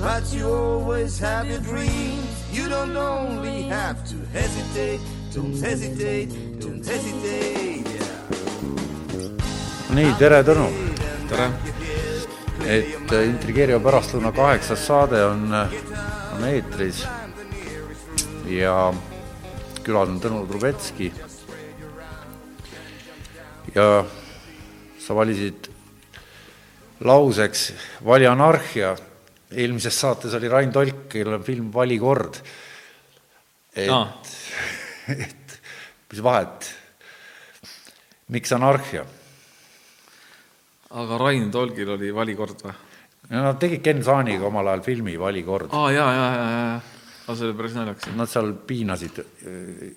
But you always have your dreams. You don't only have to hesitate, don't hesitate, don't hesitate. Yeah. nii, tere Tõnu. tere. et äh, Intrigeeriva pärastlõuna kaheksas saade on, on eetris ja külas on Tõnu Trubetski. ja sa valisid lauseks Vali anarhia. Eelmises saates oli Rain Tolk, kellel on film Valikord. et Aa. et mis vahet, miks anarhia? aga Rain Tolgil oli valikord või? no nad tegid Ken Saaniga omal ajal filmi Valikord. aa, jaa, jaa, jaa, jaa. aga see oli päris naljakas. Nad seal piinasid äh,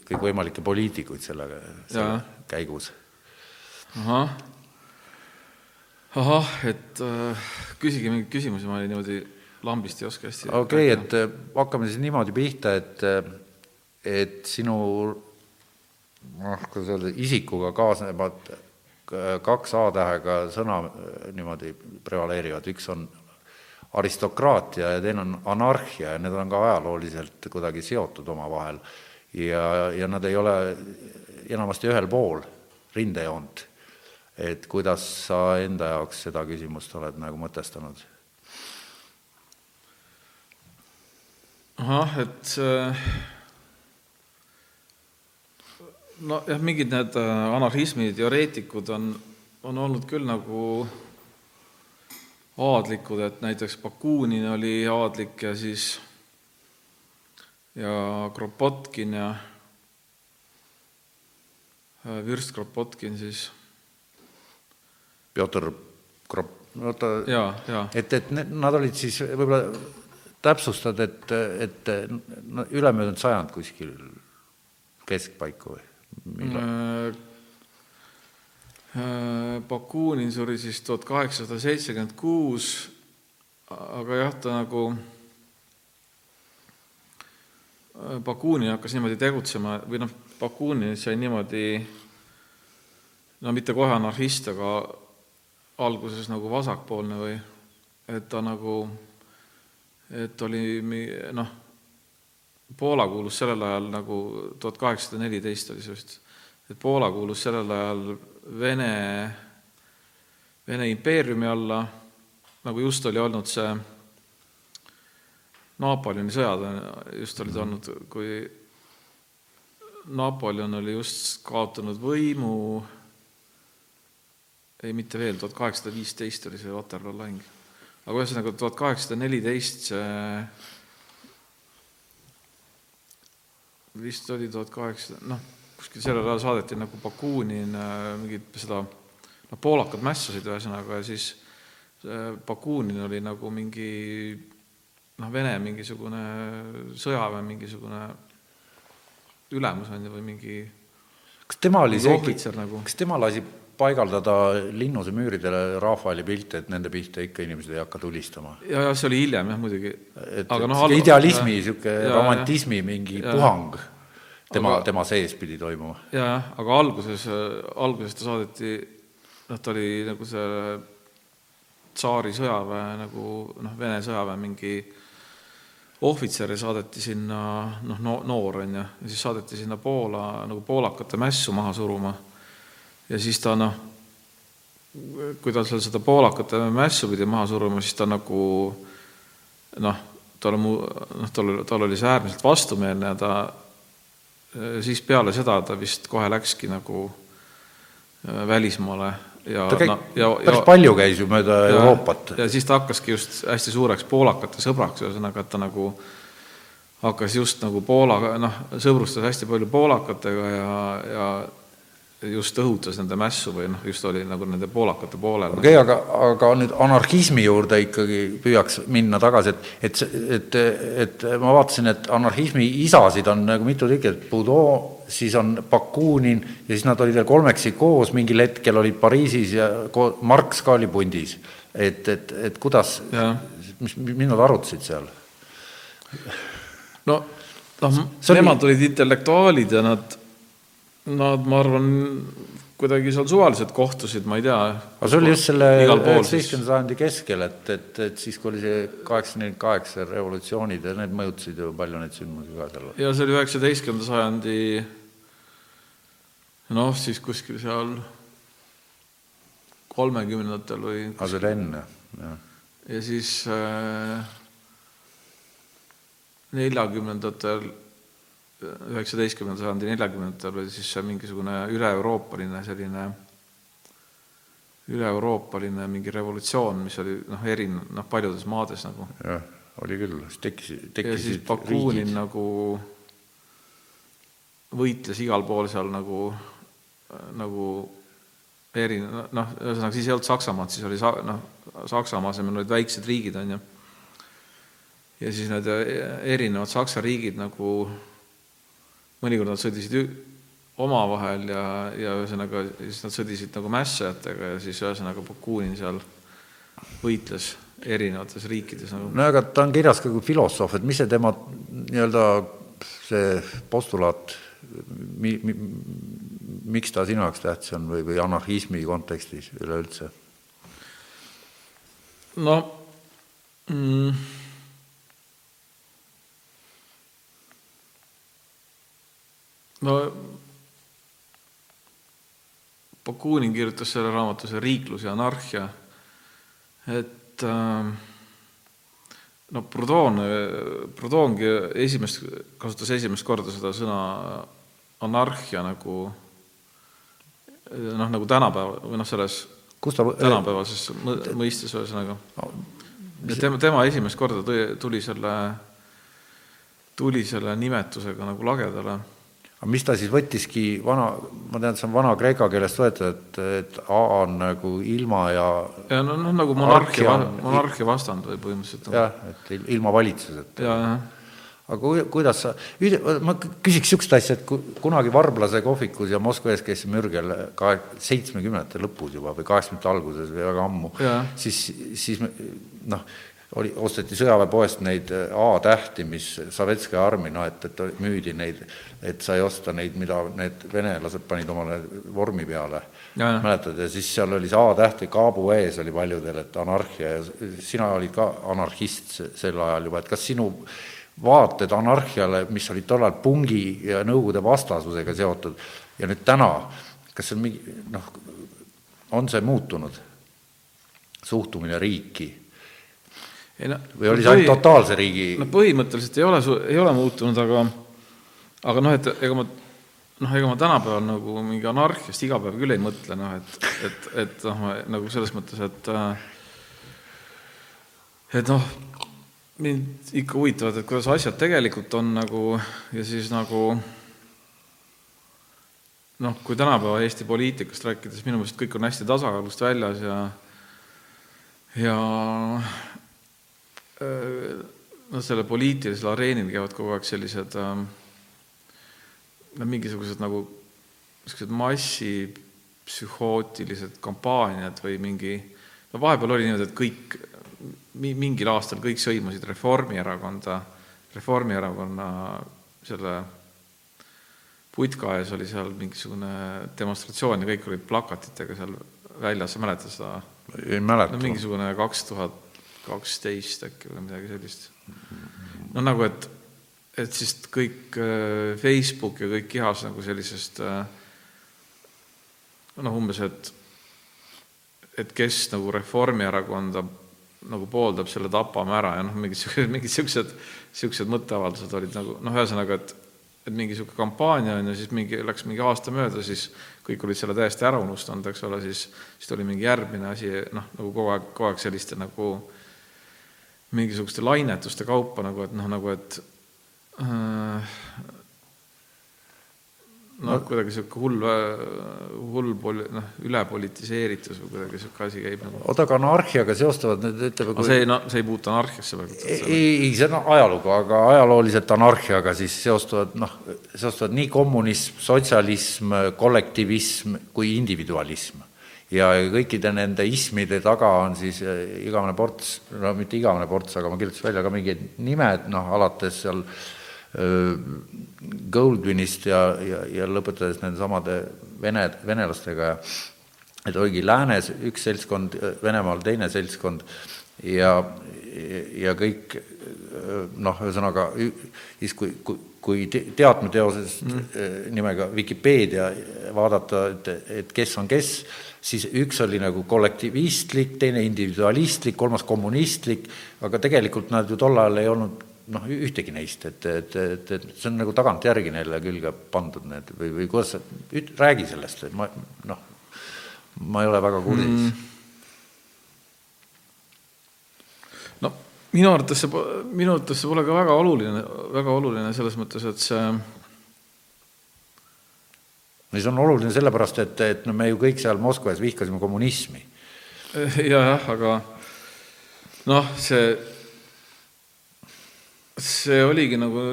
kõikvõimalikke poliitikuid sellega selle käigus. ahah, ahah, et äh, küsige mingeid küsimusi, ma niimoodi lambist ei oska hästi. okei okay,, et äh, hakkame siis niimoodi pihta, et, et sinu noh, kuidas öelda, isikuga kaasnevad k- kaks A-tähega sõna äh, niimoodi prevaleerivad, üks on aristokraatia ja teine on anarhia ja need on ka ajalooliselt kuidagi seotud omavahel ja, ja nad ei ole enamasti ühel pool rindejoont. et kuidas sa enda jaoks seda küsimust oled nagu mõtestanud? ahah, et äh, nojah, mingid need äh, anarhismi teoreetikud on, on olnud küll nagu aadlikud, et näiteks Bakunin oli aadlik ja siis ja Kropotkin ja äh, Vürst Kropotkin siis. Pjotor Krop, no ta ja, ja et, et ne- nad olid siis võib-olla täpsustad, et, et no, ülemöödunud sajand kuskil keskpaiku või millal? Äh, äh, Bakunin suri siis tuhat kaheksasada seitsekümmend kuus, aga jah, ta nagu, Bakunin hakkas niimoodi tegutsema või noh, Bakunin sai niimoodi no mitte kohe anarhist, aga alguses nagu vasakpoolne või et ta nagu, et oli noh, Poola kuulus sellel ajal nagu tuhat kaheksasada neliteist oli see vist, et Poola kuulus sellel ajal Vene, Vene impeeriumi alla, nagu just oli olnud see Napoleoni sõjad just olid olnud, kui Napoleon oli just kaotanud võimu, ei mitte veel, tuhat kaheksasada viisteist oli see Waterloo lahing. Aga ühesõnaga tuhat kaheksasada neliteist vist oli tuhat kaheksasada, noh, kuskil sellel ajal saadeti nagu Bakunin äh, mingit seda, noh, poolakad mässasid ühesõnaga ja siis äh, Bakunin oli nagu mingi noh, Vene mingisugune sõjaväe mingisugune ülemus on ju või mingi kas tema oli see, nagu. kas tema lasi paigaldada linnuse müüridele Rafaeli pilte, et nende pihta ikka inimesed ei hakka tulistama? ja, ja see oli hiljem jah muidugi. et et sihuke idealismi, niisugune romantismi mingi ja- puhang tema tema sees pidi toimuma. jaa, aga alguses, alguses ta saadeti, noh, ta oli nagu see tsaari sõjaväe nagu noh, Vene sõjaväe mingi ohvitser ja saadeti sinna noh no,, noor on ju, ja siis saadeti sinna Poola nagu poolakate mässu maha suruma. Ja siis ta noh, kui ta seal seda poolakate mässu pidi maha suruma, siis ta nagu noh, tal mu, noh, tal, tal oli see äärmiselt vastumeelne ja ta siis peale seda ta vist kohe läkski nagu äh, välismaale ja ta käib no,, ja, päris palju käis ju mööda ja, Euroopat. ja siis ta hakkaski just hästi suureks poolakate sõbraks, ühesõnaga, et ta nagu hakkas just nagu Poola, noh, sõbrustas hästi palju poolakatega ja, ja just õhutas nende mässu või noh, just oli nagu nende poolakate poolel. okei okay,, aga, aga nüüd anarhismi juurde ikkagi püüaks minna tagasi, et, et, et, et ma vaatasin, et anarhismi isasid on nagu mitu tükki, et Boudon, siis on Bakunin ja siis nad olid veel kolmekesi koos, mingil hetkel olid Pariisis ja Marx ka oli pundis. et, et, et kuidas, mis, mis nad arutasid seal? no, noh, nemad olid intellektuaalid ja nad Nad, ma arvan, kuidagi seal suvaliselt kohtusid, ma ei tea. aga see oli just selle üheksateistkümnenda sajandi keskel, et, et, et siis, kui oli see kaheksakümmend nelikümmend kaheksa revolutsioonid ja need mõjutasid ju palju neid sündmusi ka seal. ja see oli üheksateistkümnenda sajandi noh, siis kuskil seal kolmekümnendatel või aga see oli enne, jah. ja siis äh, neljakümnendatel äh, üheksateistkümnenda sajandi neljakümnendatel oli siis see mingisugune üle-euroopaline selline, üle-euroopaline mingi revolutsioon, mis oli noh, erinev, noh, paljudes maades nagu. jah, oli küll, siis tekkis, tekkisid ja siis Bakunin nagu võitles igal pool seal nagu, nagu eri-, noh, ühesõnaga siis ei olnud Saksamaad, siis oli sa-, noh, Saksamaa asemel olid väiksed riigid, on ju. ja siis need erinevad Saksa riigid nagu mõnikord nad sõdisid omavahel ja, ja ühesõnaga siis nad sõdisid nagu mässajatega ja siis ühesõnaga Bakunin seal võitles erinevates riikides nagu. no aga ta on kirjas ka kui filosoof, et mis see tema nii-öelda see postulaat, mi-, mi-, miks ta sinu jaoks tähtis on või, või anarhismi kontekstis üleüldse? no mm, no Bakunin kirjutas selle raamatu, see Riiklus ja anarhia, et äh, no Proudhon, Proudhongi esimest, kasutas esimest korda seda sõna anarhia nagu noh, nagu tänapäeva või noh, selles ta, tänapäevases mõistes ühesõnaga no,. tema, tema esimest korda tuli, tuli selle, tuli selle nimetusega nagu lagedale aga mis ta siis võttiski vana, ma tean, see on vana-kreeka keelest võetud, et, et A on nagu ilma ja ja no, noh, nagu monarhia, monarhia vastand või põhimõtteliselt. jah, et ilma valitsuseta. aga kuidas sa, ma küsiks niisugust asja, et kunagi Varblase kohvikus ja Moskva ees käis Mürgel ka seitsmekümnendate lõpus juba või kaheksakümnendate alguses või väga ammu, siis, siis noh, oli, osteti sõjaväepoest neid äh, A-tähti, mis Sovetskaja armi, noh et, et müüdi neid, et sai osta neid, mida need venelased panid omale vormi peale. mäletad, ja siis seal oli see A-täht ja kaabu ees oli paljudel, et anarhia ja sina olid ka anarhist sel ajal juba, et kas sinu vaated anarhiale, mis olid tollal pungi ja Nõukogude vastasusega seotud ja nüüd täna, kas see on mingi noh, on see muutunud, suhtumine riiki ei no või oli see ainult totaalse riigi no põhimõtteliselt ei ole, ei ole muutunud, aga aga noh, et ega ma noh, ega ma tänapäeval nagu mingi anarhiast iga päev küll ei mõtle, noh et, et, et noh, nagu selles mõttes, et äh, et noh, mind ikka huvitavad, et kuidas asjad tegelikult on nagu ja siis nagu noh, kui tänapäeva Eesti poliitikast rääkides, minu meelest kõik on hästi tasakaalust väljas ja ja noh, selle poliitilisel areenil käivad kogu aeg sellised ähm, noh, mingisugused nagu niisugused massipsühhootilised kampaaniad või mingi, no vahepeal oli niimoodi, et kõik, mingil aastal kõik sõimasid Reformierakonda, Reformierakonna selle putka ees oli seal mingisugune demonstratsioon ja kõik olid plakatitega seal väljas, sa mäletad seda? ei mäleta no,. mingisugune kaks tuhat kaksteist äkki või midagi sellist. no nagu, et, et siis kõik äh, Facebook ja kõik kihas nagu sellisest äh, noh, umbes, et et kes nagu Reformierakonda nagu pooldab, selle tapame ära ja noh, mingid siuksed, mingid siuksed, siuksed mõtteavaldused olid nagu noh, ühesõnaga, et et mingi niisugune kampaania on ju, siis mingi, läks mingi aasta mööda, siis kõik olid selle täiesti ära unustanud, eks ole, siis siis tuli mingi järgmine asi, noh, nagu kogu aeg, kogu aeg selliste nagu mingisuguste lainetuste kaupa nagu, et noh, nagu et äh, noh, kuidagi sihuke hull, hull poli-, noh, ülepolitiseeritus või kuidagi sihuke asi käib nagu. oota, aga anarhiaga seostavad need, ütleme aga see, no see ei puutu anarhiasse praegu. ei, ei, see on ajalugu, aga ajalooliselt anarhiaga siis seostuvad noh, seostuvad nii kommunism, sotsialism, kollektivism kui individualism. Ja kõikide nende ismide taga on siis eh, igavene ports, no mitte igavene ports, aga ma kirjutasin välja ka mingid nimed, noh alates seal öö, Goldwynist ja, ja, ja lõpetades nende samade vene, venelastega ja et oligi läänes üks seltskond, Venemaal teine seltskond ja, ja kõik noh, ühesõnaga siis kui, kui, kui te- teatmeteoses mm. nimega Vikipeedia vaadata, et, et kes on kes, siis üks oli nagu kollektivistlik, teine individualistlik, kolmas kommunistlik, aga tegelikult nad ju tol ajal ei olnud noh, ühtegi neist, et, et, et, et see on nagu tagantjärgi neile külge pandud need või, või kuidas sa, räägi sellest, et ma noh, ma ei ole väga kursis mm.. no minu arvates see, minu arvates see pole ka väga oluline, väga oluline selles mõttes, et see ja see on oluline sellepärast, et, et no me ju kõik seal Moskvas vihkasime kommunismi. jah, aga noh, see, see oligi nagu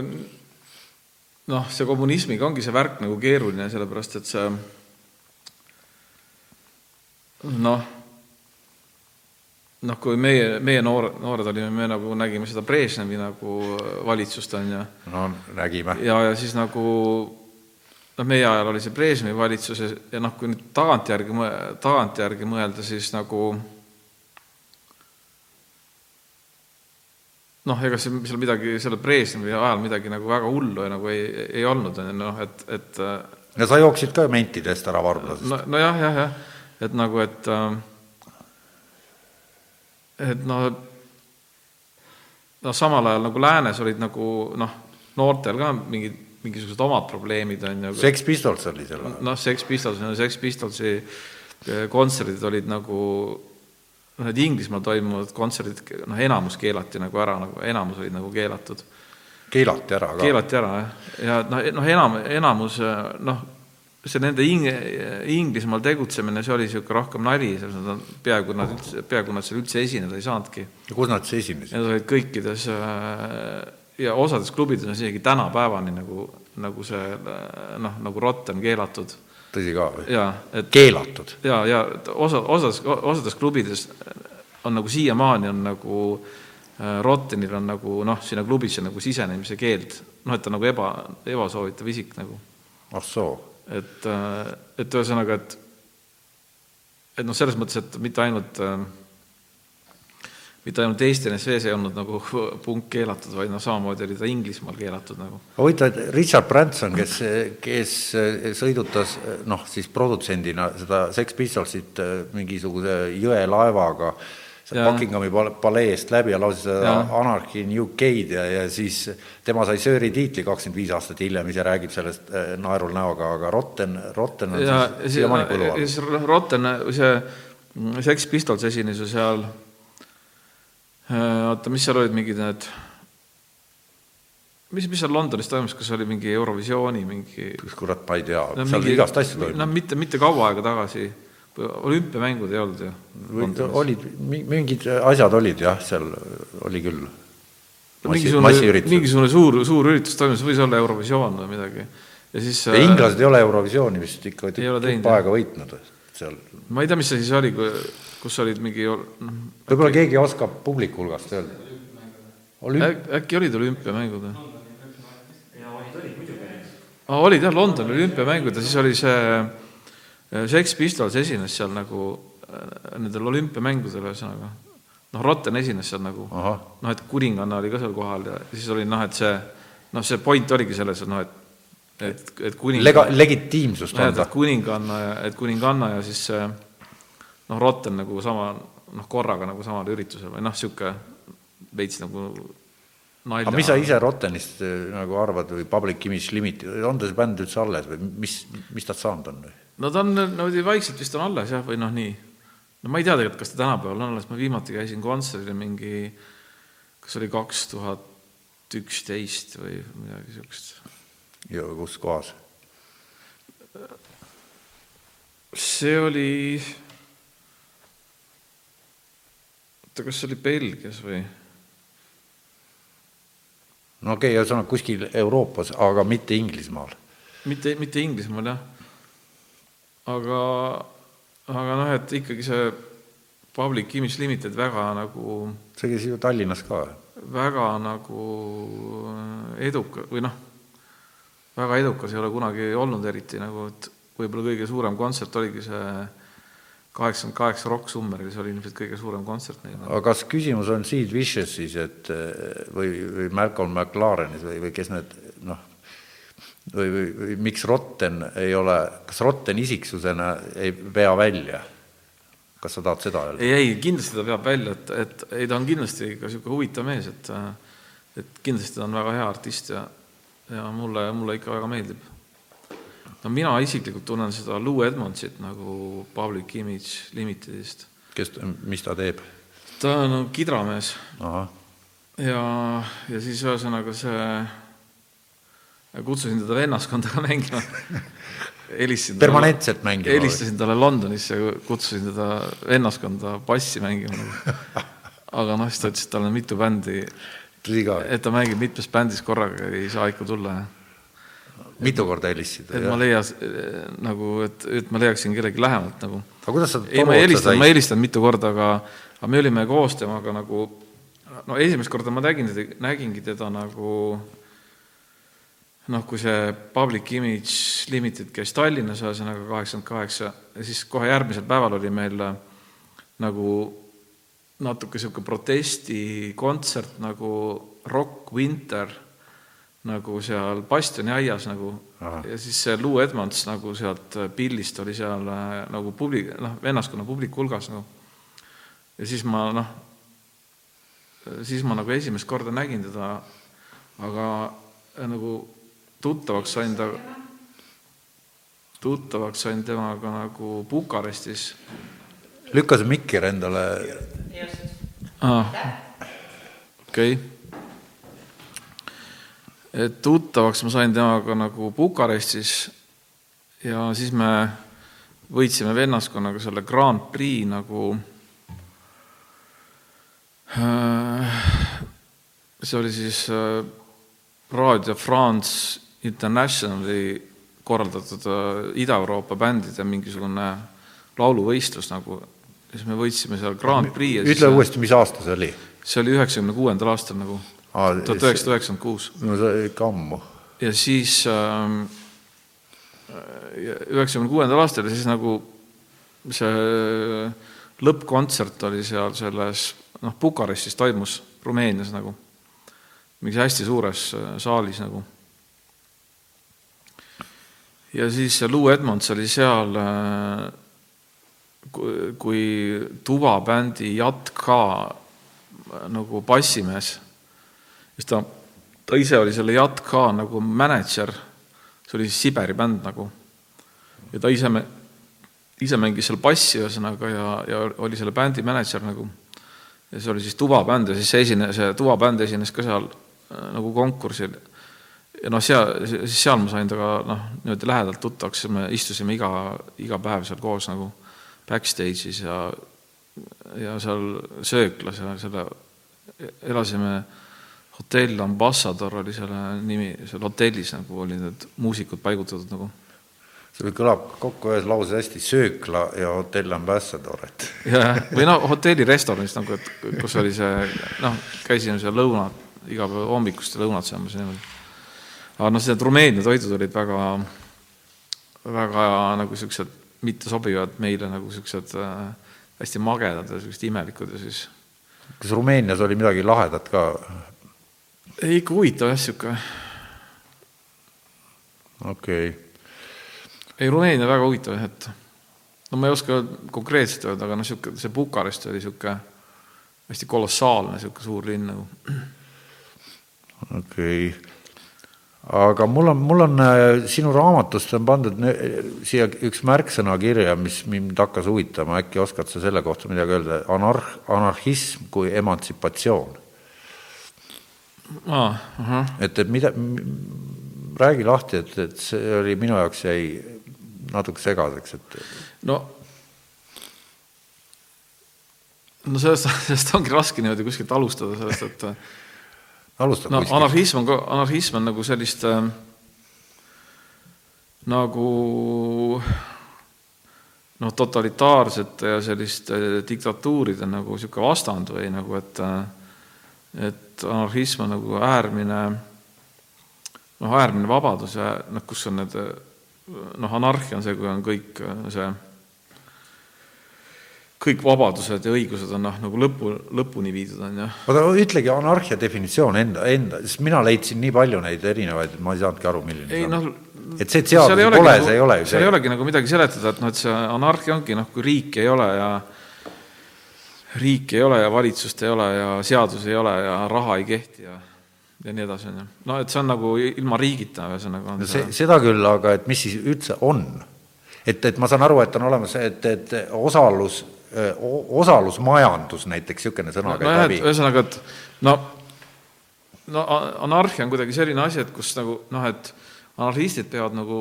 noh, see kommunismiga ongi see värk nagu keeruline, sellepärast et see noh, noh, kui meie, meie noor, noored olime, me nagu nägime seda Brežnevi nagu valitsust, on ju no nägime. ja, ja siis nagu noh, meie ajal oli see Brežnevi valitsus ja, noh, kui nüüd tagantjärgi, tagantjärgi mõelda, siis nagu noh, ega see seal midagi selle Brežnevi ajal midagi nagu väga hullu ja nagu ei, ei olnud, on ju noh, et, et ja sa jooksid ka mentidest ära varblasest no, nojah, jah, jah, et nagu, et äh, et noh, noh, samal ajal nagu läänes olid nagu noh, noortel ka mingid, mingisugused omad probleemid on ju. Sex Pistols oli seal. noh, Sex Pistols, Sex Pistolsi eh, kontserdid olid nagu noh, need Inglismaal toimuvad kontserdid, noh, enamus keelati nagu ära, nagu enamus olid nagu keelatud keelati ära ka. keelati ära jah, ja noh, noh enam, enamus noh, see nende Ing-, Inglismaal tegutsemine, see oli niisugune rohkem nali, selles mõttes nad peaaegu nad üldse, peaaegu nad seal üldse esineda ei saanudki. kus nad siis esinesid? Need olid kõikides äh, ja osades klubides on isegi tänapäevani nagu, nagu see äh, noh, nagu rotten keelatud tõsi ka või? keelatud. ja, ja osa, osas, osades klubides on nagu siiamaani on nagu äh, Rottenil on nagu noh, sinna klubisse nagu sisenemise keeld, noh, et ta on nagu eba, ebasoovitav isik nagu, ah soo. et, et ühesõnaga, et et noh, selles mõttes, et mitte ainult äh, mitte ainult Eesti NSV-s ei olnud nagu punk keelatud, vaid noh, samamoodi oli ta Inglismaal keelatud nagu. huvitav, et Richard Branson, kes, kes sõidutas noh, siis produtsendina seda Sex Pistolsit äh, mingisuguse jõelaevaga. Buckinghami pal- paleest läbi ja seda Jaa. Anarchy in UK-d ja, ja siis tema sai Sööri tiitli kakskümmend viis aastat hiljem, ise räägib sellest äh, naerul näoga, aga Rotten, Rotten on ja, siis siiamaani põlu all. Rotten, see Sex Pistols esines ju seal, oota, mis seal olid mingid need, mis, mis seal Londonis toimus, kas oli mingi Eurovisiooni mingi kurat, ma ei tea no, no,, seal mingi- igast asju no toimub. mitte, mitte kaua aega tagasi, olümpiamängud ei olnud ju. olid, mingid asjad olid jah, seal oli küll. mingisugune, massiüritused. mingisugune suur, suur üritus toimus, võis olla Eurovisioon või midagi. ja siis äh, inglased ei ole Eurovisiooni vist ikka tükk aega võitnud seal. ma ei tea, mis see siis oli, kus olid mingi noh, võib-olla keegi oskab publiku hulgast öelda. olümp-, äk- äkki olid olümpiamängud või? aa, olid jah, Londoni olümpiamängud ja siis oli see äh, Sex Pistols esines seal nagu äh, nendel olümpiamängudel ühesõnaga. noh, Rotten esines seal nagu, noh, et kuninganna oli ka seal kohal ja siis oli noh, et see noh, see point oligi selles, et noh, et et, et kuninganna lega-, legitiimsust anda kuninganna ja, et kuninganna ja siis see noh, Rotten nagu sama noh, korraga nagu samal üritusel või noh, niisugune veits nagu nalja. aga mis sa ise Rottenist eh, nagu arvad või Public Image Limited, on ta see bänd üldse alles või mis, mis tast saanud on? no ta on niimoodi vaikselt vist on alles jah, või noh, nii. no ma ei tea tegelikult, kas ta tänapäeval on alles, ma viimati käisin kontserdil mingi, kas oli kaks tuhat üksteist või midagi niisugust. ja kus kohas? see oli, oota, kas see oli Belgias või? no okei okay,, ühesõnaga kuskil Euroopas, aga mitte Inglismaal. mitte, mitte Inglismaal jah. aga, aga noh, et ikkagi see Public Image Limited väga nagu see käis ju Tallinnas ka. väga nagu eduka- või noh, väga edukas ei ole kunagi olnud eriti nagu, et võib-olla kõige suurem kontsert oligi see kaheksakümmend kaheksa Rock Summeril, see oli ilmselt kõige suurem kontsert neil. aga kas küsimus on Sid Vicious'is, et või, või Malcolm McLarenis või, või kes need noh, või, või, või miks Rotten ei ole, kas Rotten isiksusena ei vea välja? kas sa tahad seda öelda? ei, ei, kindlasti ta veab välja, et, et ei, ta on kindlasti ikka niisugune huvitav mees, et et kindlasti ta on väga hea artist ja, ja mulle, mulle ikka väga meeldib. No mina isiklikult tunnen seda Lou Edmondsit nagu Public Image Limitedist. kes, mis ta teeb? ta on nagu kidramees. ja, ja siis ühesõnaga see, kutsusin teda vennaskonda ka mängima helistasin permanentselt mängima? helistasin talle Londonisse ja kutsusin teda vennaskonda bassi mängima aga noh, siis ta ütles, et tal on mitu bändi. et ta mängib mitmes bändis korraga, ei saa ikka tulla. Mitu korda helistasid? et ma leias nagu, et, et ma leiaksin kellegi lähemalt nagu. aga kuidas sa ei, ma ei helistanud, ma ei helistanud mitu korda, aga, aga me olime koos temaga nagu no esimest korda ma nägin teda, nägingi teda nagu noh, kui see Public Image Limited käis Tallinnas ühesõnaga kaheksakümmend kaheksa ja siis kohe järgmisel päeval oli meil äh, nagu natuke niisugune protestikontsert nagu Rock Winter nagu seal Bastioni aias nagu Aha. ja siis see Lou Edmonds nagu sealt pillist oli seal äh, nagu publik, noh, vennaskonna publiku hulgas nagu. ja siis ma noh, siis ma nagu esimest korda nägin teda, aga nagu tuttavaks sain ta, tuttavaks sain temaga nagu Bukarestis. lükka see mikker endale. Okei okay. Et tuttavaks ma sain temaga nagu Bukarestis ja siis me võitsime vennaskonnaga selle Grand Prix nagu äh, see oli siis äh, Radio France Internationali korraldatud äh, Ida-Euroopa bändide mingisugune lauluvõistlus nagu, siis me võitsime seal Grand Prix. ütle uuesti, mis aasta see oli? see oli üheksakümne kuuendal aastal nagu, tuhat üheksasada üheksakümmend kuus. no see oli ikka ammu. ja siis ähm, üheksakümne kuuendal aastal ja siis nagu see lõppkontsert oli seal selles, noh, Bukarestis toimus, Rumeenias nagu, mingis hästi suures äh, saalis nagu ja siis Lou Edmonds oli seal äh, kui tuvabändi Jat ka äh, nagu bassimees. Siis ta, ta ise oli selle Jat ka nagu mänedžer, see oli siis Siberi bänd nagu. ja ta ise, ise mängis seal bassi ühesõnaga ja, ja oli selle bändi mänedžer nagu. ja see oli siis tuvabänd ja siis see esine-, see tuvabänd esines ka seal äh, nagu konkursil ja noh, seal, siis seal ma sain temaga noh, niimoodi lähedalt tuttavaks, me istusime iga, iga päev seal koos nagu backstage'is ja, ja seal sööklas ja selle, elasime hotell Ambassador oli selle nimi, seal hotellis nagu olid need muusikud paigutatud nagu. see kõlab kokku ühes lauses hästi, söökla ja hotell Ambassador, et. jah, või noh, hotellirestoranis nagu, et kus oli see noh, käisime seal lõunat, iga päev hommikust lõunat söömas ja niimoodi aga noh, need Rumeenia toidud olid väga, väga nagu niisugused mittesobivad meile nagu niisugused äh, hästi magedad ja niisugused imelikud ja siis. kas Rumeenias oli midagi lahedat ka? Ei, ikka huvitav jah, niisugune. okei. Okay.. ei, Rumeenia väga huvitav jah, et no ma ei oska konkreetselt öelda, aga noh, niisugune, see Bukarest oli niisugune hästi kolossaalne niisugune suur linn nagu. okei. Okay aga mul on, mul on äh, sinu raamatust on pandud siia üks märksõna kirja, mis mind hakkas huvitama, äkki oskad sa selle kohta midagi öelda, anarh-, anarhism kui emantsipatsioon ah,. Et, et mida, räägi lahti, et, et see oli minu jaoks jäi natuke segaseks, et no no sellest, sellest ongi raske niimoodi kuskilt alustada, sellest, et alustab no kuskilt. anarhism on ka, anarhism on nagu sellist äh, nagu noh, totalitaarsete ja selliste diktatuuride nagu niisugune vastand või nagu, et et anarhism on nagu äärmine noh, äärmine vabadus ja noh, kus on need noh, anarhia on see, kui on kõik see kõik vabadused ja õigused on noh, nagu lõpu, lõpuni viidud, on ju. oota, ütlegi anarhia definitsioon enda, enda, sest mina leidsin nii palju neid erinevaid, et ma ei saanudki aru, milline ei see on. noh, et see, et seadusi pole, see ei ole ju seal ei see. olegi nagu midagi seletada, et noh, et see anarhia ongi noh, kui riiki ei ole ja riiki ei ole ja valitsust ei ole ja seadusi ei ole ja raha ei kehti ja ja nii edasi, on ju. no et see on nagu ilma riigita, ühesõnaga no see, seda küll, aga et mis siis üldse on? et, et ma saan aru, et on olemas, et, et osalus, osalusmajandus näiteks, niisugune sõna käib nojah, läbi ühesõnaga, et no, no anarhia on kuidagi selline asi, et kus nagu noh, et anarhistid peavad nagu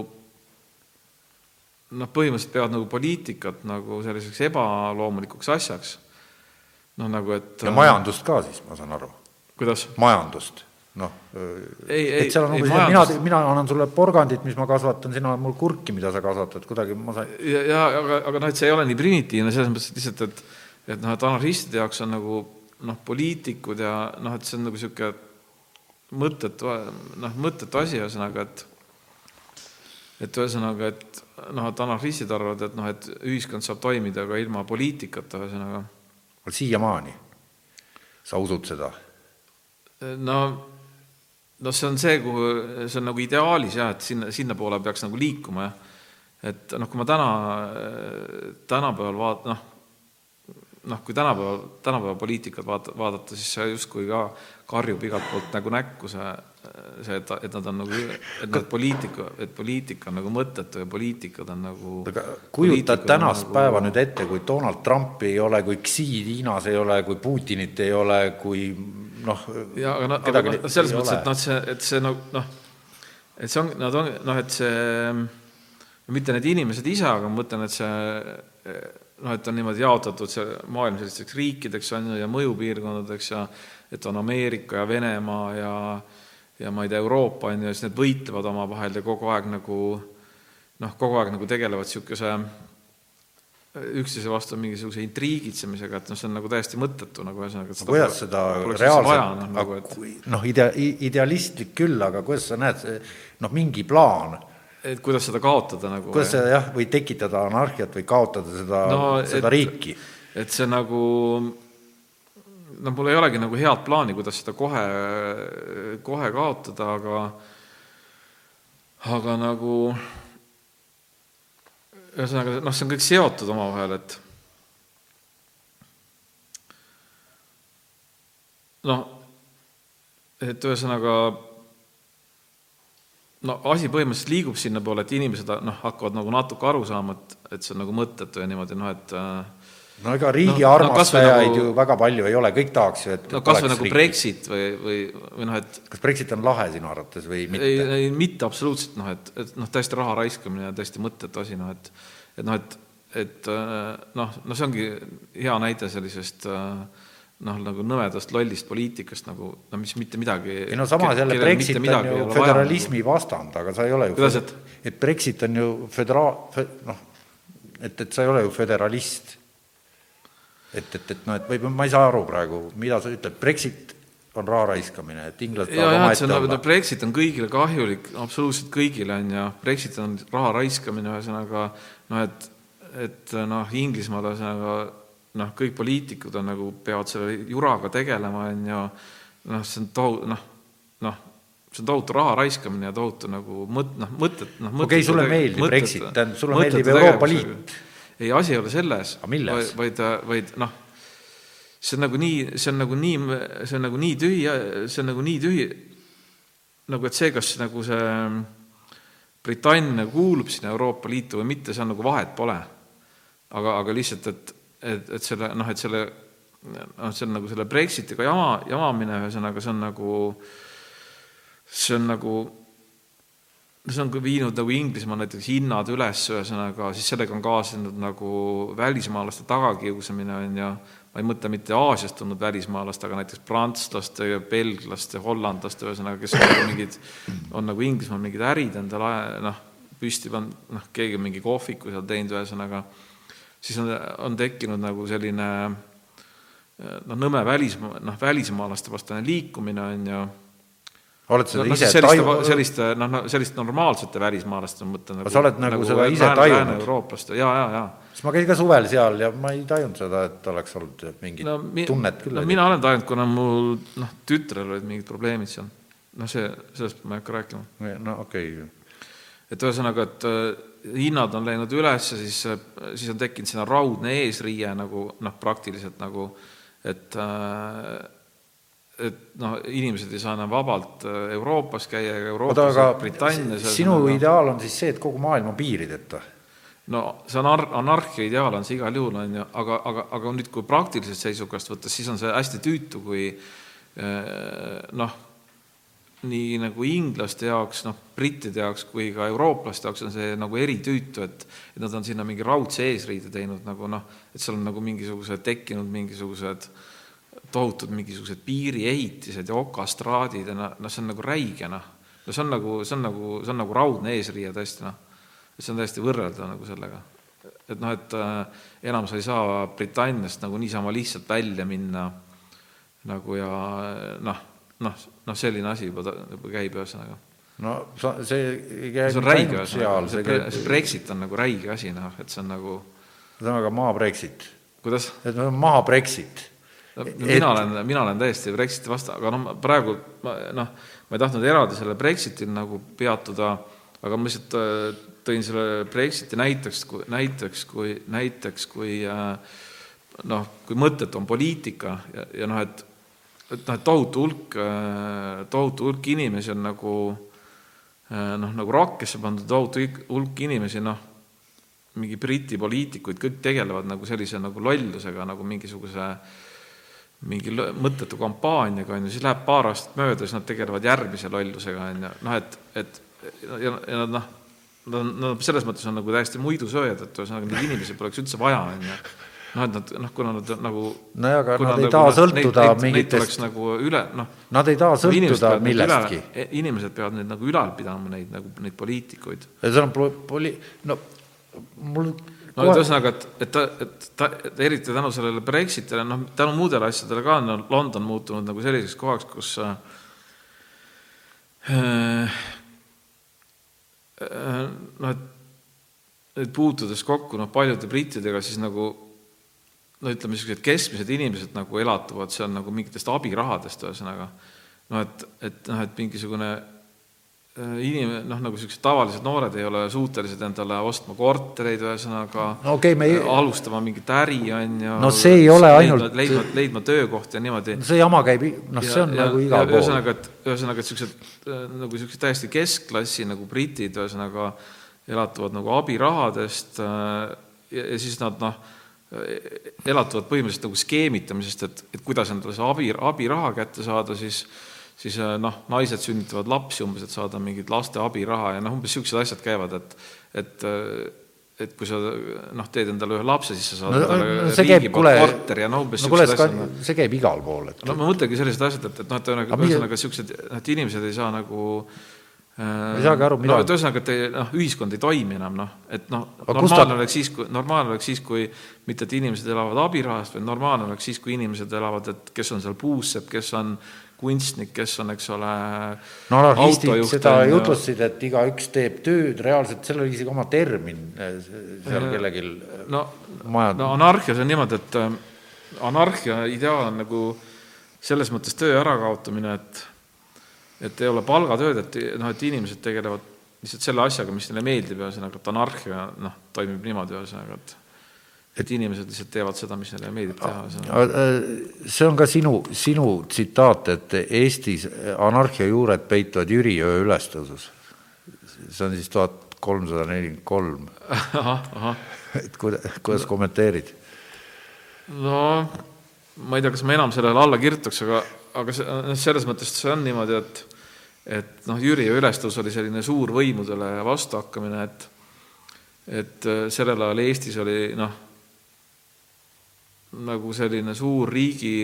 noh, põhimõtteliselt peavad nagu poliitikat nagu selliseks ebaloomulikuks asjaks. Noh, nagu et ja majandust ka siis, ma saan aru, kuidas? majandust, noh. Ei, ei, et seal on umbes, mina, mina annan sulle porgandit, mis ma kasvatan, sina annad mulle kurki, mida sa kasvatad, kuidagi ma sain, ja, ja aga, aga noh, et see ei ole nii primitiivne selles mõttes, et lihtsalt, et et noh, et anarhistide jaoks on nagu noh, poliitikud ja noh, et see on nagu niisugune mõttetu, noh, mõttetu asi, ühesõnaga, et et ühesõnaga, et noh, et anarhistid arvavad, et noh, et ühiskond saab toimida ka ilma poliitikata, ühesõnaga. Siiamaani sa usud seda? no, no see on see, kuhu, see on nagu ideaalis jah, et sinna, sinnapoole peaks nagu liikuma, jah. et noh, kui ma täna, tänapäeval vaat-, noh, noh, kui tänapäeval, tänapäeva poliitikat vaata, vaadata, siis see justkui ka karjub igalt poolt nagu näkku see, see, et, et nad on nagu, et nad poliitika, et poliitika on nagu mõttetu ja poliitikud on nagu aga on tänast nagu- päeva nüüd ette, kui Donald Trumpi ei ole, kui Xi Hiinas ei ole, kui Putinit ei ole, kui noh, ja aga noh, aga noh, selles mõttes, et noh, see, et see nagu noh, et see on, nad on noh, et see mitte need inimesed ise, aga ma mõtlen, et see noh, et on niimoodi jaotatud see maailm sellisteks riikideks on ju ja mõjupiirkondadeks ja et on Ameerika ja Venemaa ja ja ma ei tea, Euroopa on ju, siis need võitlevad omavahel ja kogu aeg nagu noh, kogu aeg nagu tegelevad niisuguse üksteise vastu mingisuguse intriigitsemisega, et noh, see on nagu täiesti mõttetu nagu ühesõnaga. kuidas seda reaalselt, Nagu, et, noh, idea-, idealistlik küll, aga kuidas sa näed, noh, mingi plaan, et kuidas seda kaotada nagu. kuidas sa jah, või tekitada anarhiat või kaotada seda No, seda et- riiki? et see nagu noh, mul ei olegi nagu head plaani, kuidas seda kohe, kohe kaotada, aga aga nagu ühesõnaga, noh, see on kõik seotud omavahel, et noh, et ühesõnaga no asi põhimõtteliselt liigub sinnapoole, et inimesed noh, hakkavad nagu natuke aru saama, et, et see on nagu mõttetu ja niimoodi noh, et äh, no ega riigi No- no, no armastajaid nagu- ju väga palju ei ole, kõik tahaks ju, et no kas või nagu riiki. Brexit või, või, või noh, et kas Brexit on lahe sinu arvates või mitte? ei, ei mitte absoluutselt noh, et, et noh, täiesti raha raiskamine ja täiesti mõttetu asi, noh et et noh, et, et äh, noh, no see ongi hea näide sellisest äh, noh, nagu nõmedast lollist poliitikast nagu, no mis mitte midagi ei no samas jälle Brexit on ju föderalismi vastand, aga sa ei ole ju Kuidas, et? et Brexit on ju födera-, noh, et, et sa ei ole ju föderalist. Et, et, et noh, et või ma ei saa aru praegu, mida sa ütled, Brexit on raha raiskamine, et inglased tahavad omaette no olla. Brexit on kõigile kahjulik, absoluutselt kõigile on ju, Brexit on raha raiskamine, ühesõnaga noh, et, et noh, Inglismaal ühesõnaga noh, kõik poliitikud on nagu, peavad selle juraga tegelema, on ju, noh, see on tohu-, noh, noh, see on tohutu raha raiskamine ja tohutu nagu mõt-, noh, mõtted, noh Okei, sulle mõttetu tege- meeldib Brexit, tähendab, sulle meeldib Euroopa. Liit. Ei, asi ei ole selles, milles? vaid, vaid noh, see on nagu nii, see on nagu nii, see on nagu nii tühi, see on nagu nii tühi, nagu et see, kas nagu see Britannia kuulub sinna Euroopa Liitu või mitte, seal nagu vahet pole. aga, aga lihtsalt, et, et, et selle noh, et selle noh, see on nagu selle Brexitiga jama, jamamine, ühesõnaga see on nagu, see on nagu see on ka viinud nagu Inglismaal näiteks hinnad üles, ühesõnaga siis sellega on kaasnenud nagu välismaalaste tagakiusamine on ju, ma ei mõtle mitte Aasiast tulnud välismaalaste, aga näiteks prantslaste, belglaste, hollandlaste, ühesõnaga, kes on nagu mingid, on nagu Inglismaal mingid ärid endale noh, püsti pannud, noh, keegi on mingi kohviku seal teinud, ühesõnaga, siis on, on tekkinud nagu selline noh, nõme välismaa, noh, välismaalaste vastane liikumine on ju oled seda no, ise selliste, taju-? selliste, noh, no selliste normaalsete välismaalaste, ma mõtlen nagu sa oled nagu seda ise tajunud? Lääne-Eurooplaste, jaa, jaa, jaa. sest ma käin ka suvel seal ja ma ei tajunud seda, et oleks olnud mingit no, mi, tunnet küll. no mina olen tajunud, kuna mul noh, tütrel olid mingid probleemid seal. noh, see, sellest ma ei hakka rääkima. no okei okay.. et ühesõnaga, et äh, hinnad on läinud üles ja siis, siis on tekkinud sinna raudne eesriie nagu noh, praktiliselt nagu, et äh, et noh, inimesed ei saa enam vabalt äh, Euroopas käia ega Euroopas ja Britannias. sinu no, ideaal on siis see, et kogu maailm on piirideta? no see anar-, anarhia ideaal on see igal juhul, on ju, aga, aga, aga nüüd, kui praktilisest seisukohast võtta, siis on see hästi tüütu, kui äh, noh, nii nagu inglaste jaoks, noh, brittide jaoks kui ka eurooplaste jaoks on see nagu eritüütu, et et nad on sinna mingi raudse eesriide teinud nagu noh, et seal on nagu mingisugused tekkinud mingisugused äh, tohutud mingisugused piiriehitised ja okastraadid ja noh, see on nagu räige, noh. no see on nagu, see on nagu, see on nagu raudne eesriie tõesti, noh. see on täiesti võrreldav nagu sellega. et noh, et äh, enam sa ei saa Britanniast nagu niisama lihtsalt välja minna nagu ja noh, noh, noh, selline asi juba, juba käib ühesõnaga no sa, see ei käi see on räige ühesõnaga, see, käib... see Brexit on nagu räige asi, noh, et see on nagu ühesõnaga maha Brexit. kuidas? et maha Brexit no, no mina et... olen, mina olen täiesti Brexiti vastu, aga noh, praegu ma noh, ma ei tahtnud eraldi selle Brexitil nagu peatuda, aga ma lihtsalt äh, tõin selle Brexiti näiteks, näiteks kui, näiteks kui äh, noh, kui mõttetu on poliitika ja, ja noh, et et noh, et tohutu hulk, äh, tohutu hulk inimesi on nagu noh, nagu rakkesse pandud tohutu hulk inimesi, noh, mingi Briti poliitikuid, kõik tegelevad nagu sellise nagu lollusega, nagu mingisuguse äh, mingi mõttetu kampaaniaga, on ju, siis läheb paar aastat mööda, siis nad tegelevad järgmise lollusega, on ju, noh et, et ja, ja nad noh, nad on, nad selles mõttes on nagu täiesti muidusööjad, et ühesõnaga neid inimesi poleks üldse vaja, on ju. noh, et nad noh, kuna nad nagu nojah, aga nad ei taha sõltuda mingitest nagu üle, noh Nad ei taha sõltuda millestki. E-, inimesed peavad neid nagu ülal pidama, neid nagu, neid poliitikuid. on poli-, no mul no et ühesõnaga, et, et ta, et ta, et eriti tänu sellele Brexitile, noh, tänu muudele asjadele ka on London muutunud nagu selliseks kohaks, kus äh, äh, noh, et, et puutudes kokku noh, paljude brittidega, siis nagu no ütleme, niisugused keskmised inimesed nagu elatuvad seal nagu mingitest abirahadest, ühesõnaga. noh, et, et noh, et mingisugune inim-, noh, nagu niisugused tavalised noored ei ole suutelised endale ostma kortereid, ühesõnaga no, okay, me ei... alustama mingit äri, on ju. no see ei ole leidma, ainult leidma, leidma töökohti ja niimoodi. no see jama käib, noh, see on ja, nagu igal pool. ühesõnaga, et ühesõnaga, et niisugused äh, nagu niisugused täiesti keskklassi nagu britid, ühesõnaga elatuvad nagu abirahadest äh, ja, ja siis nad noh, elatuvad põhimõtteliselt nagu skeemitamisest, et, et kuidas endale see abi, abiraha kätte saada, siis siis äh, noh, naised sünnitavad lapsi umbes, et saada mingit laste abiraha ja noh, umbes niisugused asjad käivad, et et äh, et kui sa noh, teed endale ühe lapse, siis sa saad no, endale no, riigi poolt korteri ja noh, umbes no, kuule, asjad. see käib igal pool, et no ma mõtlengi sellised asjad, et, et noh, et ühesõnaga, niisugused, et inimesed ei saa nagu ei saagi aru, mida no, ühesõnaga, et noh, ühiskond ei toimi enam, noh, et noh, normaalne ta... oleks siis, kui, normaalne oleks siis, kui mitte, et inimesed elavad abirahast, vaid normaalne oleks siis, kui inimesed elavad, et kes on seal puussepp, kes on kunstnik, kes on, eks ole. no anarhistid seda jutlustasid, et igaüks teeb tööd, reaalselt seal oli isegi oma termin eh, seal kellelgi. no, no anarhias on niimoodi, et äh, anarhia ideaal on nagu selles mõttes töö ärakaotamine, et, et ei ole palgatööd, et noh, et inimesed tegelevad lihtsalt selle asjaga, mis neile meeldib, ühesõnaga, et anarhia noh, toimib niimoodi, ühesõnaga, et et inimesed lihtsalt teevad seda, mis neile meeldib teha. Äh, see on ka sinu, sinu tsitaat, et Eestis anarhia juured peituvad Jüriöö ülestõusus. see on siis tuhat kolmsada nelikümmend kolm. et kuida-, kuidas kommenteerid? no ma ei tea, kas ma enam sellele alla kirjutaks, aga, aga selles mõttes see on niimoodi, et et noh, Jüri ülestus oli selline suur võimudele vastuhakkamine, et et äh, sellel ajal Eestis oli noh, nagu selline suur riigi,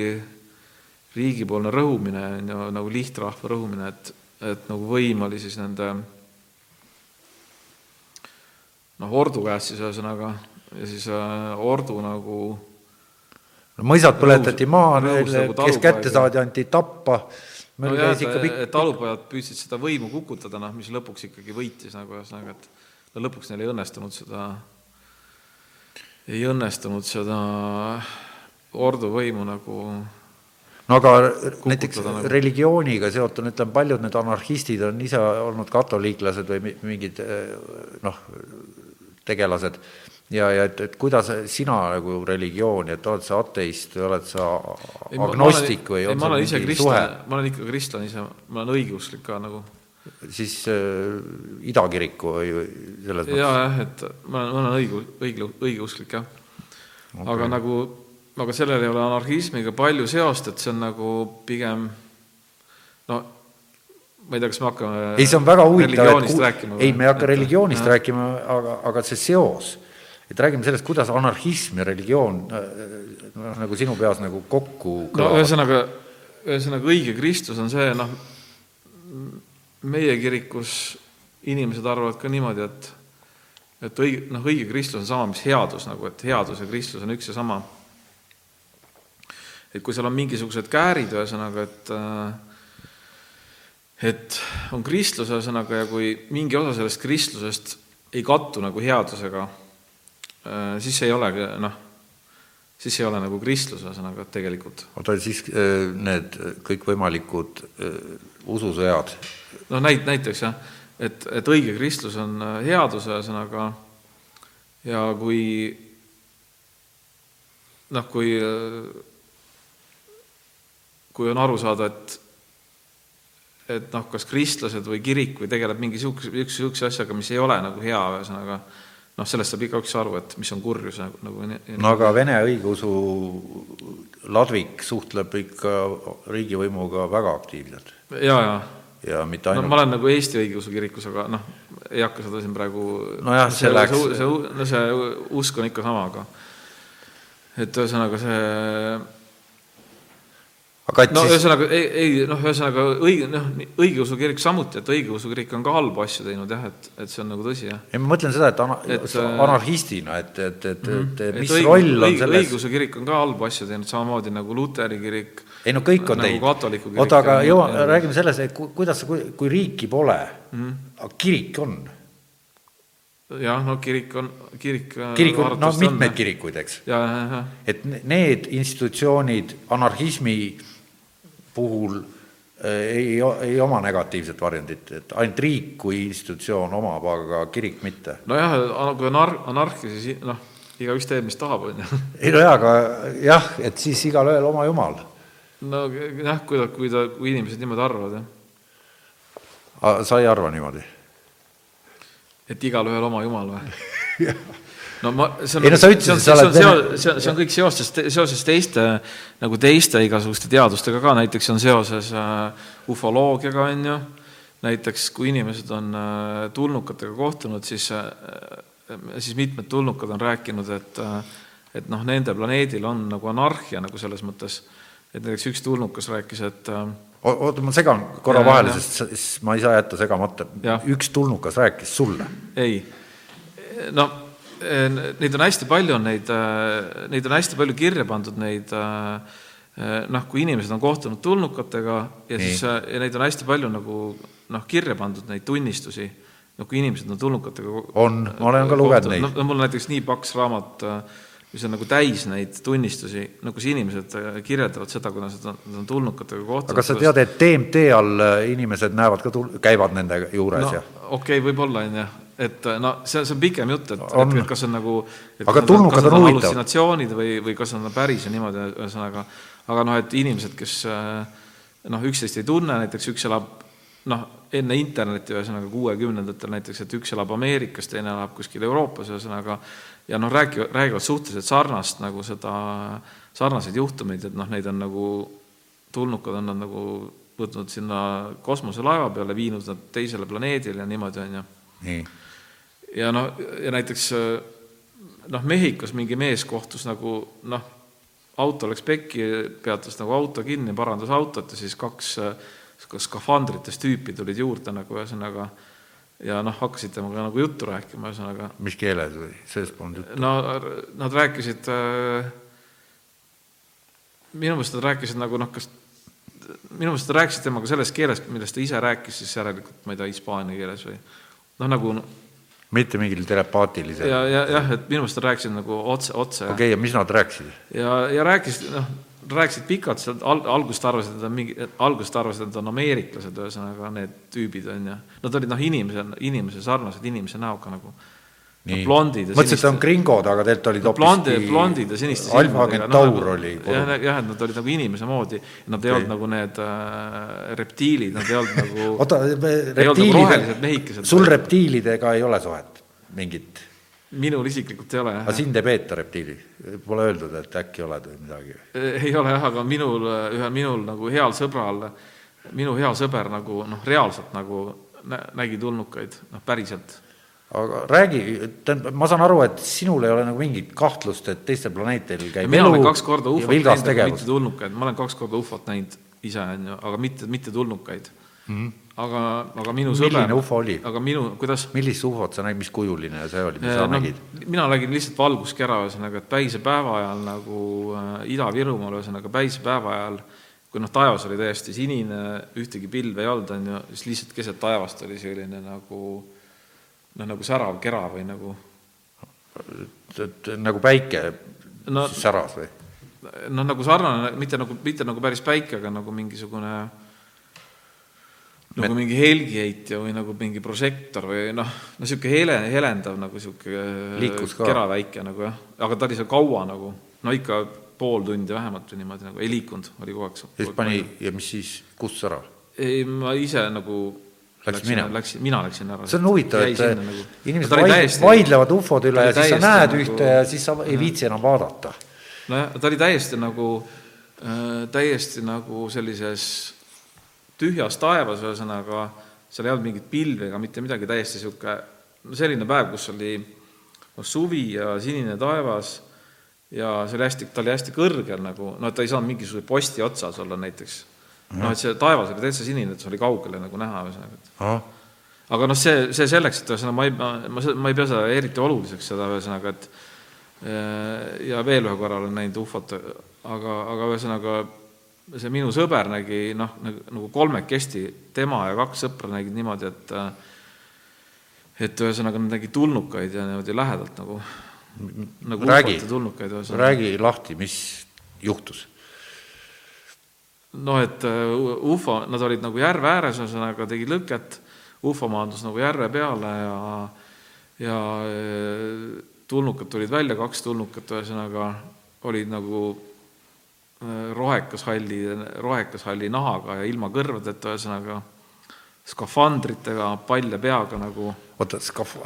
riigipoolne rõhumine, on ju, nagu lihtrahva rõhumine, et, et nagu võim oli siis nende noh, ordu käes siis ühesõnaga ja siis äh, ordu nagu no mõisad põletati maha, neile, nagu kes kätte saadi, anti tappa. no jah, ikka pikk, et talupojad püüdsid seda võimu kukutada, noh, mis lõpuks ikkagi võitis nagu ühesõnaga, et lõpuks neil ei õnnestunud seda, ei õnnestunud seda ordu võimu nagu no aga näiteks nagu. religiooniga seotuna, ütleme, paljud need anarhistid on ise olnud katoliiklased või mi- mingid eh, noh, tegelased ja, ja et, et kuidas sina nagu religiooni, et oled sa ateist või oled sa agnostik või ei, ma olen ise kristlane, ma olen ikka kristlane ise, ma olen õigeusklik ka nagu. Siis äh, idakiriku või selles ja, mõttes? jah, et ma olen, ma olen õigu-, õige, õigeusklik jah okay.. aga nagu, aga sellel ei ole anarhismiga palju seost, et see on nagu pigem no ma ei tea, kas me hakkame ei, see on väga huvitav, et ei, me ei hakka Et- religioonist jah. rääkima, aga, aga see seos, et räägime sellest, kuidas anarhism ja religioon noh, nagu sinu peas nagu kokku no ühesõnaga, ühesõnaga õige kristlus on see, noh, meie kirikus inimesed arvavad ka niimoodi, et et õige, noh, õige kristlus on sama, mis headus nagu, et headus ja kristlus on üks ja sama. et kui seal on mingisugused käärid, ühesõnaga, et äh, et on kristlus, ühesõnaga, ja kui mingi osa sellest kristlusest ei kattu nagu headusega, siis ei olegi, noh, siis ei ole nagu kristlus, ühesõnaga, tegelikult. oota, siis äh, need kõikvõimalikud äh, ususõjad, noh, näit-, näiteks jah, et, et õige kristlus on äh, headus, ühesõnaga, ja kui noh, kui, kui on aru saada, et et noh, kas kristlased või kirik või tegeleb mingi niisuguse, niisuguse asjaga, mis ei ole nagu hea, ühesõnaga noh, sellest saab igaüks aru, et mis on kurjus nagu, nagu no aga Vene õigeusu ladvik suhtleb ikka riigivõimuga väga aktiivselt. Ja, ja ja mitte no ainult ma olen nagu Eesti õigeusu kirikus, aga noh, ei hakka seda siin praegu Nojah, see läks- see, see, no see usk on ikka sama, aga et ühesõnaga see aga et no siis ühesõnaga ei, ei noh, ühesõnaga õige, noh, õigeusu kirik samuti, et õigeusu kirik on ka halbu asju teinud jah, et, et see on nagu tõsi, jah. ei, ma mõtlen seda, et ana- Et, äh, anarhistina, et, et, et, et, et mis õige- roll on õige- selles õigeusu kirik on ka halbu asju teinud, samamoodi nagu Luteri kirik. Ei no kõik on nagu kirik oota, aga jõua, räägime selles, et ku, kuidas, kui, kui riiki pole mm, aga kirik on. jah, no kirik on, kirik. kirik on, no arvatavasti mitmeid kirikuid, eks. et ne- need institutsioonid anarhismi puhul äh, ei, ei oma negatiivset varjundit, et ainult riik kui institutsioon omab, aga kirik mitte. nojah, kui on anar-, anarhia, siis noh, igaüks teeb, mis tahab, on ju. ei no jaa, aga jah, et siis igalühel oma jumal. No jah, kui ta, kui ta, kui inimesed niimoodi arvavad, jah. sa ei arva niimoodi? et igalühel oma jumal või? no ma, see on, Ei no sa ütlesid, on, sa oled see on, see on, see on kõik seoses, seoses teiste, nagu teiste igasuguste teadustega ka, näiteks on seoses äh, ufoloogiaga, on ju, näiteks kui inimesed on äh, tulnukatega kohtunud, siis äh, siis mitmed tulnukad on rääkinud, et äh, et noh, nende planeedil on nagu anarhia nagu selles mõttes, et näiteks üks tulnukas rääkis, et äh, oota, ma segan korra vahele, sest siis ma ei saa jätta segamata. Üks tulnukas rääkis sulle. ei, no eh, neid on hästi palju, on neid, neid on hästi palju kirja pandud, neid eh, noh, kui inimesed on kohtunud tulnukatega ja Nii. siis ja neid on hästi palju nagu noh, kirja pandud neid tunnistusi, noh, kui inimesed on tulnukatega On, ma olen ka lugenud neid. no, mul on näiteks nii paks raamat, mis on nagu täis neid tunnistusi, no kus inimesed eh, kirjeldavad seda, kuidas nad on, nad on tulnukatega kohtunud. aga sa tead, et TMT all äh, inimesed näevad ka käivad nende juures no ja okei okay,, võib-olla on ju, et no see, see on pikem jutt, et, On. et kas on nagu et Aga kas tulnukad kas on need huvitav. hallusinatsioonid või, või kas on päris ja niimoodi, ühesõnaga, aga noh, et inimesed, kes äh, noh, üksteist ei tunne, näiteks üks elab noh, enne internetti, ühesõnaga kuuekümnendatel näiteks, et üks elab Ameerikas, teine elab kuskil Euroopas, ühesõnaga, ja noh, räägivad, räägivad suhteliselt sarnast nagu seda, sarnaseid juhtumeid, et noh, neid on nagu, tulnukad on nad nagu võtnud sinna kosmoselaeva peale, viinud nad teisele planeedile ja niimoodi, on ju. nii, ja noh, ja näiteks noh, Mehhikos mingi mees kohtus nagu noh, auto läks pekki, peatas nagu auto kinni, parandas autot ja siis kaks skafandrites tüüpi tulid juurde nagu ühesõnaga ja noh, hakkasid temaga nagu juttu rääkima, ühesõnaga mis keeles või, sellest polnud juttu? no nad rääkisid äh, minu meelest nad rääkisid nagu noh, kas minu meelest nad rääkisid temaga selles keeles, millest ta ise rääkis, siis järelikult ma ei tea, hispaania keeles või noh, nagu mitte mingil telepaatilisel? ja, ja jah, et minu meelest nad rääkisid nagu otse, otse. okei okay,, ja mis nad rääkisid? ja, ja rääkisid, noh, rääkisid pikalt, sealt al-, algusest arvasid, et on mingi, algusest arvasid, et on ameeriklased, ühesõnaga need tüübid on ju. Nad olid noh, inimese, inimese sarnased, inimese näoga nagu nii, blondid ja mõtlesin, et on gringod, aga tegelikult olid no, blondi, hoopiski blondid ja siniste Alfa Centaur oli jah, jah, et nad olid nagu inimese moodi, nad ei Okei. olnud nagu need äh, reptiilid, nad ei olnud nagu oota, nagu mehikesed. sul reptiilidega ei ole suhet mingit? Minul isiklikult ei ole aga sind ei peeta reptiili? Pole öeldud, et äkki oled või midagi? ei ole jah, aga minul, ühel minul nagu heal sõbral, minu hea sõber nagu noh, reaalselt nagu nä- nägi tulnukaid, noh päriselt aga räägi, tähendab, ma saan aru, et sinul ei ole nagu mingit kahtlust, et teistel planeetidel käib mina olen kaks korda ja ufot näinud, aga tegevus mitte tulnukaid, ma olen kaks korda ufot näinud ise, on ju, aga mitte, mitte tulnukaid mm. -hmm. Aga, aga minu Milline sõber ufo oli? aga minu, kuidas millist ufot sa nägid, mis kujuline see oli, mis sa no, nägid? mina nägin lihtsalt valguskera, ühesõnaga, et päisepäeva ajal nagu äh, Ida-Virumaal, ühesõnaga päisepäeva ajal, kui noh, taevas oli täiesti sinine, ühtegi pilve ei olnud, on ju, siis lihtsalt keset taevast oli selline nagu noh, nagu särav kera või nagu nagu päike No- säras või? noh, nagu sarnane, mitte nagu, mitte nagu päris päike, aga nagu mingisugune nagu mingi helgiheitja või nagu mingi prožektor või noh, no niisugune hele, helendav nagu niisugune ka. kera väike nagu jah, aga ta oli seal kaua nagu, no ikka pool tundi vähemalt või niimoodi nagu, ei liikunud, oli kogu aeg ja siis pani ja mis siis, kustus ära? ei, ma ise nagu Läksid läksin, minema? läksin, mina läksin ära. see on huvitav, et sinna nagu, nagu. inimesed vaid, täiesti- vaidlevad ufode üle ja siis sa näed nagu- ühte ja siis sa ei viitsi enam vaadata. nojah, ta oli täiesti nagu äh,, täiesti nagu sellises tühjas taevas, ühesõnaga seal ei olnud mingit pilvi ega mitte midagi, täiesti niisugune no selline päev, kus oli noh, suvi ja sinine taevas ja see oli hästi, ta oli hästi kõrgel nagu, no et ta ei saanud mingisuguse posti otsas olla näiteks. noh, et see taevas oli täitsa sinine, et see oli kaugele nagu näha, ühesõnaga, aga noh, see, see selleks, et ühesõnaga ma ei, ma, ma, ma ei pea seda eriti oluliseks, seda ühesõnaga, et ja veel ühe korra olen näinud ufot, aga, aga ühesõnaga see minu sõber nägi noh, nagu, kolmekesti, tema ja kaks sõpra nägid niimoodi, et et ühesõnaga nad nägid tulnukaid ja niimoodi lähedalt nagu, nagu räägi räägi lahti, mis juhtus? noh, et äh, ufo, nad olid nagu järve ääres, ühesõnaga tegi lõket, ufo maandus nagu järve peale ja ja äh, tulnukad tulid välja, kaks tulnukat ühesõnaga olid nagu rohekas halli, rohekas halli nahaga ja ilma kõrvadeta, ühesõnaga skafandritega, palja peaga nagu, oota, skaf-,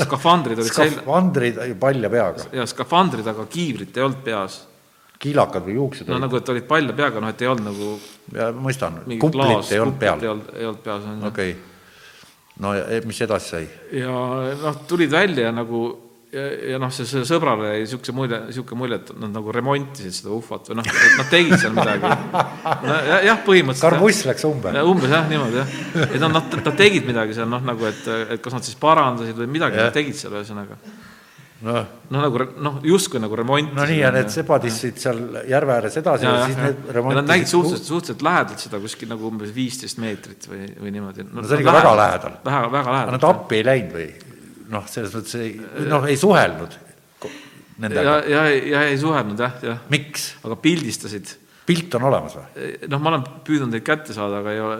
skafandrid olid sel-, skafandrid palja peaga, ja skafandrid, aga kiivrit ei olnud peas. kiilakad või juuksed no olid? nagu, et olid palja peaga, noh, et ei olnud nagu ja mõistan, klaas, ei olnud peal ei, olnud, ei olnud peas, on ju. okei okay. no ja mis edasi sai? ja noh, tulid välja nagu ja, ja noh, see, see sõbrale jäi niisuguse mulje, niisugune mulje, et nad nagu remontisid seda ufot või noh, et nad tegid seal midagi. no ja- jah, põhimõtteliselt. karbuss läks umbe. umbes jah, niimoodi jah. et noh, nad, nad tegid midagi seal noh, nagu et, et kas nad siis parandasid või midagi Jah. nad tegid seal ühesõnaga. noh, noh, nagu noh, justkui nagu remontisid. no nii ja need sebad istusid seal järve ääres edasi ja, ja, ja siis ja, need ja nad nägid remontisid suhteliselt, suhteliselt lähedalt seda kuskil nagu umbes viisteist meetrit või, või niimoodi. No see oli ka väga lähedal. väga, väga lähedal. nad appi ei läinud või? Noh, selles mõttes ei, noh, ei suhelnud ko- ja, nendega. ja, ja ei suhelnud jah, jah. miks? aga pildistasid pilt on olemas või? noh, ma olen püüdnud neid kätte saada, aga ei ole.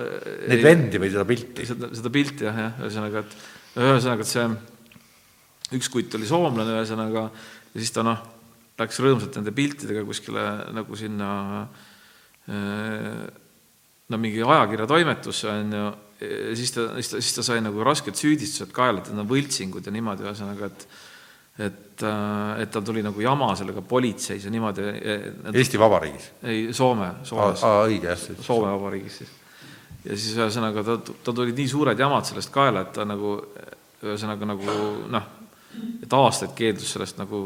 Neid vendi või seda pilti? seda, seda pilti jah, jah, ühesõnaga, et ühesõnaga, et see üks kutt oli soomlane, ühesõnaga, ja siis ta noh, läks rõõmsalt nende piltidega kuskile nagu sinna no mingi ajakirjatoimetusse on ju, siis ta, siis ta, siis ta sai nagu rasked süüdistused kaela, et need on võltsingud ja niimoodi, ühesõnaga, et et, et tal tuli nagu jama sellega politseis ja niimoodi. Eesti Vabariigis? ei, Soome, Soomes. aa, õige, jah. Soome Vabariigis siis. ja siis ühesõnaga ta, ta tulid nii suured jamad sellest kaela, et ta nagu ühesõnaga nagu noh, et aastaid keeldus sellest nagu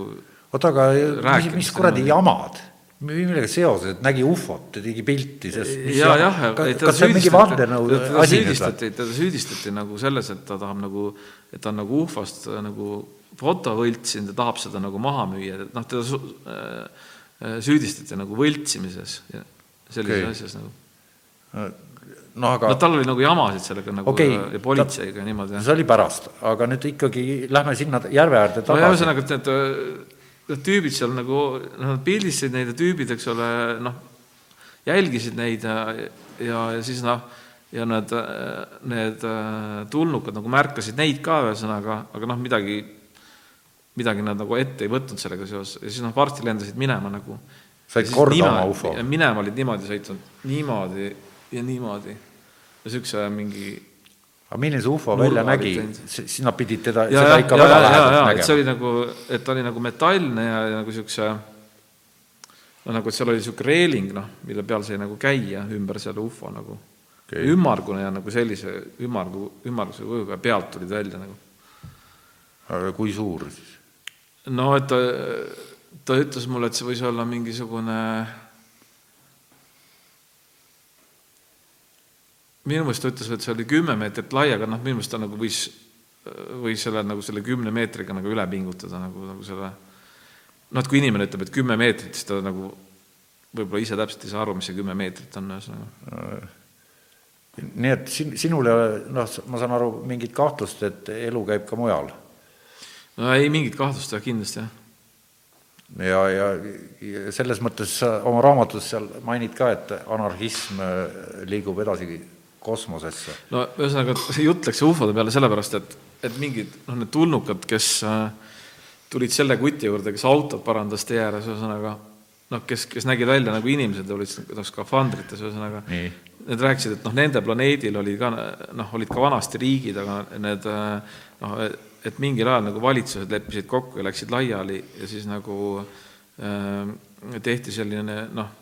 oota, aga mis, Rääkimist mis kuradi niimoodi. jamad? Millega seoses, et nägi ufot ja tegi pilti, sest mis ja, jah, kas see on mingi süüdistati- vandenõu asi süüdistati, teda süüdistati nagu selles, et ta tahab nagu, et ta on nagu ufast äh, nagu foto võltsinud ja tahab seda nagu maha müüa, et noh, teda äh, äh, süüdistati nagu võltsimises ja sellises Okei. asjas nagu. noh, aga no tal oli nagu jamasid sellega nagu okay, ja politseiga ja niimoodi. see oli pärast, aga nüüd ikkagi lähme sinna järve äärde no tagasi. ühesõnaga, et need, need tüübid seal nagu, noh, nad pildistasid neid tüübid, eks ole, noh, jälgisid neid ja, ja, ja siis noh, ja need, need äh, tulnukad nagu märkasid neid ka ühesõnaga, aga noh, midagi, midagi nad nagu ette ei võtnud sellega seoses ja siis noh, varsti lendasid minema nagu. Said korda nime- oma ufo. minema olid niimoodi sõitnud, niimoodi ja niimoodi. ja siukse mingi aga milline see ufo välja nägi, nad pidid teda, seda ikka ja, väga ja, lähedalt ja, et see nägema. oli nagu, et ta oli nagu metallne ja, ja nagu siukse no nagu, et seal oli siuke reeling, noh, mille peal sai nagu käia ümber selle ufo nagu okay. ümmargune ja nagu sellise ümmargu, ümmarguse kujuga ja pealt tulid välja nagu. aga kui suur siis? no et ta, ta ütles mulle, et see võis olla mingisugune minu meelest ta ütles, et see oli kümme meetrit lai, aga noh, minu meelest ta nagu võis, võis selle nagu selle kümne meetriga nagu üle pingutada nagu, nagu selle noh, et kui inimene ütleb, et kümme meetrit, siis ta nagu võib-olla ise täpselt ei saa aru, mis see kümme meetrit on, ühesõnaga. nii et sin-, sinul ei ole, noh, ma saan aru, mingit kahtlust, et elu käib ka mujal. no ei mingit kahtlust jah, kindlasti jah. ja, ja, ja selles mõttes sa oma raamatus seal mainid ka, et anarhism äh, liigub edasi kosmosesse. no ühesõnaga, see jutt läks ufode peale sellepärast, et, et mingid noh, need tulnukad, kes äh, tulid selle kuti juurde, kes autot parandas tee ääres, ühesõnaga noh, kes, kes nägid välja nagu inimesed, olid noh, skafandrites, ühesõnaga. Need rääkisid, et noh, nende planeedil oli ka noh, olid ka vanasti riigid, aga need äh, noh, et mingil ajal nagu valitsused leppisid kokku ja läksid laiali ja siis nagu äh, tehti selline noh,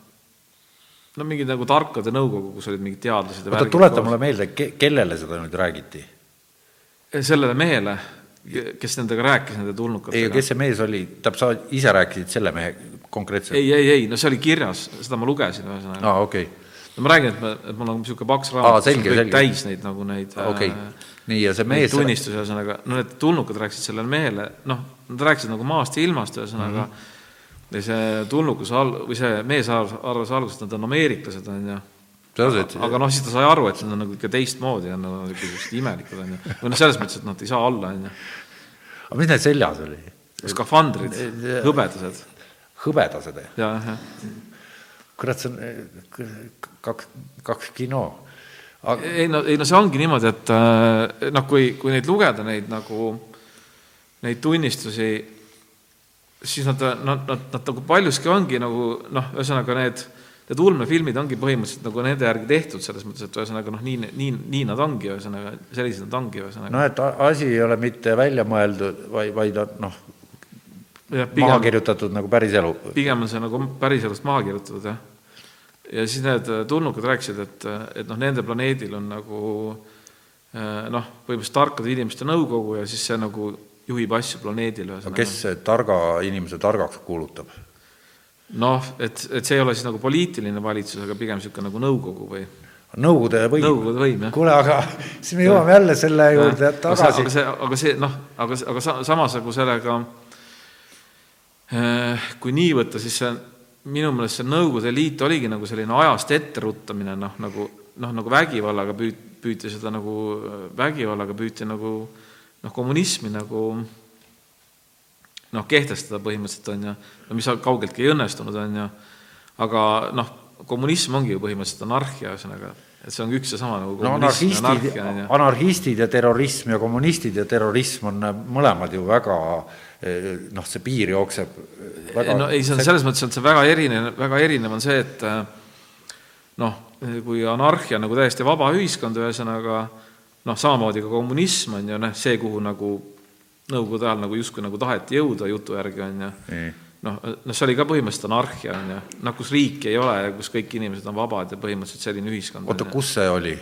no mingi nagu tarkade nõukogu, kus olid mingid teadlased ja oota, tuleta mulle meelde, kellele seda nüüd räägiti? sellele mehele, kes nendega rääkis, nende ei, tulnukatega. kes see mees oli, tähendab, sa ise rääkisid selle mehe konkreetselt? ei, ei, ei, no see oli kirjas, seda ma lugesin ühesõnaga aa, okei okay. no ma räägin, et me, et mul on niisugune paks Aa, raamat, selge, kõik täis neid nagu neid okei äh, nii, ja see mees... tunnistusi, ühesõnaga, no need tulnukad rääkisid sellele mehele, noh, nad rääkisid nagu maast ja ilmast, ühesõnaga mm, -hmm. Ja see tulnukas al-, või see mees arvas, alguses, et nad on ameeriklased, on ju, Tõenäoliselt- aga noh, siis ta sai aru, et nad on nagu ikka teistmoodi, on nagu niisugused imelikud, on ju. või noh, selles mõttes, et nad ei saa alla, on ju. aga mis neil seljas oli? skafandrid, hõbedased hõbedased või? ja, jah. kurat, see on eh, kaks, kaks kino. ei no, ei no see ongi niimoodi, et äh, noh, kui, kui neid lugeda, neid nagu, neid tunnistusi, siis nad, nad, nad, nad nagu paljuski ongi nagu noh, ühesõnaga need, need ulmefilmid ongi põhimõtteliselt nagu nende järgi tehtud, selles mõttes, et ühesõnaga noh, nii, nii, nii nad ongi, ühesõnaga sellised nad ongi, ühesõnaga noh, et asi ei ole mitte välja mõeldud, vaid, vaid noh, maha kirjutatud nagu päris elu. pigem on see nagu päriselust maha kirjutatud, jah. ja siis need äh, tulnukad rääkisid, et, et noh, nende planeedil on nagu äh, noh, põhimõtteliselt tarkade inimeste nõukogu ja siis see nagu juhib asju planeedil, aga ühesõnaga. kes see targa inimese targaks kuulutab? noh, et, et see ei ole siis nagu poliitiline valitsus, aga pigem niisugune nagu nõukogu või Nõukogude võim. Nõukogude võim, jah. kuule, aga siis me jõuame jälle selle juurde aga see, tagasi aga. see, aga see noh, aga, aga sa- samas nagu sellega eh, kui nii võtta, siis see minu meelest see Nõukogude Liit oligi nagu selline ajast etteruttamine, noh, nagu noh, nagu vägivallaga püüd-, püüti seda nagu, vägivallaga püüti nagu noh, kommunismi nagu noh, kehtestada põhimõtteliselt, on ju, no mis kaugeltki ei õnnestunud, on ju, aga noh, kommunism ongi ju põhimõtteliselt anarhia, ühesõnaga, et see on üks ja sama nagu no anarhistid anarhistid ja terrorism ja kommunistid ja terrorism on mõlemad ju väga noh, see piir jookseb väga no ei, see on selles mõttes, et see väga erinev, väga erinev on see, et äh, noh, kui anarhia nagu täiesti vaba ühiskond, ühesõnaga noh, samamoodi ka kommunism on ju noh, see, kuhu nagu nõukogude ajal nagu justkui nagu taheti jõuda jutu järgi, on ju. Nii. noh, noh, see oli ka põhimõtteliselt anarhia, on ju, noh, kus riiki ei ole ja kus kõik inimesed on vabad ja põhimõtteliselt selline ühiskond. oota, kus see oli?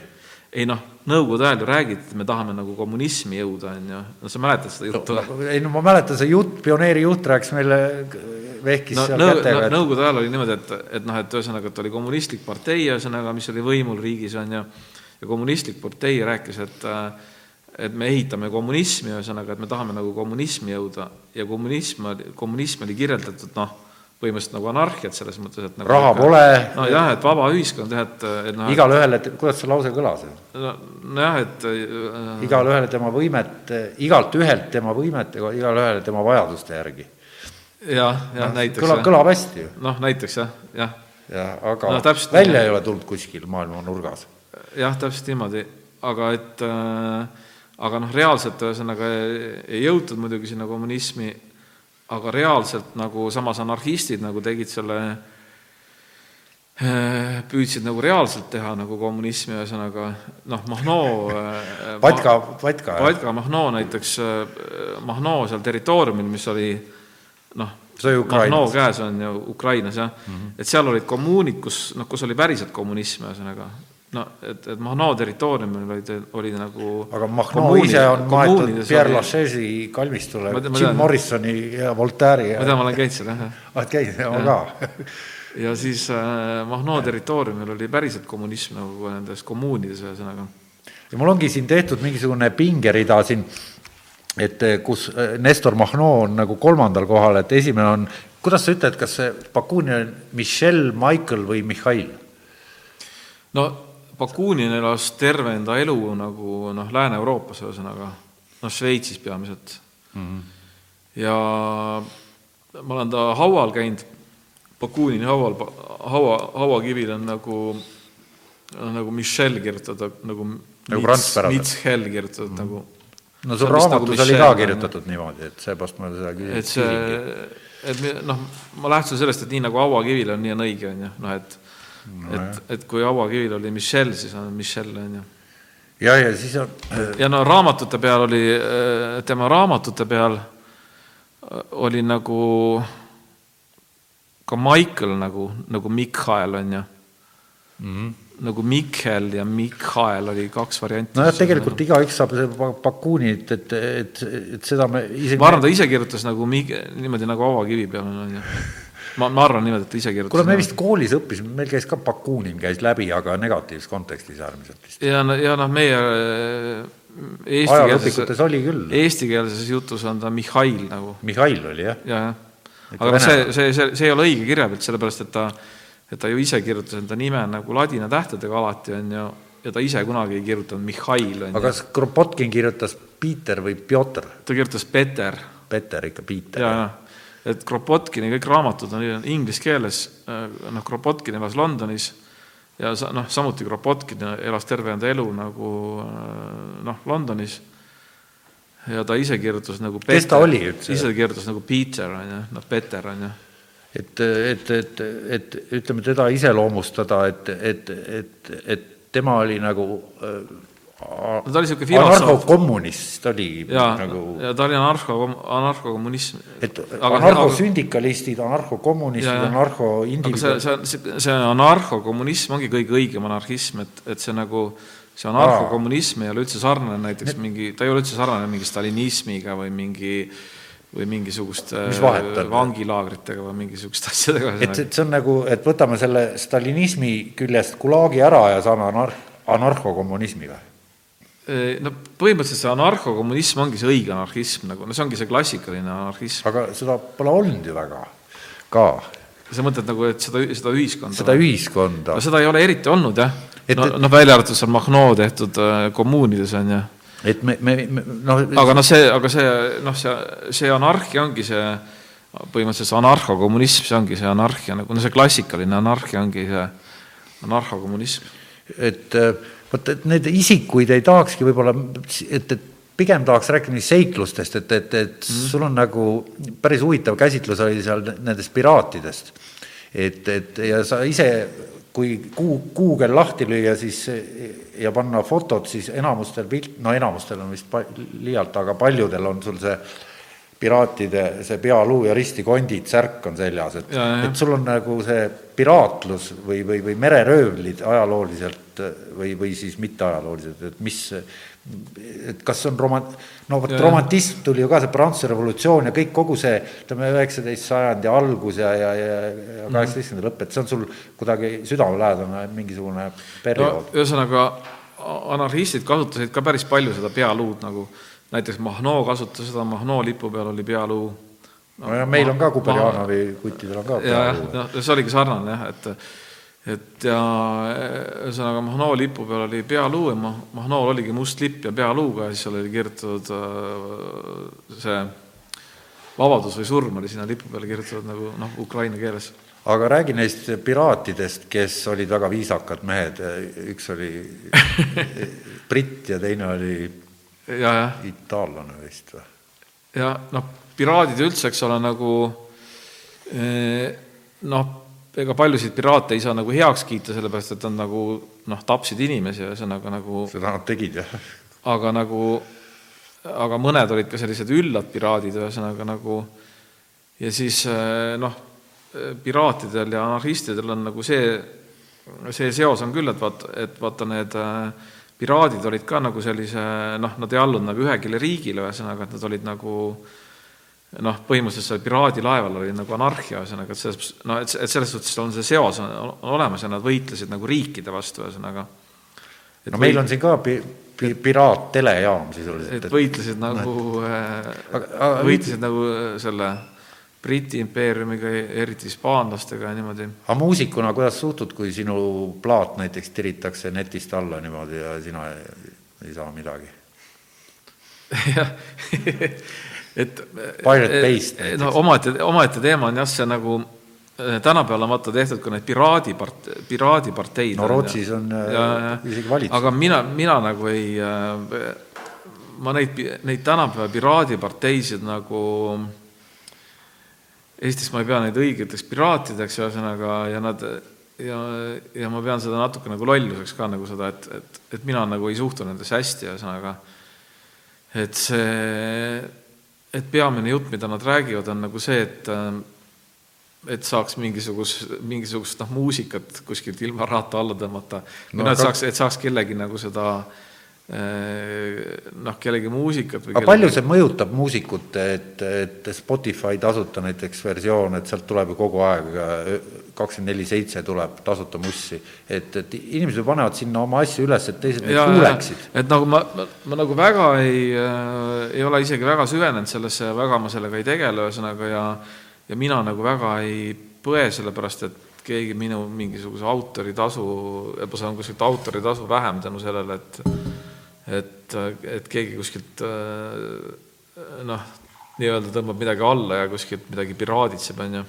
ei noh, nõukogude ajal ju räägiti, et me tahame nagu kommunismi jõuda, on ju, no sa mäletad seda juttu või? ei no ma mäletan, see jutt, pioneeri juht rääkis meile, vehkis no, seal nõu, kätega no, et nõukogude ajal oli niimoodi, et, et noh, et ühesõnaga, et oli kommunistlik partei, ühesõnaga, mis oli võimul riigis, on ju, ja kommunistlik partei rääkis, et äh, et me ehitame kommunismi, ühesõnaga, et me tahame nagu kommunismi jõuda ja kommunism, kommunism oli kirjeldatud noh, põhimõtteliselt nagu anarhiat selles mõttes, et nagu raha pole, nojah, et vaba ühiskond jah, et, et noh, igalühel, et kuidas see lause kõlas? no, nojah, et äh, igalühele tema võimet, igalt ühelt tema võimet ja igalühele tema vajaduste järgi. jah, jah, näiteks kõlab, jah. kõlab hästi ju. noh, näiteks jah, jah, jah, aga No no, täpselt välja nii. ei ole tulnud kuskil maailma nurgas. Jah, täpselt niimoodi, aga et äh, aga noh, reaalselt ühesõnaga ei, ei jõutud muidugi sinna kommunismi, aga reaalselt nagu samas anarhistid nagu tegid selle, püüdsid nagu reaalselt teha nagu kommunismi, ühesõnaga noh, Mahno äh, Vatka, Vatka, Vatka Mahno näiteks, Mahno seal territooriumil, mis oli noh. Mahno käes on ju Ukrainas jah mm, -hmm. et seal olid kommuunid, kus noh, kus oli päriselt kommunism, ühesõnaga no et, et Mahno territooriumil olid, olid nagu aga Mahno kommuunid- ise on maetud Pierre oli- Lachaise kalmistule, Jim tean. Morrisoni ja Voltaire'i ma ja tean, ma olen käinud seal jah, ah, käis, ma ka. ja siis äh, Mahno territooriumil oli päriselt kommunism nagu nendes kommuunides, ühesõnaga. ja mul ongi siin tehtud mingisugune pingerida siin, et eh, kus eh, Nestor Mahno on nagu kolmandal kohal, et esimene on, kuidas sa ütled, kas see Bakunin on Michel, Michael või Mihhail? no Bakunin elas terve enda elu nagu noh, Lääne-Euroopas ühesõnaga, noh Šveitsis peamiselt mm. -hmm. ja ma olen ta haual käinud, Bakunini haual, haua, hauakivil on nagu nagu Michel kirjutatud nagu Nagu prantspäraselt. Mitchell kirjutatud mm -hmm. nagu no sul on vist nagu raamatus oli ka on ju. kirjutatud niimoodi, et seepärast ma seda küsin. et see, et noh, ma lähtusin sellest, et nii nagu hauakivil on, nii on õige, on ju, noh et et, et kui hauakivil oli Michel, siis on Michel, on ju. ja, ja siis on, ja no raamatute peal oli, tema raamatute peal äh, oli nagu ka Michael nagu, nagu Mikhail, on ju mm. -hmm. nagu Mikkel ja Mikhail oli kaks varianti. nojah, tegelikult igaüks saab seda Bakunit, et, et, et seda me isegi ma arvan, ta ise kirjutas nagu Mik-, niimoodi nagu hauakivi peal on, on ju. Ma, ma arvan niimoodi, et ise kirjutas. kuule, me vist koolis õppisime, meil käis ka Bakunin käis läbi, aga negatiivses kontekstis äärmiselt vist. ja, ja noh, meie äh, ajalooõpikutes oli küll, eestikeelses jutus on ta Mihhail nagu Mihhail oli jah, ja, jah. Ikka aga noh, see, vene. see, see, see ei ole õige kirjapilt, sellepärast et ta, et ta ju ise kirjutas enda nime nagu ladina tähtedega alati, on ju, ja ta ise kunagi ei kirjutanud Mihhail, aga kas Kropotkin kirjutas Peter või Pjotor? ta kirjutas Peter Peter ikka Peter. ja, ja, et Kropotkini kõik raamatud on inglise keeles, noh, Kropotkin elas Londonis ja sa-, noh, samuti Kropotkin elas terve enda elu nagu noh, Londonis ja ta ise kirjutas nagu Kes ta oli üldse? ise kirjutas nagu Peter, on ju, noh, Peter, on ju. et, et, et, et ütleme, teda iseloomustada, et, et, et, et tema oli nagu äh, no ta oli niisugune filosoof. anarhokommunist oli ja nagu ja ta oli anarho, anarhokommunism. et anarhosündikalistid, anarhokommunistid, aga see, see, see, see anarhokommunism ongi kõige õigem anarhism, et, et see nagu, see anarhokommunism ei ole üldse sarnane näiteks mingi, ta ei ole üldse sarnane mingi stalinismiga või mingi või mingisuguste on? vangilaagritega või mingisuguste asjadega. et, et see on nagu, et võtame selle stalinismi küljest gulaagi ära ja saame anar-, anarhokommunismi või? No põhimõtteliselt see anarhokommunism ongi see õige anarhism nagu, no see ongi see klassikaline anarhism. aga seda pole olnud ju väga ka, sa mõtled nagu, et seda, seda ühiskonda? seda ühiskonda no seda ei ole eriti olnud jah. Et- no, noh, välja arvatud seal Mahno tehtud äh, kommuunides on ju et me, me, me noh, aga noh, see, aga see noh, see, see anarhia ongi see, põhimõtteliselt see anarhokommunism, see ongi see anarhia nagu, no see klassikaline anarhia ongi see anarhokommunism. et äh, vot, et need isikuid ei tahakski võib-olla, et, et pigem tahaks rääkida neist seiklustest, et, et, et mm. sul on nagu päris huvitav käsitlus oli seal nendest piraatidest. et, et ja sa ise, kui kuu, Google lahti lüüa, siis ja panna fotod, siis enamustel pilt, no enamustel on vist liialt, aga paljudel on sul see piraatide see pealuu ja ristikondid, särk on seljas, et, et sul on nagu see piraatlus või, või, või mereröövlid ajalooliselt et või, või siis mitteajaloolised, et mis, et kas on roman-, no vot romantism tuli ju ka, see Prantsuse revolutsioon ja kõik, kogu see, ütleme, üheksateist sajandi algus ja, ja, ja, ja kaheksateistkümnenda lõpp, et see on sul kuidagi südamelähedane mingisugune periood. No,. ühesõnaga, anarhistid kasutasid ka päris palju seda pealuud nagu, näiteks Mahnoo kasutas seda, Mahnoo lipu peal oli pealuu. No, no ja meil on ka Kuperjanovi kuttidel on ka jah, noh, see oligi sarnane jah, et et ja ühesõnaga Mahnoo lipu peal oli pealuu ja Mahnool oligi must lipp ja pealuuga ja siis seal oli kirjutatud äh, see vabadus või surm oli sinna lipu peale kirjutatud nagu noh, ukraina keeles. aga räägi neist piraatidest, kes olid väga viisakad mehed, üks oli britt ja teine oli ja, ja. itaallane vist või? ja noh, piraadid üldse, eks ole, nagu eh, noh ega paljusid piraate ei saa nagu heaks kiita, sellepärast et nad nagu noh, tapsid inimesi, ühesõnaga nagu seda nad tegid, jah. aga nagu, aga mõned olid ka sellised üllad piraadid, ühesõnaga nagu ja siis eh, noh, piraatidel ja anarhistidel on nagu see, see seos on küll, et vaat, et vaata, need eh, piraadid olid ka nagu sellise noh, nad ei allunud nagu ühegile riigile, ühesõnaga, et nad olid nagu äh, noh, põhimõtteliselt seal piraadilaeval oli nagu anarhia, ühesõnaga, et selles, no et, et selles suhtes on see seos on, on olemas ja nad võitlesid nagu riikide vastu, ühesõnaga. no meil on siin ka pi-, pi-, piraattelejaam sisuliselt. et võitlesid nagu äh,, võitlesid nagu äh, selle Briti impeeriumiga, eriti hispaanlastega ja niimoodi. aga muusikuna, kuidas suhtud, kui sinu plaat näiteks tiritakse netist alla niimoodi ja sina ei, ei saa midagi? jah et Pirate Based näiteks. no omaette, omaette teema on jah, see nagu eh, tänapäeval on vaata tehtud ka need piraadipart-, piraadiparteid. no Rootsis on ja, ja, eh, isegi valitsus. aga mina, mina nagu ei, eh, ma neid, neid tänapäeva piraadiparteisid nagu Eestis ma ei pea neid õigeteks piraatideks, ühesõnaga, ja nad ja, ja ma pean seda natuke nagu lolluseks ka nagu seda, et, et, et mina nagu ei suhtu nendesse hästi, ühesõnaga, et see et peamine jutt, mida nad räägivad, on nagu see, et et saaks mingisugust, mingisugust noh, muusikat kuskilt ilma rahata alla tõmmata. No, noh, et saaks, et saaks kellegi nagu seda noh, kellegi muusikat või aga palju see mõjutab muusikut, et, et Spotify tasuta näiteks versioon, et sealt tuleb ju kogu aeg kakskümmend neli seitse tuleb tasuta mussi, et, et inimesed ju panevad sinna oma asju üles, et teised neid kuuleksid. et nagu ma, ma, ma nagu väga ei äh,, ei ole isegi väga süvenenud sellesse väga ma sellega ei tegele, ühesõnaga, ja ja mina nagu väga ei põe, sellepärast et keegi minu mingisuguse autoritasu, ma saan kuskilt autoritasu vähem tänu sellele, et et, et keegi kuskilt äh, noh, nii-öelda tõmbab midagi alla ja kuskilt midagi piraaditseb, on ju.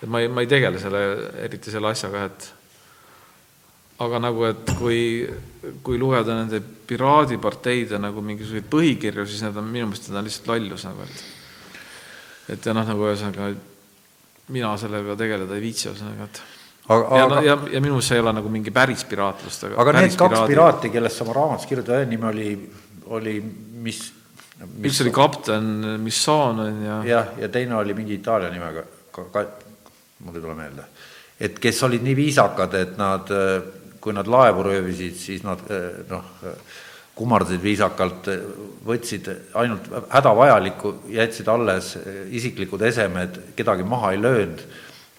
Et ma ei, ma ei tegele selle, eriti selle asjaga, et aga nagu, et kui, kui lugeda nende piraadiparteide nagu mingisuguseid põhikirju, siis need on minu meelest, need on lihtsalt lollus nagu, et et ja noh, nagu ühesõnaga mina sellega tegeleda ei viitsi, ühesõnaga, et aga, ja, aga, ja, ja minu meelest see ei ole nagu mingi päris piraatlust, aga aga need kaks piraati, kellest sa oma raamatus kirjutad, nimi oli, oli mis, mis üks oli kapten Misson on ja jah, ja teine oli mingi Itaalia nimega. Ka, ka, mul ei tule meelde. et kes olid nii viisakad, et nad, kui nad laevu röövisid, siis nad noh, kummardasid viisakalt, võtsid ainult hädavajalikku, jätsid alles isiklikud esemed, kedagi maha ei löönud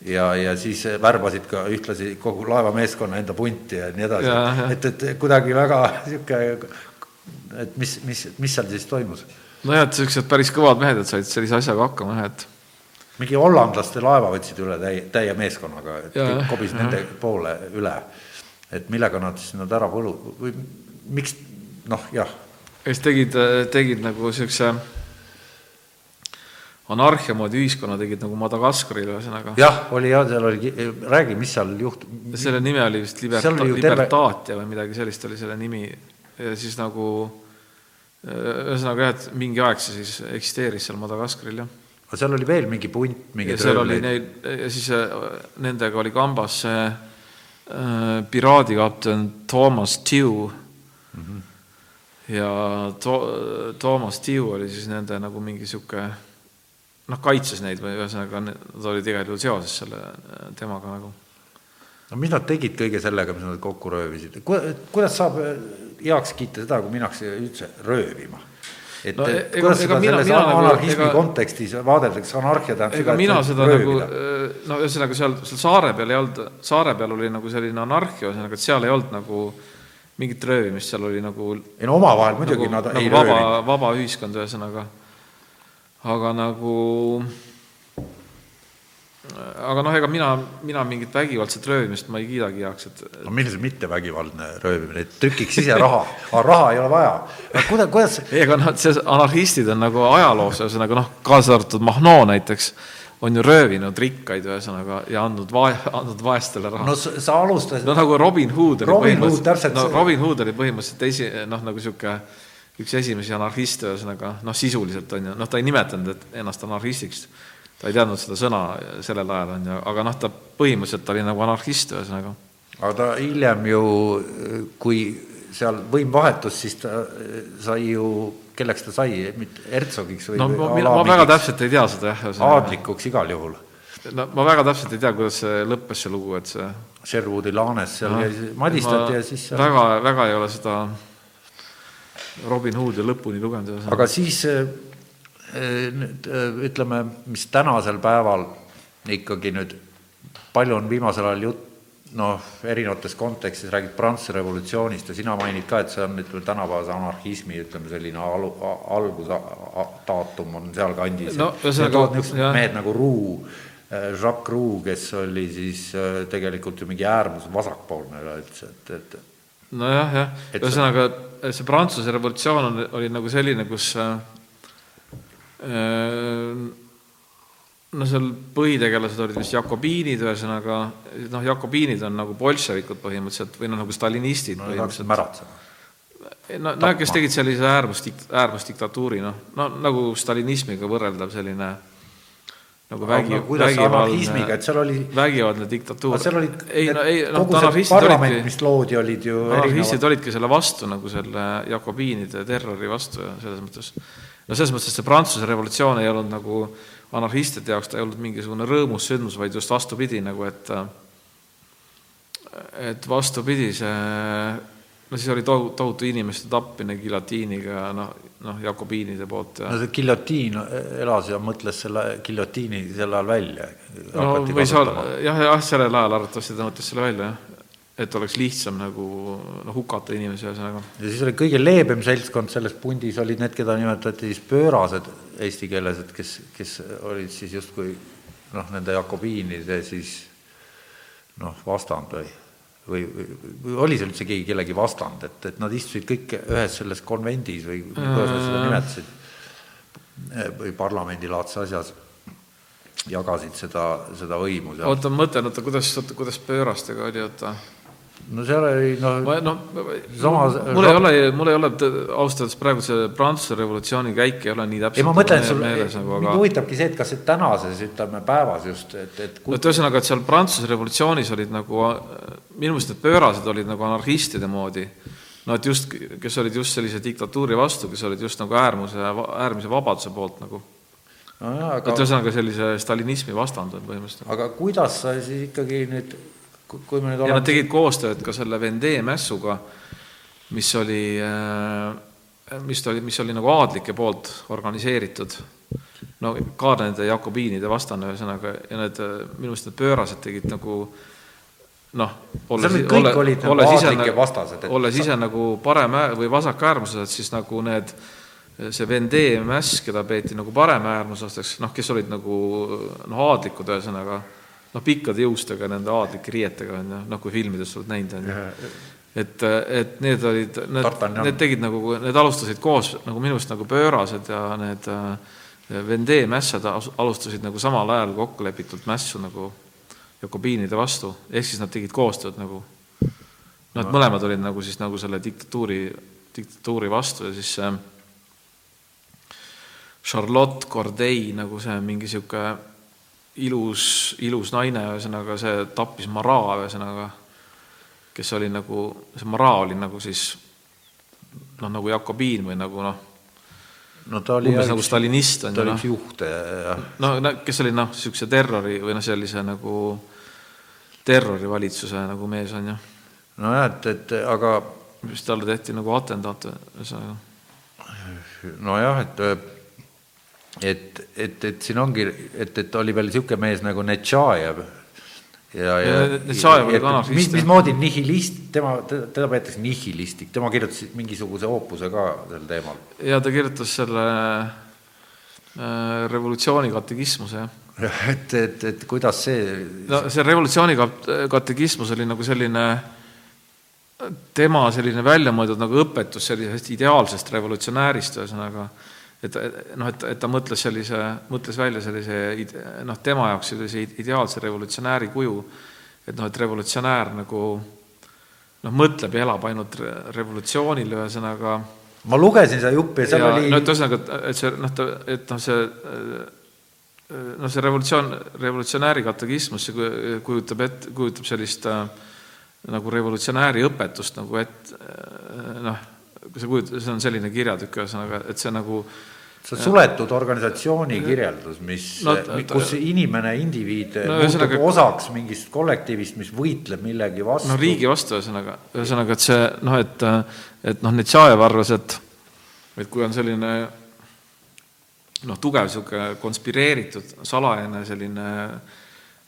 ja, ja siis värbasid ka ühtlasi kogu laevameeskonna enda punti ja nii edasi, et, et kuidagi väga niisugune, et mis, mis, mis seal siis toimus? nojah, et niisugused päris kõvad mehed, et said sellise asjaga hakkama, jah, et mingi hollandlaste laeva võtsid üle täie, täie meeskonnaga, et ja, kobis ja. nende poole üle. et millega nad siis nad ära põlu- või miks noh, jah. kes tegid, tegid nagu niisuguse anarhia moodi ühiskonna tegid nagu Madagaskaril ühesõnaga. jah, oli jah, seal oli, räägi, mis seal juhtus. selle nimi oli vist liberta-, Libertatia terve... või midagi sellist oli selle nimi ja siis nagu ühesõnaga jah, et mingi aeg see siis eksisteeris seal Madagaskaril, jah aga seal oli veel mingi punt, mingi seal oli neid, ja siis äh, nendega oli kambas see äh, piraadikapten Thomas Tew mm. -hmm. ja to-, Thomas Tew oli siis nende nagu mingi niisugune noh, kaitses neid või ühesõnaga nad olid igal juhul seoses selle äh, temaga nagu. no mis nad tegid kõige sellega, mis nad kokku röövisid, kuidas saab äh, heaks kiita seda, kui minnakse üldse röövima? et no, ega, kuidas ega, seda mina, selles mina, nagu- anarhismi ega, kontekstis vaadeldakse, anarhia tähendab ega seda, mina seda röövida. nagu, no ühesõnaga seal, seal saare peal ei olnud, saare peal oli nagu selline anarhia, ühesõnaga, et seal ei olnud nagu mingit röövimist, seal oli nagu ei no omavahel muidugi nagu, nad nagu ei vaba, röövinud. vaba ühiskond, ühesõnaga. Aga nagu aga noh, ega mina, mina mingit vägivaldset röövimist ma ei kiidagi heaks, et no milline see mittevägivaldne röövimine, et trükiks ise raha, aga raha ei ole vaja. kuidas, kuidas ei, aga noh, see anarhistid on nagu ajaloos, ühesõnaga noh, kaasa arvatud Mahnoo näiteks, on ju röövinud rikkaid ühesõnaga ja andnud vae-, andnud vaestele raha. no sa, alustasid no nagu Robin Hood oli Robin täpselt no. Robin Hood oli põhimõtteliselt esi-, noh, nagu niisugune üks esimesi anarhiste, ühesõnaga noh, sisuliselt on ju, noh, ta ei nimetanud et ennast anarhistiks ta ei teadnud seda sõna sellel ajal, on ju, aga noh, ta põhimõtteliselt ta oli nagu anarhist, ühesõnaga. aga ta hiljem ju, kui seal võim vahetus, siis ta sai ju, kelleks ta sai, hertsogiks või no ma, mina, ma väga täpselt ei tea seda jah. aadlikuks igal juhul. no ma väga täpselt ei tea, kuidas see lõppes, see lugu, et see Sherwoodi laanes seal no, madistati ja siis seal... väga, väga ei ole seda Robin Hoodi lõpuni lugenud. aga siis nüüd ütleme, mis tänasel päeval ikkagi nüüd palju on viimasel ajal jutt, noh, erinevates kontekstides räägib Prantsuse revolutsioonist ja sina mainid ka, et see on, ütleme, tänapäevase anarhismi, ütleme, selline alu-, algusdaatum on sealkandis no,. mehed nagu Roux, Jacques Roux, kes oli siis tegelikult ju mingi äärmus vasakpoolne üleüldse, et, et nojah, jah, ühesõnaga see Prantsuse revolutsioon on, oli nagu selline, kus äh, Ehm, no seal põhitegelased olid vist jakobiinid, ühesõnaga noh, jakobiinid on nagu bolševikud põhimõtteliselt või noh, nagu stalinistid no, põhimõtteliselt. no, no kes tegid sellise äärmusdikt-, äärmusdiktatuuri, noh, no nagu stalinismiga võrreldav selline nagu vägi, vägivaldne, et seal oli vägivaldne diktatuur. seal olid ei, no ei, noh, see parlament, mis loodi, olid ju anarhistid olidki selle vastu nagu selle jakobiinide terrori vastu ja selles mõttes no selles mõttes, see Prantsuse revolutsioon ei olnud nagu anarhistide jaoks, ta ei olnud mingisugune rõõmus sündmus, vaid just vastupidi, nagu et et vastupidi, see no siis oli tohu-, tohutu inimeste tapmine giljotiiniga, noh, noh, jakobiinide poolt ja no see giljotiin elas ja mõtles selle giljotiini sel ajal välja. no võis olla, jah, jah, sellel ajal arvatavasti ta mõtles selle välja, jah et oleks lihtsam nagu noh, hukata inimesi, ühesõnaga. ja siis oli kõige leebem seltskond selles pundis olid need, keda nimetati siis pöörased eesti keeles, et kes, kes olid siis justkui noh, nende jakobiinide siis noh, vastand või või, või, oli seal üldse keegi kellegi vastand, et, et nad istusid kõik ühes selles konvendis või kuidas nad seda nimetasid, või parlamendilaadse asjas, jagasid seda, seda võimu seal. oota, ma mõtlen, oota, kuidas, kuidas pöörastega oli, oota no seal oli noh ma noh, samas mul ei ole, mul ei ole ausalt öeldes praegu see Prantsuse revolutsiooni käik ei ole nii täpselt ei ma mõtlen, et sul, nagu, aga... mind huvitabki see, et kas see tänases, ütleme, päevas just, et, et no et ühesõnaga, et seal Prantsuse revolutsioonis olid nagu, minu meelest need pöörased olid nagu anarhistide moodi, no et just, kes olid just sellise diktatuuri vastu, kes olid just nagu äärmuse, äärmise vabaduse poolt nagu no jah, aga et ühesõnaga sellise stalinismi vastand on põhimõtteliselt. aga kuidas sa siis ikkagi nüüd kui me nüüd oleme ja nad tegid koostööd ka selle Vendee mässuga, mis oli, äh, mis oli, mis oli nagu aadlike poolt organiseeritud, no ka nende jakobiinide vastane, ühesõnaga, ja need, minu meelest need pöörased tegid nagu noh, olles, ole, olles nagu ise, vastased, et... olles ise nagu parem või vasakäärmuslased, siis nagu need, see Vendee mäss, keda peeti nagu paremäärmuslasteks, noh, kes olid nagu noh, aadlikud ühesõnaga noh, pikkade juustega, nende aadlike riietega, on ju, noh, kui filmides oled näinud, on ju. et, et need olid, need, need tegid nagu, need alustasid koos nagu minu arust nagu pöörased ja need äh, Vendee mässad alustasid nagu samal ajal kokkulepitult mässu nagu jakobiinide vastu, ehk siis nad tegid koostööd nagu. Noh, et mõlemad olid nagu siis nagu selle diktatuuri, diktatuuri vastu ja siis see Charlotte Corday nagu see mingi niisugune ilus, ilus naine, ühesõnaga see tappis Maraa, ühesõnaga, kes oli nagu, see Maraa oli nagu siis noh, nagu Jakobiin või nagu noh, no ta oli umbes nagu stalinist on ju noh. juht, jah. no kes oli noh, niisuguse terrori või noh, sellise nagu terrorivalitsuse nagu mees on ju. nojah, et, et aga mis talle tehti nagu atendaat, ühesõnaga. nojah, et et, et, et siin ongi, et, et oli veel niisugune mees nagu Netšajev ja, ja, oli ka anarhist. mis, mismoodi nihilist, tema, teda peetakse nihilistik, tema kirjutas mingisuguse oopuse ka sel teemal. ja ta kirjutas selle äh, revolutsiooni katekismuse, jah jah, et, et, et kuidas see no see revolutsiooni katekismus oli nagu selline tema selline välja mõeldud nagu õpetus sellisest ideaalsest revolutsionäärist, ühesõnaga et noh, et, et ta mõtles sellise, mõtles välja sellise noh, tema jaoks sellise ideaalse revolutsionääri kuju, et noh, et revolutsionäär nagu noh, mõtleb ja elab ainult revolutsioonile, ühesõnaga. Ma lugesin seda juppi ja seal ja, oli no et ühesõnaga, et see noh, ta, et noh, see noh, see revolutsioon, revolutsionääri katekismus, see kujutab ette, kujutab sellist äh, nagu revolutsionääri õpetust nagu et noh, see kujut-, see on selline kirjatükk, ühesõnaga, et see nagu see suletud organisatsiooni kirjeldus, mis no,, kus inimene, indiviid no, muutub osaks mingist kollektiivist, mis võitleb millegi vastu. no riigi vastu, ühesõnaga, ühesõnaga, et see noh, et, et noh, Netšajev arvas, et et kui on selline noh, tugev niisugune konspireeritud salajane selline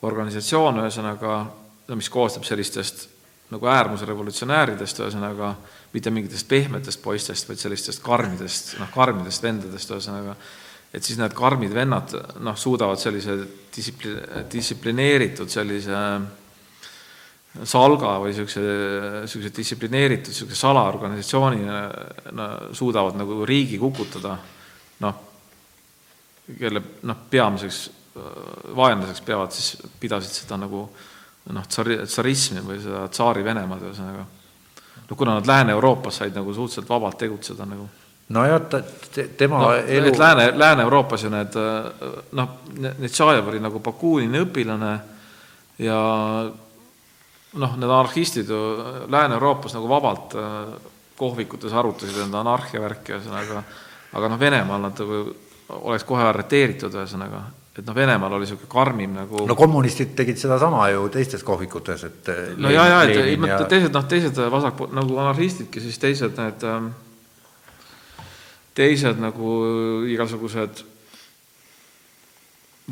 organisatsioon, ühesõnaga, no mis koosneb sellistest nagu äärmusrevolutsionääridest, ühesõnaga mitte mingitest pehmetest poistest, vaid sellistest karmidest, noh, karmidest vendadest, ühesõnaga, et siis need karmid vennad, noh, suudavad sellise distsipli-, distsiplineeritud sellise salga või niisuguse, niisuguse distsiplineeritud niisuguse salaorganisatsiooni no, suudavad nagu riigi kukutada, noh, kelle noh, peamiseks vaenlaseks peavad siis, pidasid seda nagu noh, tsari-, tsarismi või seda tsaari-Venemaad, ühesõnaga. No kuna nad Lääne-Euroopas said nagu suhteliselt vabalt tegutseda nagu. nojah, ta, tema no, elu Lääne, Lääne-Euroopas ju need noh, Netšajev oli nagu Bakuunini õpilane ja noh, need anarhistid ju Lääne-Euroopas nagu vabalt kohvikutes arutasid enda anarhiavärki, ühesõnaga, aga noh, Venemaal nad nagu oleks kohe arreteeritud, ühesõnaga, et noh, Venemaal oli niisugune karmim nagu no kommunistid tegid sedasama ju teistes kohvikutes, et no ja, ja, et ja... teised noh, teised vasakpool, nagu anarhistidki, siis teised need ähm, teised nagu igasugused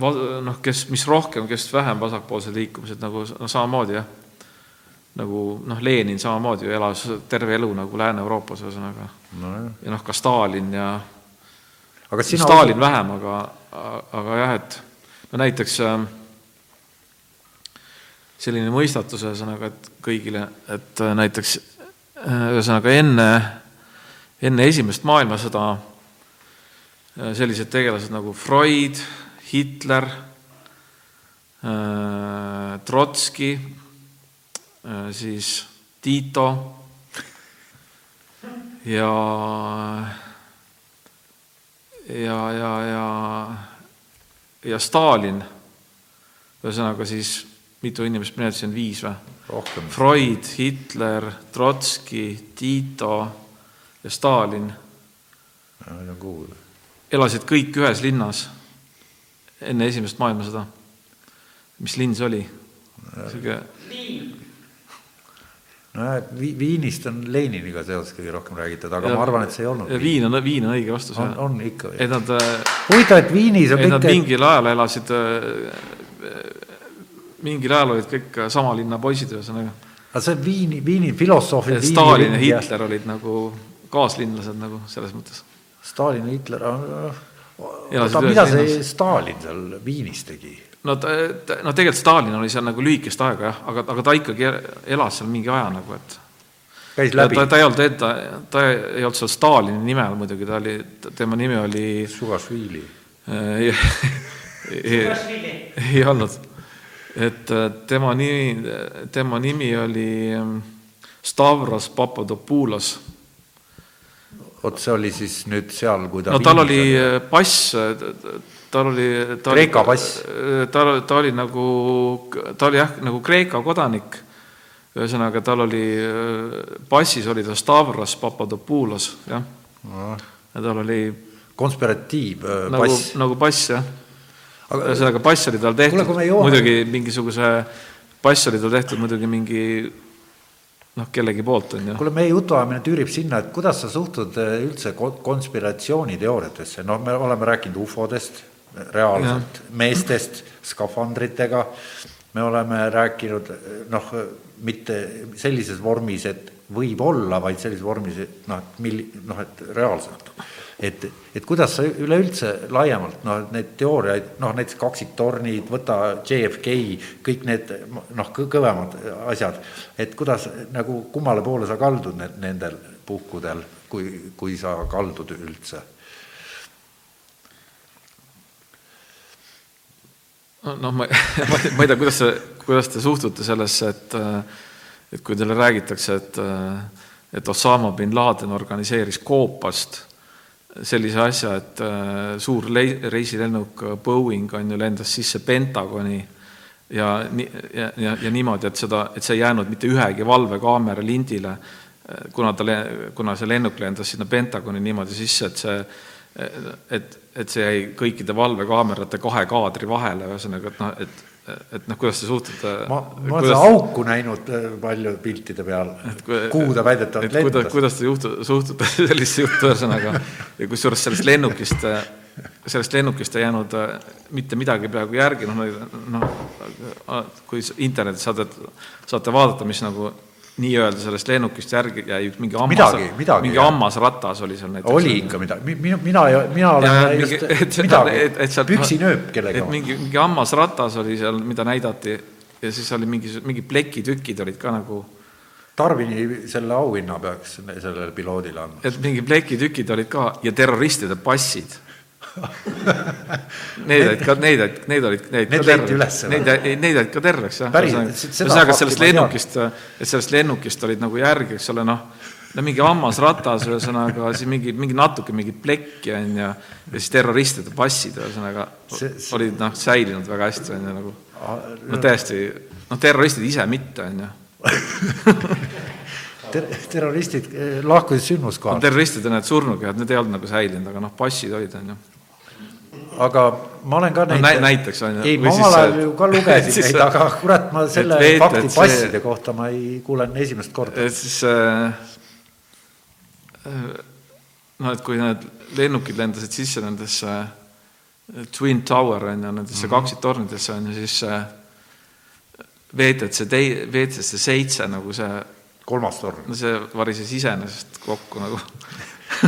noh, kes, mis rohkem, kes vähem vasakpoolsed liikumised nagu noh, samamoodi jah, nagu noh, Lenin samamoodi ju elas terve elu nagu Lääne-Euroopas, ühesõnaga no,. ja noh, ka Stalin ja aga sina Stalin vähem, aga, aga jah, et no näiteks äh, selline mõistatus ühesõnaga, et kõigile, et äh, näiteks äh, ühesõnaga enne, enne esimest maailmasõda äh, sellised tegelased nagu Freud, Hitler Trotski siis Tito ja ja, ja, ja, ja Stalin, ühesõnaga siis mitu inimest ma nimetasin, viis või? Freud, Hitler, Trotski, Tito ja Stalin elasid kõik ühes linnas enne esimest maailmasõda. mis linn see oli? sihuke nojah, Viinist on Leniniga seoses kõige rohkem räägitud, aga ja, ma arvan, et see ei olnud. Viin on, Viin on õige vastus. on, on ikka. et nad. Äh, huvitav, et Viinis on kõik. Nad mingil ajal elasid, äh, mingil ajal olid kõik sama linna poisid, ühesõnaga. aga see Viini, Viini filosoofid. Stalin ja Hitler olid nagu kaaslinlased nagu selles mõttes. Stalin ja Hitler, oota, mida see Stalin seal Viinis tegi? No ta, ta, no tegelikult Stalin oli seal nagu lühikest aega jah, aga, aga ta ikkagi elas seal mingi aja nagu, et käis läbi? ta, ta ei olnud, ta, ta ei olnud seal Stalini nime all muidugi, ta oli, tema nimi oli Sugašvili ei, ei, ei olnud. et äh, tema nimi, tema nimi oli ähm, Stavros Papadopoulos vot see oli siis nüüd seal, kui ta no tal oli äh, pass, tal oli ta Kreeka pass? ta, ta oli nagu, ta oli jah, nagu Kreeka kodanik, ühesõnaga tal oli, passis oli ta Stavros Papadopoulos, jah no.. ja tal oli konspiratiivpass nagu, nagu pass, jah. ühesõnaga, pass oli tal tehtud muidugi mingisuguse pass oli tal tehtud muidugi mingi noh, kellegi poolt on ju. kuule, meie jutuajamine tüürib sinna, et kuidas sa suhtud äh, üldse konspiratsiooniteooriatesse, noh, me oleme rääkinud ufodest, reaalselt, meestest skafandritega, me oleme rääkinud noh, mitte sellises vormis, et võib olla, vaid sellises vormis, et noh, et mil-, noh, et reaalselt. Et, et kuidas sa üleüldse laiemalt noh, need teooriaid, noh näiteks kaksiktornid, võta JFK, kõik need noh, kõvemad asjad, et kuidas nagu kummale poole sa kaldud need, nendel puhkudel, kui, kui sa kaldud üldse? Noh, ma, ma, ei tea, kuidas sa, kuidas te suhtute sellesse, et et kui teile räägitakse, et et Osama bin Laden organiseeris koopast sellise asja, et suur reisilennuk Boeing on ju lendas sisse Pentagoni ja, ja, ja, ja niimoodi, et seda, et see ei jäänud mitte ühegi valvekaamera lindile, kuna ta, kuna see lennuk lendas sinna Pentagoni niimoodi sisse, et see, et, et see jäi kõikide valvekaamerate kahe kaadri vahele, ühesõnaga, et noh, et et noh, kuidas te suhtute ma, ma olen seda auku näinud äh, palju piltide peal, kuhu ta väidetavalt lendas. kuidas te juhtu, suhtute sellisesse juttu, ühesõnaga, ja kusjuures sellest lennukist, äh, sellest lennukist ei jäänud äh, mitte midagi peaaegu järgi, noh, noh, kui internetis saate, saate vaadata, mis nagu nii-öelda sellest lennukist järgi jäi üks mingi hammas, mingi hammasratas oli seal näiteks. oli ikka midagi, mina, mina, mina olen ja, just mingi, et, midagi, et, et sealt, püksinööp kellega. et mingi, mingi hammasratas oli seal, mida näidati ja siis oli mingi, mingi plekitükid olid ka nagu Tarvini selle auhinna peaks sellele piloodile andma. et mingi plekitükid olid ka ja terroristide passid Need olid ka, neid, neid olid, neid need leiti üles või? Neid, neid olid ka terveks, jah. ühesõnaga, sellest lennukist, et sellest lennukist olid nagu järgi, eks ole, noh, no mingi hammasratas, ühesõnaga, siis mingi, mingi natuke mingit plekki, on ju, ja siis terroristide passid, ühesõnaga, olid noh, säilinud väga hästi, on ju, nagu no täiesti, noh, terroristid ise mitte, on ju Ter terroristid eh, lahkusid sündmuskohalt. terroristid on need surnukehad, need ei olnud nagu säilinud, aga noh, passid olid, on ju aga ma olen ka neid no, näiteks on ju. ei, ma omal ajal ju ka lugesin neid, aga kurat, ma selle veet, fakti passide see... kohta ma ei kuulen esimest korda. et siis äh, noh, et kui need lennukid lendasid sisse nendesse äh, Twin Tower on ju, nendesse mm -hmm. kaksiktornidesse on ju, siis äh, VTC tei-, VTC seitse nagu see kolmas torn. no see varises iseenesest kokku nagu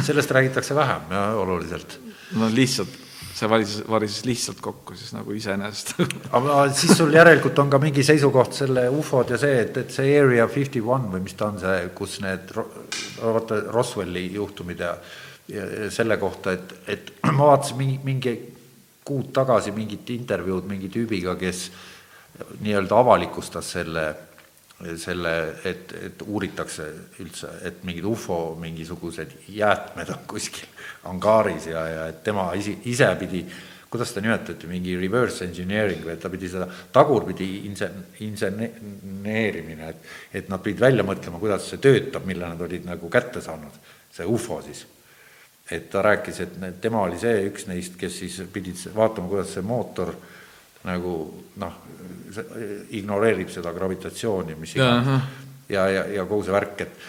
sellest räägitakse vähem ja oluliselt. no lihtsalt see varises, varises lihtsalt kokku siis nagu iseenesest. Aga siis sul järelikult on ka mingi seisukoht selle ufod ja see, et, et see Area fifty one või mis ta on see, kus need, vaata Roswelli juhtumid ja, ja, ja selle kohta, et, et ma vaatasin mingi, mingi kuud tagasi mingit intervjuud mingi tüübiga, kes nii-öelda avalikustas selle selle, et, et uuritakse üldse, et mingid ufo mingisugused jäätmed on kuskil angaaris ja, ja et tema isi, ise pidi, kuidas seda nimetati, mingi reverse engineering või et ta pidi seda tagurpidi insen-, inseneerimine, et et nad pidid välja mõtlema, kuidas see töötab, mille nad olid nagu kätte saanud, see ufo siis. et ta rääkis, et tema oli see üks neist, kes siis pidid vaatama, kuidas see mootor nagu noh, ignoreerib seda gravitatsiooni, mis iganes. ja, ja, ja kogu see värk, et,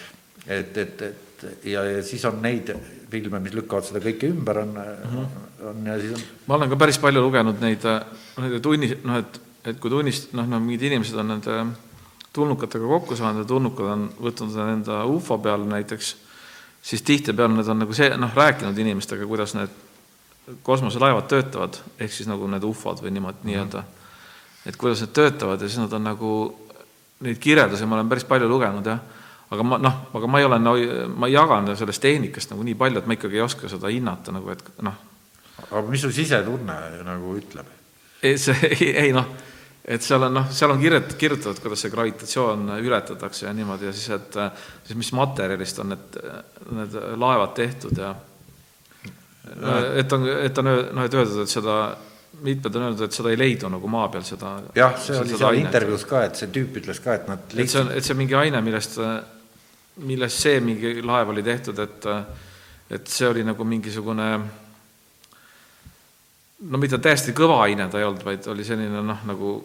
et, et, et ja, ja siis on neid filme, mis lükkavad seda kõike ümber, on mm, -hmm. on ja siis on. ma olen ka päris palju lugenud neid, neid tunni, noh, et, et kui tunnist-, noh, no mingid inimesed on nende tulnukatega kokku saanud ja tulnukad on võtnud enda ufo peale näiteks, siis tihtipeale nad on nagu see, noh, rääkinud inimestega, kuidas need kosmoselaevad töötavad, ehk siis nagu need ufod või niimoodi mm -hmm. nii-öelda et kuidas need töötavad ja siis nad on nagu, neid kirjeldusi ma olen päris palju lugenud jah, aga ma noh, aga ma ei ole no,, ma ei jaga sellest tehnikast nagu nii palju, et ma ikkagi ei oska seda hinnata nagu, et noh. aga mis su sisetunne nagu ütleb? ei, see ei, ei noh, et seal on noh, seal on kirjut-, kirjutatud, kuidas see gravitatsioon ületatakse ja niimoodi ja siis, et siis mis materjalist on need, need laevad tehtud ja et on, et on noh, et öeldud, et seda mitmed on öelnud, et seda ei leidu nagu maa peal, seda jah, see oli seal intervjuus ka, et see tüüp ütles ka, et nad leidsid et see on, et see on mingi aine, millest, millest see mingi laev oli tehtud, et et see oli nagu mingisugune no mitte täiesti kõva aine ta ei olnud, vaid oli selline noh, nagu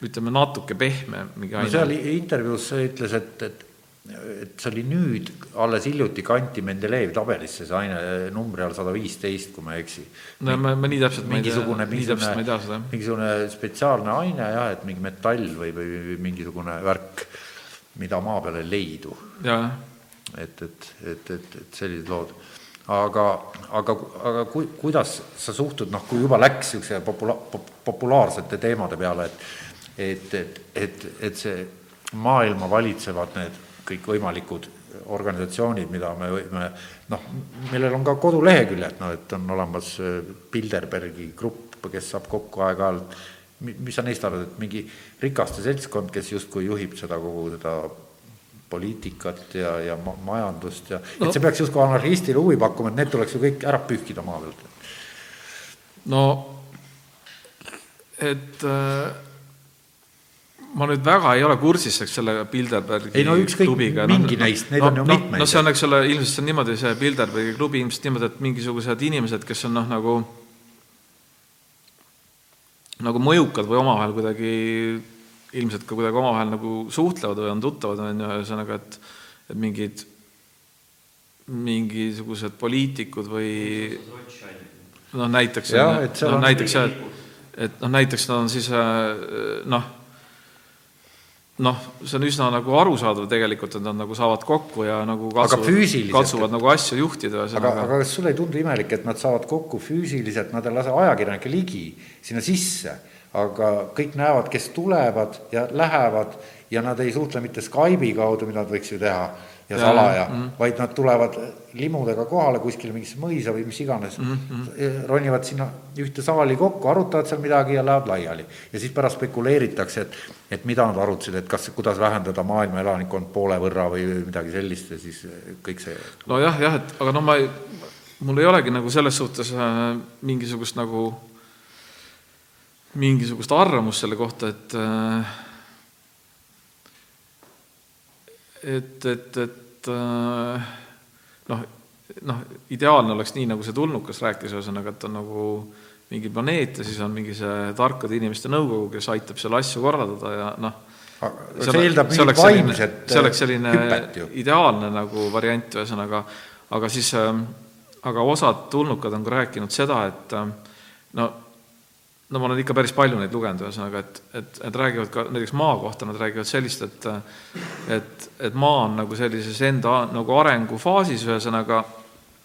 ütleme, natuke pehme mingi no seal intervjuus ütles, et, et et see oli nüüd, alles hiljuti kanti Mendelejevi tabelisse see aine numbri all sada viisteist, kui ma ei eksi. no ma, ma nii täpselt mingisugune, mingisugune, mingisugune spetsiaalne aine jah, et mingi metall või, või mingisugune värk, mida maa peal ei leidu. et, et, et, et, et sellised lood aga, aga, aga ku, kuidas sa suhtud, noh, kui juba läks niisuguse popula-, populaarsete teemade peale, et et, et, et, et see maailma valitsevad need kõikvõimalikud organisatsioonid, mida me võime noh, millel on ka koduleheküljed, no et on olemas Bilderbergi grupp, kes saab kokku aeg-ajalt, mis sa neist arvad, et mingi rikaste seltskond, kes justkui juhib seda kogu seda poliitikat ja, ja ma majandust ja no. et see peaks justkui anarhistile huvi pakkuma, et need tuleks ju kõik ära pühkida maa pealt. no et äh, ma nüüd väga ei ole kursis, eks selle Bilderbergi ei no ükskõik, mingi no, neist, neid no, on ju no, mitmeid. no see on, eks ole, ilmselt see on niimoodi, see Bilderbergi klubi ilmselt niimoodi, et mingisugused inimesed, kes on noh, nagu nagu mõjukad või omavahel kuidagi ilmselt ka kuidagi omavahel nagu suhtlevad või on tuttavad, on ju, ühesõnaga, et et mingid, mingisugused poliitikud või noh, näiteks, noh, näiteks jah, et, et noh, näiteks nad on siis noh, noh, see on üsna nagu arusaadav tegelikult, et nad nagu saavad kokku ja nagu katsuvad, katsuvad nagu asju juhtida. aga, aga kas sulle ei tundu imelik, et nad saavad kokku füüsiliselt, nad ei lase ajakirjanikke ligi sinna sisse aga kõik näevad, kes tulevad ja lähevad ja nad ei suhtle mitte Skype'i kaudu, mida nad võiks ju teha ja, ja salaja mm, -hmm. vaid nad tulevad limudega kohale kuskile mingisse mõisa või mis iganes mm, -hmm. ronivad sinna ühte saali kokku, arutavad seal midagi ja lähevad laiali. ja siis pärast spekuleeritakse, et, et mida nad arutasid, et kas, kuidas vähendada maailma elanikkond poole võrra või midagi sellist ja siis kõik see. nojah, jah, et aga no ma ei, mul ei olegi nagu selles suhtes äh, mingisugust nagu mingisugust arvamust selle kohta, et äh, et, et, et äh, noh, noh, ideaalne oleks nii, nagu see tulnukas rääkis, ühesõnaga, et on nagu mingi planeet ja siis on mingi see tarkade inimeste nõukogu, kes aitab seal asju korraldada ja noh, see eeldab mingit vaimset see oleks selline ideaalne nagu variant, ühesõnaga, aga siis, äh, aga osad tulnukad on ka rääkinud seda, et no no ma olen ikka päris palju neid lugenud, ühesõnaga, et, et, et räägivad ka näiteks maa kohta, nad räägivad sellist, et et, et maa on nagu sellises enda nagu arengufaasis, ühesõnaga,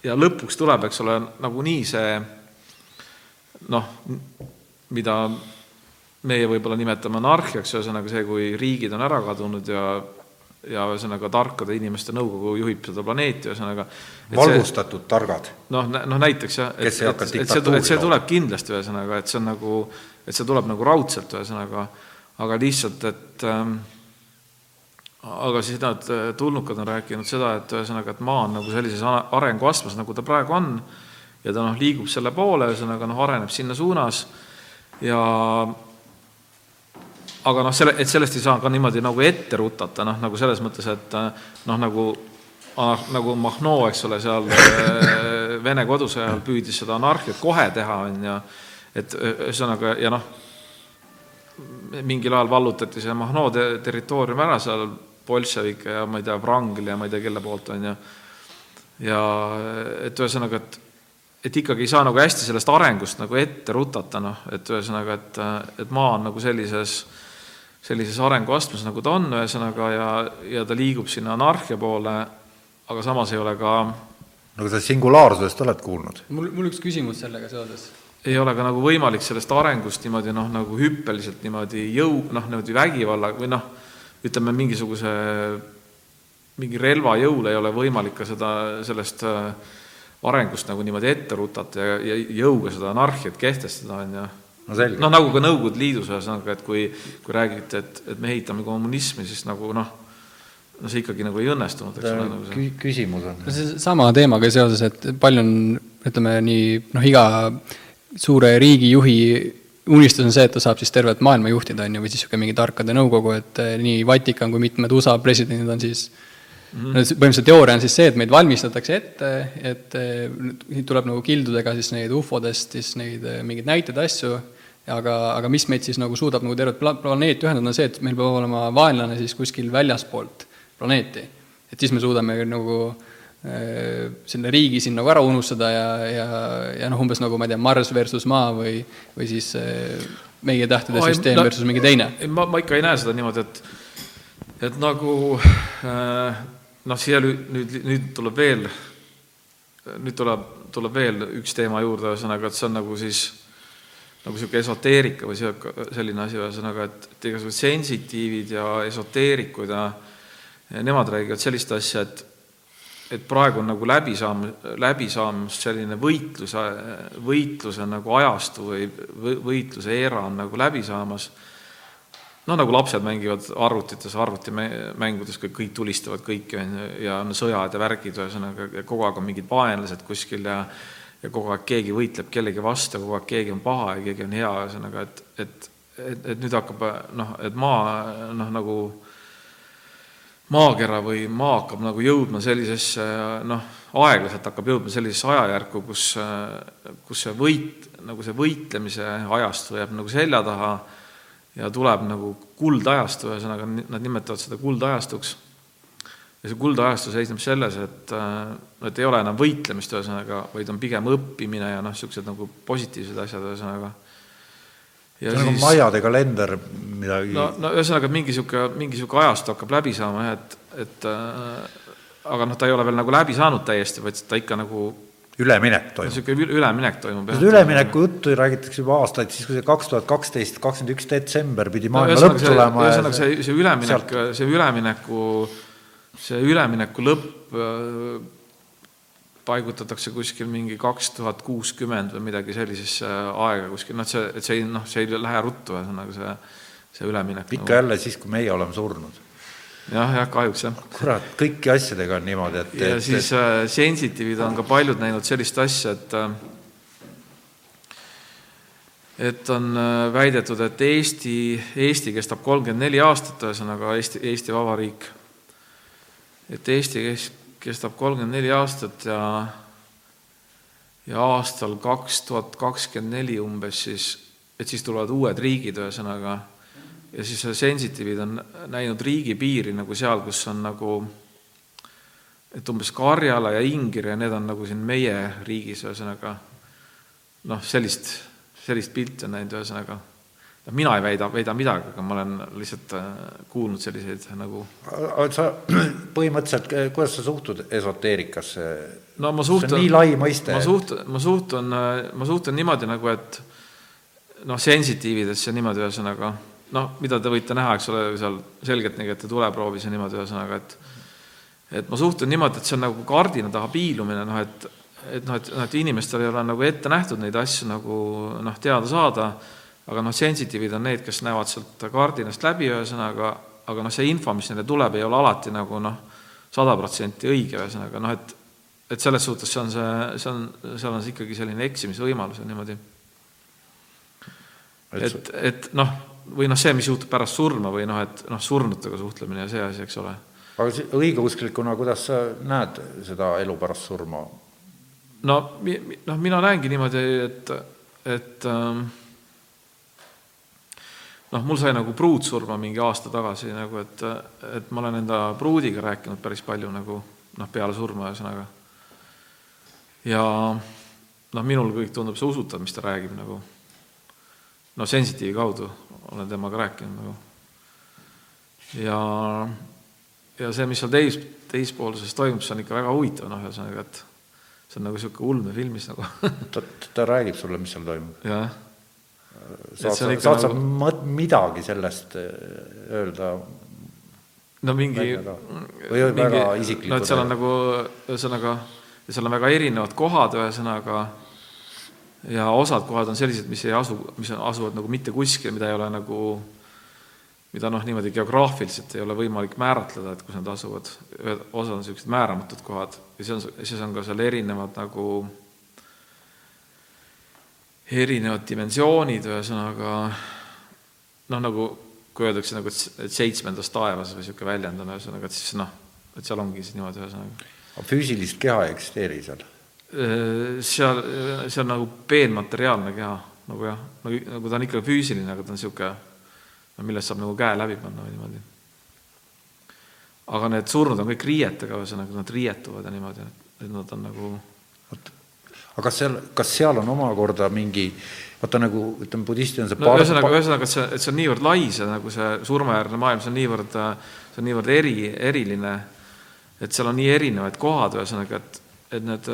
ja lõpuks tuleb, eks ole, nagunii see noh, mida meie võib-olla nimetame anarhiaks, ühesõnaga see, kui riigid on ära kadunud ja ja ühesõnaga tarkade inimeste nõukogu juhib seda planeeti, ühesõnaga valgustatud see, targad. noh, noh näiteks jah, et, et see, et see tuleb kindlasti ühesõnaga, et see on nagu, et see tuleb nagu raudselt ühesõnaga, aga lihtsalt, et ähm, aga siis nad tulnukad on rääkinud seda, et ühesõnaga, et maa on nagu sellises arenguastmes, nagu ta praegu on, ja ta noh, liigub selle poole, ühesõnaga noh, areneb sinna suunas ja aga noh, selle, et sellest ei saa ka niimoodi nagu ette rutata, noh, nagu selles mõttes, et noh, nagu ah, nagu Mahno, eks ole, seal äh, Vene kodusõja ajal püüdis seda anarhiat kohe teha, on ju, et ühesõnaga, ja noh, mingil ajal vallutati see Mahno te territoorium ära seal, bolševike ja ma ei tea, Wrangel ja ma ei tea, kelle poolt, on ju, ja et ühesõnaga, et et ikkagi ei saa nagu hästi sellest arengust nagu ette rutata, noh, et ühesõnaga, et, et maa on nagu sellises äh, sellises arenguastmes, nagu ta on, ühesõnaga, ja, ja ta liigub sinna anarhia poole, aga samas ei ole ka no aga sa singulaarsusest oled kuulnud? mul, mul üks küsimus sellega seoses. ei ole ka nagu võimalik sellest arengust niimoodi noh, nagu hüppeliselt niimoodi jõu, noh, niimoodi vägivalla või noh, ütleme mingisuguse, mingi relva jõul ei ole võimalik ka seda, sellest äh, arengust nagu niimoodi ette rutata ja, ja jõuga seda anarhiat kehtestada, on ju no selge. noh, nagu ka Nõukogude Liidus ühesõnaga, et kui, kui räägite, et, et me ehitame kommunismi, siis nagu noh, no see ikkagi nagu ei õnnestunud, eks ole nagu see. küsimus on. sama teemaga seoses, et palju on, ütleme nii, noh, iga suure riigijuhi unistus on see, et ta saab siis tervet maailma juhtida, on ju, või siis niisugune mingi tarkade nõukogu, et eh, nii Vatikan kui mitmed USA presidendid on siis mm -hmm. põhimõtteliselt teooria on siis see, et meid valmistatakse ette, et eh, tuleb nagu kildudega siis neid ufodest siis neid eh, mingeid näiteid, asju, aga, aga mis meid siis nagu suudab nagu tervet pla-, planeeti ühendada, on see, et meil peab olema vaenlane siis kuskil väljaspoolt planeeti. et siis me suudame nagu äh, selle riigi siin nagu ära unustada ja, ja, ja noh, umbes nagu ma ei tea, Mars versus Maa või, või siis äh, meie tähtede oh, süsteem no, versus mingi teine. ma, ma ikka ei näe seda niimoodi, et, et nagu äh, noh, siia nüüd, nüüd, nüüd tuleb veel, nüüd tuleb, tuleb veel üks teema juurde, ühesõnaga, et see on nagu siis nagu niisugune esoteerika või selline asi, ühesõnaga, et, et igasugused sensitiivid ja esoteerikud ja, ja nemad räägivad sellist asja, et et praegu on nagu läbi saam-, läbi saamas selline võitluse, võitluse nagu ajastu või võitluse era on nagu läbi saamas noh, nagu lapsed mängivad arvutites, arvutimängudes, kõik, kõik tulistavad kõiki, on ju, ja on sõjad ja värgid, ühesõnaga, kogu aeg on mingid vaenlased kuskil ja ja kogu aeg keegi võitleb kellegi vastu, kogu aeg keegi on paha ja keegi on hea, ühesõnaga, et, et, et, et nüüd hakkab noh, et maa noh, nagu maakera või maa hakkab nagu jõudma sellisesse noh, aeglaselt hakkab jõudma sellisesse ajajärku, kus, kus see võit, nagu see võitlemise ajastu jääb nagu selja taha ja tuleb nagu kuldajastu, ühesõnaga nad nimetavad seda kuldajastuks. Ja see kuldajastu seisneb selles, et, äh, et ei ole enam võitlemist, ühesõnaga, vaid on pigem õppimine ja noh, niisugused nagu positiivsed asjad, ühesõnaga. see on nagu Maiade kalender, midagi no, no ühesõnaga, mingi niisugune, mingi niisugune ajastu hakkab läbi saama jah, et, et äh, aga noh, ta ei ole veel nagu läbi saanud täiesti, vaid ta ikka nagu üleminek toimub. niisugune üleminek toimub, jah. ülemineku juttu räägitakse juba aastaid, siis kui see kaks tuhat kaksteist, kakskümmend üks detsember pidi maailma no, lõpp tulema. ühesõnaga see, see üleminek, see ülemineku, see ülemineku lõpp äh, paigutatakse kuskil mingi kaks tuhat kuuskümmend või midagi sellisesse aega kuskil, noh, see, et see ei, noh, see ei lähe ruttu, ühesõnaga see, see üleminek. ikka nagu. jälle siis, kui meie oleme surnud jah, jah, kahjuks jah. kurat, kõiki asjadega on niimoodi, et ja et, siis äh, sensitiivid on ka paljud näinud sellist asja, et äh, et on äh, väidetud, et Eesti, Eesti kestab kolmkümmend neli aastat, ühesõnaga Eesti, Eesti Vabariik, et Eesti kestab kolmkümmend neli aastat ja ja aastal kaks tuhat kakskümmend neli umbes siis, et siis tulevad uued riigid, ühesõnaga. Ja siis sensitiivid on näinud riigipiiri nagu seal, kus on nagu et umbes Karjala ja Ingir ja need on nagu siin meie riigis, ühesõnaga. Noh, sellist, sellist pilti on näinud, ühesõnaga mina ei väida, väida midagi, aga ma olen lihtsalt äh, kuulnud selliseid nagu sa põhimõtteliselt, kuidas sa suhtud esoteerikasse? no ma suhtun, nii lai mõiste. ma suhtun, ma suhtun, ma suhtun niimoodi nagu, et noh, sensitiividesse niimoodi, ühesõnaga noh, mida te võite näha, eks ole, seal selgelt nägite tuleproovis ja niimoodi, ühesõnaga, et et ma suhtun niimoodi, et see on nagu kardina taha piilumine, noh et et noh, et noh, et inimestel ei ole nagu ette nähtud neid asju nagu noh, teada saada, aga noh, sensitiivid on need, kes näevad sealt kardinast läbi, ühesõnaga, aga noh, see info, mis neile tuleb, ei ole alati nagu noh, sada protsenti õige, ühesõnaga noh, et et selles suhtes see on see, see on, seal on ikkagi selline eksimisvõimalus ja niimoodi. et, et noh või noh, see, mis juhtub pärast surma või noh, et noh, surnutega suhtlemine ja see asi, eks ole. aga õigeusklikuna, kuidas sa näed seda elu pärast surma? no mi-, noh, mina näengi niimoodi, et, et ähm, noh, mul sai nagu pruut surma mingi aasta tagasi nagu, et, et ma olen enda pruudiga rääkinud päris palju nagu noh, peale surma ühesõnaga. ja noh, minul kõik tundub see usutav, mis ta räägib nagu noh, sensitiivi kaudu olen temaga rääkinud nagu. ja, ja see, mis seal teis, teispoolses toimub, see on ikka väga huvitav, noh, ühesõnaga, et see on nagu niisugune ulmefilmis nagu ta, ta räägib sulle, mis seal toimub? jah. Saad sa, saad sa nagu... midagi sellest eh, öelda? no mingi, või mingi, väga isiklikud? no et seal on nagu, ühesõnaga, seal on väga erinevad kohad, ühesõnaga ja osad kohad on sellised, mis ei asu, mis asuvad nagu mitte kuskil, mida ei ole nagu, mida noh, niimoodi geograafiliselt ei ole võimalik määratleda, et kus nad asuvad. osad on niisugused määramatud kohad ja siis on, siis on ka seal erinevad nagu, erinevad dimensioonid, ühesõnaga noh, nagu kui öeldakse nagu, et seitsmendas taevas või niisugune väljend on, ühesõnaga, et siis noh, et seal ongi siis niimoodi, ühesõnaga. füüsilist keha ei eksisteeri seal? Äh, seal, see on nagu peenmateriaalne keha, nagu jah, nagu, nagu ta on ikka füüsiline, aga ta on niisugune, no millest saab nagu käe läbi panna või niimoodi. aga need surnud on kõik riietega, ühesõnaga nad riietuvad ja niimoodi, et nad on nagu aga kas seal, kas seal on omakorda mingi, vaata nagu ütleme, budistid on see no ühesõnaga, ühesõnaga, et see, et see on niivõrd lai, see nagu see surmajärgne maailm, see on niivõrd, see on niivõrd eri, eriline, et seal on nii erinevaid kohad, ühesõnaga, et, et need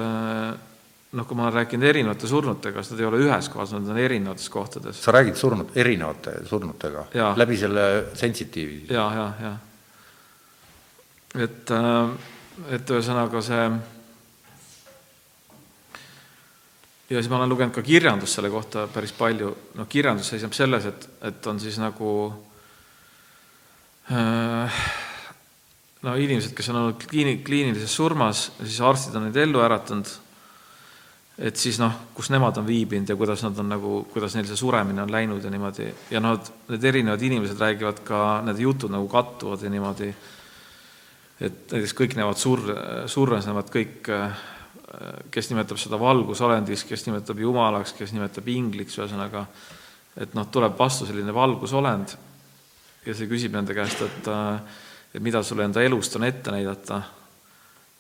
noh, kui ma olen rääkinud erinevate surnutega, siis nad ei ole ühes kohas, nad on erinevates kohtades. sa räägid surnud, erinevate surnutega? läbi selle sensitiivi? ja, ja, ja. et, äh, et ühesõnaga see ja siis ma olen lugenud ka kirjandust selle kohta päris palju, noh, kirjandus seisneb selles, et, et on siis nagu äh, no inimesed, kes on olnud kliini-, kliinilises surmas, siis arstid on neid ellu äratanud. Et siis noh, kus nemad on viibinud ja kuidas nad on nagu, kuidas neil see suremine on läinud ja niimoodi. Ja noh, need erinevad inimesed räägivad ka, need jutud nagu kattuvad ja niimoodi, et näiteks kõik näevad sur-, surres näevad kõik, kes nimetab seda valgusolendiks, kes nimetab jumalaks, kes nimetab ingliks, ühesõnaga et noh, tuleb vastu selline valgusolend ja see küsib nende käest, et et mida sulle enda elust on ette näidata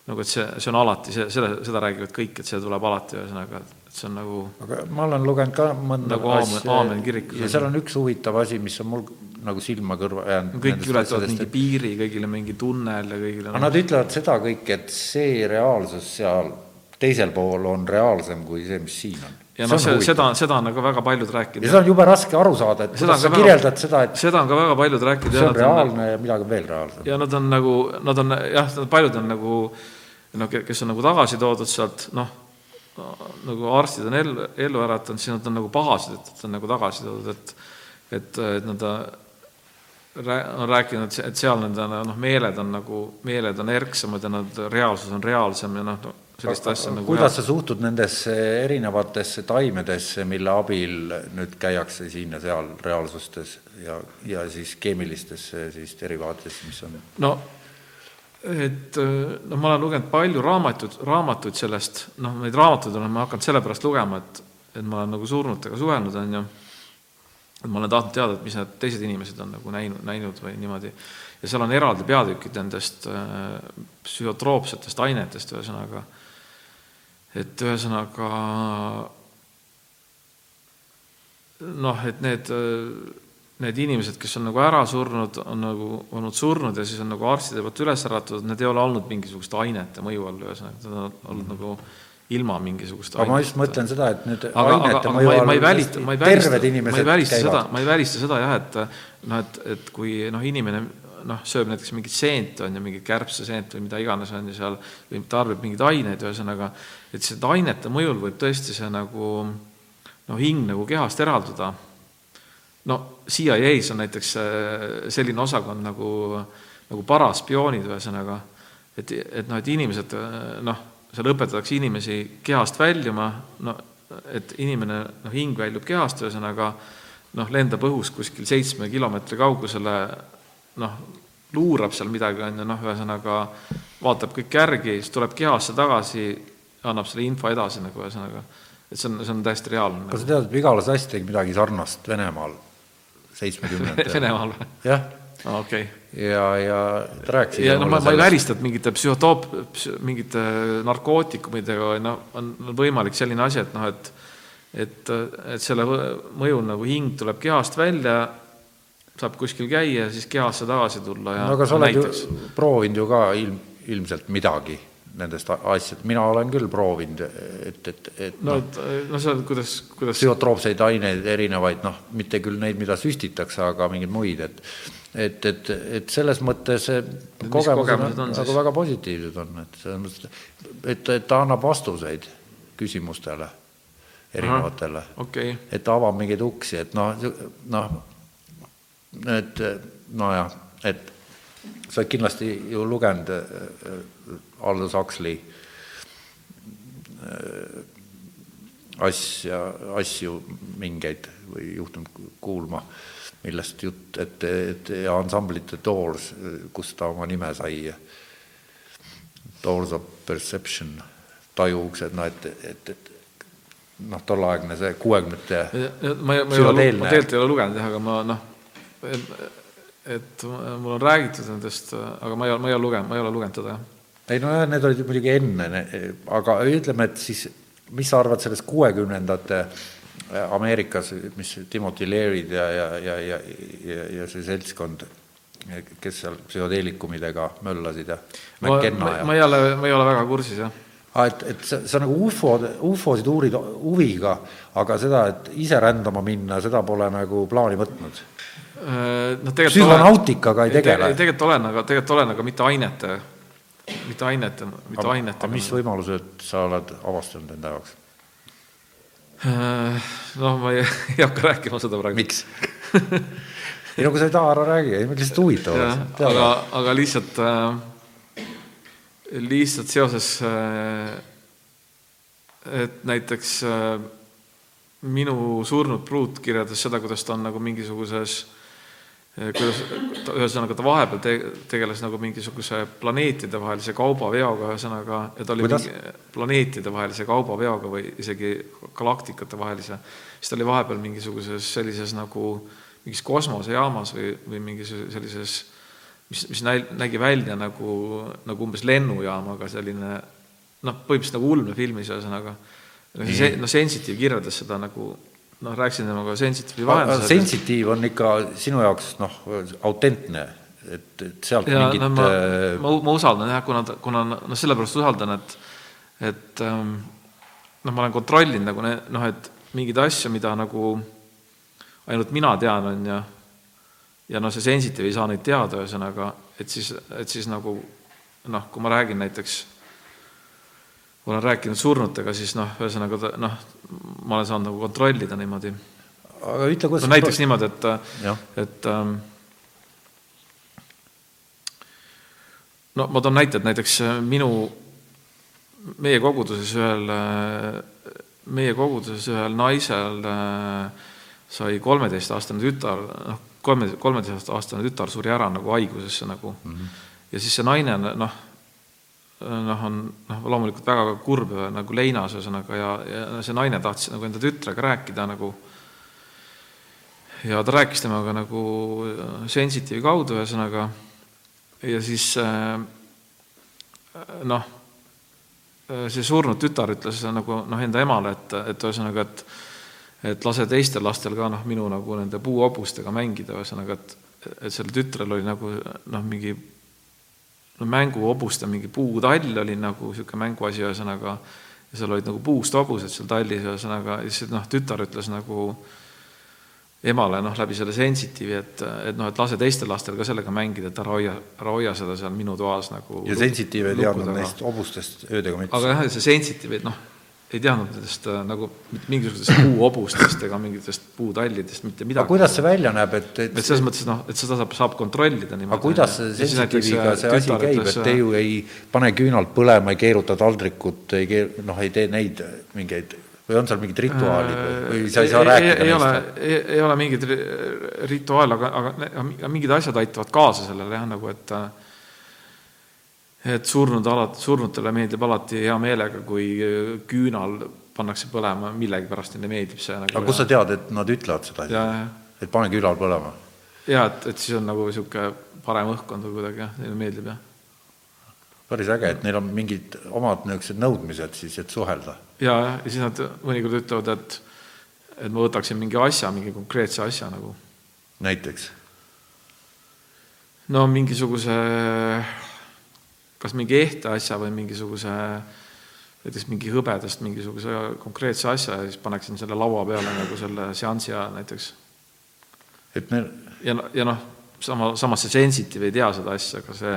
nagu et see, see on alati, see, selle, seda räägivad kõik, et see tuleb alati, ühesõnaga, et see on nagu aga ma olen lugenud ka mõnda nagu asja aamen kirikus. ja seal on üks huvitav asi, mis on mul nagu silma kõrva jäänud. kõik ületavad mingi piiri, kõigile mingi tunnel ja kõigile aga nad ütlevad seda kõik, et see reaalsus seal teisel pool on reaalsem kui see, mis siin on ja noh, seda, seda on nagu väga paljud rääkinud. ja seda on jube raske aru saada, et kuidas sa väga, kirjeldad seda, et seda on ka väga paljud rääkinud. see on reaalne on, ja midagi veel reaalsem. ja nad on nagu, nad on jah, paljud on nagu noh, kes on nagu tagasi toodud sealt, noh, nagu arstid on ellu, ellu äratanud, siis nad on nagu pahased, et, et on nagu tagasi toodud, et et, et nad on rääkinud, et seal nende noh, meeled on nagu, meeled on erksamad ja nad, reaalsus on reaalsem ja noh, sellist asja nagu kuidas sa suhtud nendesse erinevatesse taimedesse, mille abil nüüd käiakse siin ja seal reaalsustes ja, ja siis keemilistesse siis derivaatidesse, mis on? no et noh, ma olen lugenud palju raamatuid, raamatuid sellest, noh, neid raamatuid olen ma hakanud sellepärast lugema, et, et ma olen nagu surnutega suhelnud, on ju, et ma olen tahtnud teada, et mis need teised inimesed on nagu näinud, näinud või niimoodi. ja seal on eraldi peatükid nendest äh, psühhotroopsetest ainetest, ühesõnaga, et ühesõnaga noh, et need need inimesed, kes on nagu ära surnud, on nagu olnud surnud ja siis on nagu arstide poolt üles äratatud, need ei ole olnud mingisuguste ainete mõju all, ühesõnaga, nad on olnud mm. nagu ilma mingisugust aga ma just mõtlen seda, et nüüd aga, aga, aga ma ei, ma ei välista, ma ei välista, ma ei välista seda, ma ei välista seda jah, et noh, et, et kui noh, inimene noh, sööb näiteks mingit seent, on ju, mingit kärbseseent või mida iganes on ju seal, või tarbib mingeid aineid, ühesõnaga, et seda ainete mõjul võib tõesti see nagu noh, hing nagu kehast eralduda. No CIA-s on näiteks äh, selline osakond nagu, nagu paraspioonid, ühesõnaga, et, et noh, et inimesed äh, noh, seal õpetatakse inimesi kehast väljuma, no et inimene, noh, hing väljub kehast, ühesõnaga noh, lendab õhus kuskil seitsme kilomeetri kaugusele, noh, luurab seal midagi, on ju, noh, ühesõnaga vaatab kõik järgi, siis tuleb kehasse tagasi, annab selle info edasi nagu ühesõnaga, et see on, see on täiesti reaalne. kas sa tead, et Vigala Sass tegi midagi sarnast Venemaal? seitsmekümnendatel. Venemaal või? jah. okei okay. ja, ja ta rääkis ja no ma, ma ei välista, et mingite psühhotoop, mingite narkootikumidega noh, on võimalik selline asi, et noh, et et, et selle mõjul nagu hing tuleb kehast välja, saab kuskil käia siis kehasse tagasi tulla ja no aga sa oled näiteks... ju proovinud ju ka ilm, ilmselt midagi nendest asjadest, mina olen küll proovinud, et, et, et no, noh, no see on, kuidas, kuidas psühhotroopseid aineid, erinevaid, noh, mitte küll neid, mida süstitakse, aga mingeid muid, et et, et, et selles mõttes kogemused on, on nagu väga positiivsed on, et selles mõttes, et, et ta annab vastuseid küsimustele erinevatele. Okay. et ta avab mingeid uksi, et noh, noh, et nojah, et sa oled kindlasti ju lugenud Aldous Huxley äh, asja, asju mingeid või juhtunud kuulma, millest jutt, et, et ja ansamblite Doors, kust ta oma nime sai, Doors of Perception, tajuuksed, no et, et, et noh, tolleaegne see kuuekümnendate ma ma ma tegelikult ei ole lugenud jah, aga ma noh, et mul on räägitud nendest, aga ma ei ole, ma ei ole lugenud, ma ei ole lugenud teda jah. ei nojah, need olid muidugi enne, aga ütleme, et siis mis sa arvad sellest kuuekümnendate Ameerikas, mis Timothy Leary'd ja, ja, ja, ja, ja, ja see seltskond, kes seal psühhoteelikumidega möllasid ja ma, McKenna ma, ja ma ei ole, ma ei ole väga kursis jah. ah, et, et sa, sa nagu ufo, ufosid uurid huviga, aga seda, et ise rändama minna, seda pole nagu plaani võtnud. noh, tegelikult Psühhonautikaga ei tegele. tegelikult olen, aga tegelikult olen, aga mitte ainete, mitte ainete, mitte ainete. aga mis võimalused sa oled avastanud enda jaoks? noh, ma ei, ei hakka rääkima seda praegu. miks? ei no kui sa ei taha, ära räägi, ei lihtsalt huvitav jah, aga, aga lihtsalt äh,, lihtsalt seoses äh,, et näiteks äh, minu surnud pruut kirjeldas seda, kuidas ta on nagu mingisuguses äh, kuidas ta ühesõnaga ta vahepeal te, tegeles nagu mingisuguse planeetidevahelise kaubaveoga ühesõnaga ja ta oli Kuidas? mingi planeetidevahelise kaubaveoga või isegi galaktikate vahelise siis ta oli vahepeal mingisuguses sellises nagu mingis kosmosejaamas või, või mingis sellises mis, mis näi-, nägi välja nagu, nagu umbes lennujaam, aga selline noh, põhimõtteliselt nagu ulmefilmis ühesõnaga. see, no Sensitive kirjeldas seda nagu noh, rääkisin temaga Sensitive'i vahendusel. sensitiiv on ikka sinu jaoks noh, autentne, et, et sealt ja mingit no ma äh,, ma, ma usaldan jah, kuna, kuna noh, sellepärast usaldan, et, et ähm, noh, ma olen kontrollinud nagu noh, et mingeid asju, mida nagu ainult mina tean, on ju, ja noh, see sensitive ei saa neid teada, ühesõnaga, et siis, et siis nagu noh, kui ma räägin näiteks, olen rääkinud surnutega, siis noh, ühesõnaga noh, ma olen saanud nagu kontrollida niimoodi aga ütle, kuidas no näiteks niimoodi, et et ähm, no ma toon näite, et näiteks äh, minu, meie koguduses ühel, meie koguduses ühel naisel äh, sai kolmeteistaastane tütar, noh, kolme, kolmeteistaastane tütar suri ära nagu haigusesse nagu mm. -hmm. ja siis see naine noh, noh, on noh, loomulikult väga kurb ja nagu leinas ühesõnaga ja, ja see naine tahtis nagu enda tütrega rääkida nagu. Ja ta rääkis temaga nagu sensitiivi kaudu ühesõnaga. Ja siis äh, noh, see surnud tütar ütles nagu noh, enda emale, et, et ühesõnaga, et et lase teistel lastel ka noh, minu nagu nende puuhobustega mängida, ühesõnaga, et et sellel tütrel oli nagu noh, mingi no mänguhobuste mingi puutall oli nagu niisugune mänguasi, ühesõnaga, ja seal olid nagu puust hobused seal tallis, ühesõnaga, siis noh, tütar ütles nagu emale noh, läbi selle sensitiivi, et, et noh, et lase teistel lastel ka sellega mängida, et ära hoia, ära hoia seda seal minu toas nagu ja sensitiiv ei teadnud neist hobustest öödega mitte. Aga jah, see sensitiiv, et noh, ei teadnud nendest äh, nagu mingisugustest puuhobustest ega mingitest puutallidest mitte midagi. kuidas see välja näeb, et, et et selles mõttes, noh, et seda saab, saab kontrollida niimoodi. aga kuidas see sensitiiviga see asi käib, et te ju ei pane küünalt põlema, ei keeruta taldrikut, ei keer-, noh, ei tee neid mingeid või on seal mingid rituaalid või, sa ei saa rääkida ei, ei ole neist?, ei, ei ole mingit ri- rituaale, aga, aga mingid asjad aitavad kaasa sellele jah, nagu et et surnud alati, surnutele meeldib alati hea meelega, kui küünal pannakse põlema, millegipärast neile meeldib see nagu aga kust sa tead, et nad ütlevad seda et pane küünal põlema? ja et, et siis on nagu niisugune parem õhkkond või kuidagi jah, neile meeldib jah. päris äge, et neil on mingid omad niisugused nõudmised siis, et suhelda. ja, ja siis nad mõnikord ütlevad, et et ma võtaksin mingi asja, mingi konkreetse asja nagu näiteks. no mingisuguse kas mingi ehte asja või mingisuguse näiteks mingi hõbedast mingisuguse konkreetse asja ja siis paneksin selle laua peale nagu selle seansi ajal näiteks. et neil, ja, ja noh, sama, samas see sensitive ei tea seda asja, aga see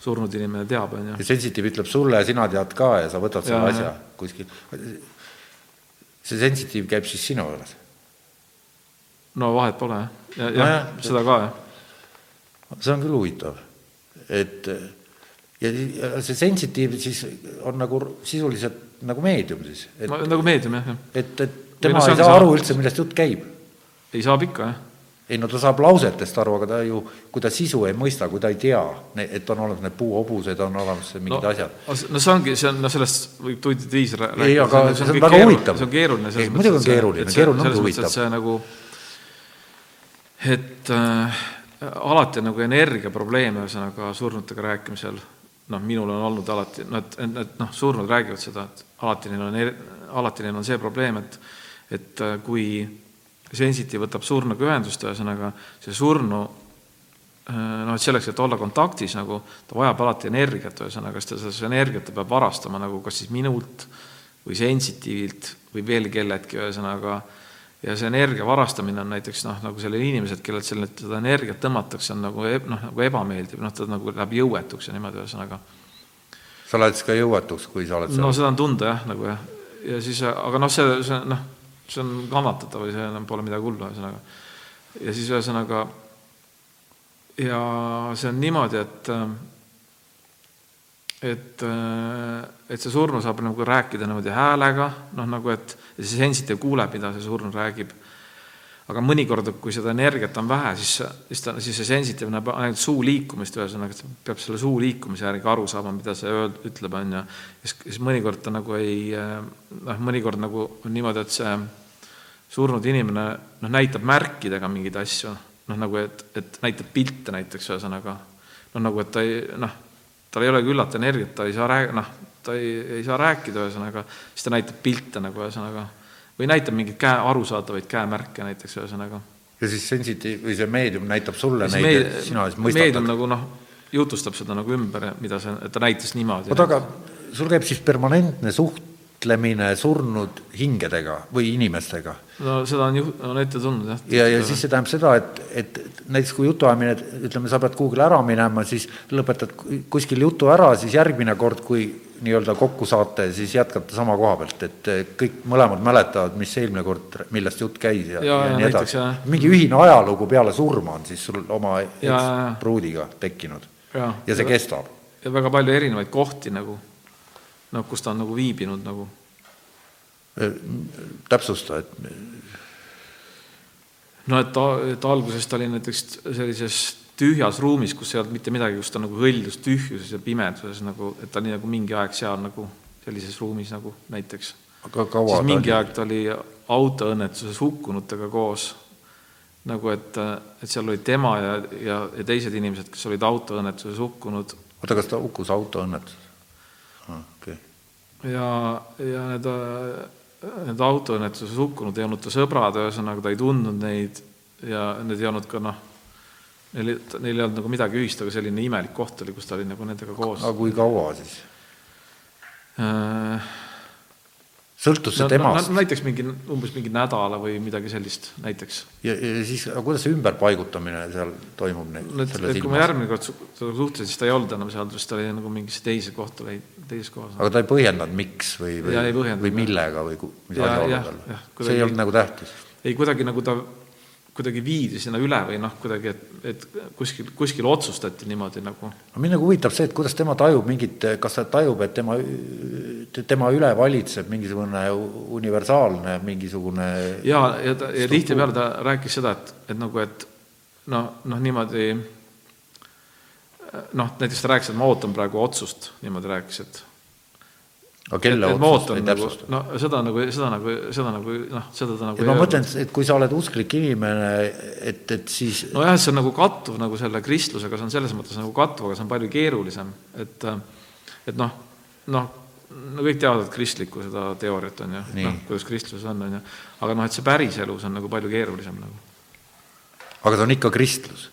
surnud inimene teab, on ju ja. sensitiiv ütleb sulle, sina tead ka ja sa võtad selle Jaa, asja jah. kuskil. see sensitiiv käib siis sinu juures. no vahet pole jah, ja, ja Nojah. seda ka jah. see on küll huvitav, et ja see sensitiiv siis on nagu sisuliselt nagu meedium siis, nagu meedium jah, jah. et, et tema see ei on saa see- aru üldse, millest jutt käib. ei saab ikka jah. ei no ta saab lausetest aru, aga ta ju, kui ta sisu ei mõista, kui ta ei tea, et on olemas need puuhobused, on olemas mingid no, asjad. no see ongi, see on, no sellest võib tundide viisi rääkida. ei, aga see on, see on väga huvitav. see on keeruline. muidugi on keeruline, keeruline ongi huvitav. see nagu, et äh, alati on nagu energiaprobleem, ühesõnaga surnutega rääkimisel, noh, minul on olnud alati, et, et noh, surnud räägivad seda, et alati neil on, alati neil on see probleem, et et äh, kui sensitiiv võtab surnuga ühendust, ühesõnaga see surnu äh, noh, et selleks, et olla kontaktis nagu, ta vajab alati energiat, ühesõnaga, sest ta seda energiat ta peab varastama nagu kas siis minult või sensitiivilt või veel kelleltki, ühesõnaga, ja see energia varastamine on näiteks noh, nagu sellel inimesed, kellelt selle, seda energiat tõmmatakse, on nagu noh, nagu ebameeldiv, noh, ta nagu läheb jõuetuks ja niimoodi, ühesõnaga. sa lähed siis ka jõuetuks, kui sa oled seal? no seda on tunda jah, nagu jah, ja siis, aga noh, see, see noh see on kannatatav või see enam pole midagi hullu, ühesõnaga. ja siis ühesõnaga, ja see on niimoodi, et et, et see surnu saab nagu rääkida niimoodi häälega, noh nagu et see sensitiiv kuuleb, mida see surnu räägib. aga mõnikord, kui seda energiat on vähe, siis, siis ta, siis see sensitiiv näeb ainult suu liikumist, ühesõnaga, et peab selle suu liikumise järgi aru saama, mida see öeld-, ütleb, on ju. siis, siis mõnikord ta nagu ei, noh, mõnikord nagu on niimoodi, et see surnud inimene noh, näitab märkidega mingeid asju, noh nagu, et, et näitab pilte näiteks, ühesõnaga noh, nagu et ta ei noh, tal ei ole küllalt energiat, ta ei saa rääg-, noh, ta ei, ei saa rääkida, ühesõnaga, siis ta näitab pilte nagu ühesõnaga, või näitab mingeid käe, arusaadavaid käemärke näiteks, ühesõnaga. ja siis sensitiiv või see meedium näitab sulle neid meed, ja sina siis mõistad? meedium nagu noh, jutustab seda nagu ümber, mida see, et ta näitas niimoodi. oota, aga sul käib siis permanentne suht suhtlemine surnud hingedega või inimestega. no seda on ju, on ette tulnud jah. ja, ja siis see tähendab seda, et, et näiteks kui jutuajamine, ütleme, sa pead kuhugile ära minema, siis lõpetad kuskil jutu ära, siis järgmine kord, kui nii-öelda kokku saate, siis jätkate sama koha pealt, et kõik mõlemad mäletavad, mis eelmine kord, millest jutt käis ja, ja, ja nii edasi. mingi ühine ajalugu peale surma on siis sul oma pruudiga tekkinud ja, ja see ja, kestab. ja väga palju erinevaid kohti nagu noh, kus ta on nagu viibinud nagu? täpsusta, et no et ta, et alguses ta oli näiteks sellises tühjas ruumis, kus ei olnud mitte midagi, kus ta nagu hõljus tühjuses ja pimeduses nagu, et ta oli nagu mingi aeg seal nagu sellises ruumis nagu näiteks. aga kaua siis mingi aeg ta oli autoõnnetuses hukkunutega koos. nagu et, et seal olid tema ja, ja, ja teised inimesed, kes olid autoõnnetuses hukkunud. oota, kas ta hukkus autoõnnetuses? Okay. ja, ja need, need autoõnnetuses hukkunud ei olnud ta sõbrad, ühesõnaga ta ei tundnud neid ja need ei olnud ka noh, neil, neil ei olnud nagu midagi ühist, aga selline imelik koht oli, kus ta oli nagu nendega koos. aga kui kaua siis äh,? Sõltus see no, temast no,? näiteks mingi, umbes mingi nädala või midagi sellist, näiteks. ja, ja siis, aga kuidas see ümberpaigutamine seal toimub? no et, et kui ma järgmine kord suhtlesin, siis ta ei olnud enam seal, sest ta oli nagu mingisse teise kohta või teises kohas. aga ta ei põhjendanud, miks või, või, või millega või mis asjaoludel? see ei olnud nagu tähtis? ei, kuidagi nagu ta kuidagi viidi sinna üle või noh, kuidagi, et, et kuskil, kuskil otsustati niimoodi nagu. mind nagu huvitab see, et kuidas tema tajub mingit, kas ta tajub, et tema, tema üle valitseb mingisugune universaalne mingisugune ja, ja ta, ja tihtipeale ta rääkis seda, et, et nagu, et noh, noh niimoodi noh, näiteks ta rääkis, et ma ootan praegu otsust, niimoodi rääkis, et aga kelle otsust ei nagu, täpsusta? no seda nagu, seda nagu, seda nagu noh, seda ta nagu et ma mõtlen, et kui sa oled usklik inimene, et, et siis nojah, see on nagu kattuv nagu selle kristlusega, see on selles mõttes nagu kattuv, aga see on palju keerulisem, et et noh, noh, no kõik teavad kristlikku seda teooriat, on ju, noh, kuidas kristlus on, on ju, aga noh, et see päriselus on nagu palju keerulisem nagu. aga ta on ikka kristlus?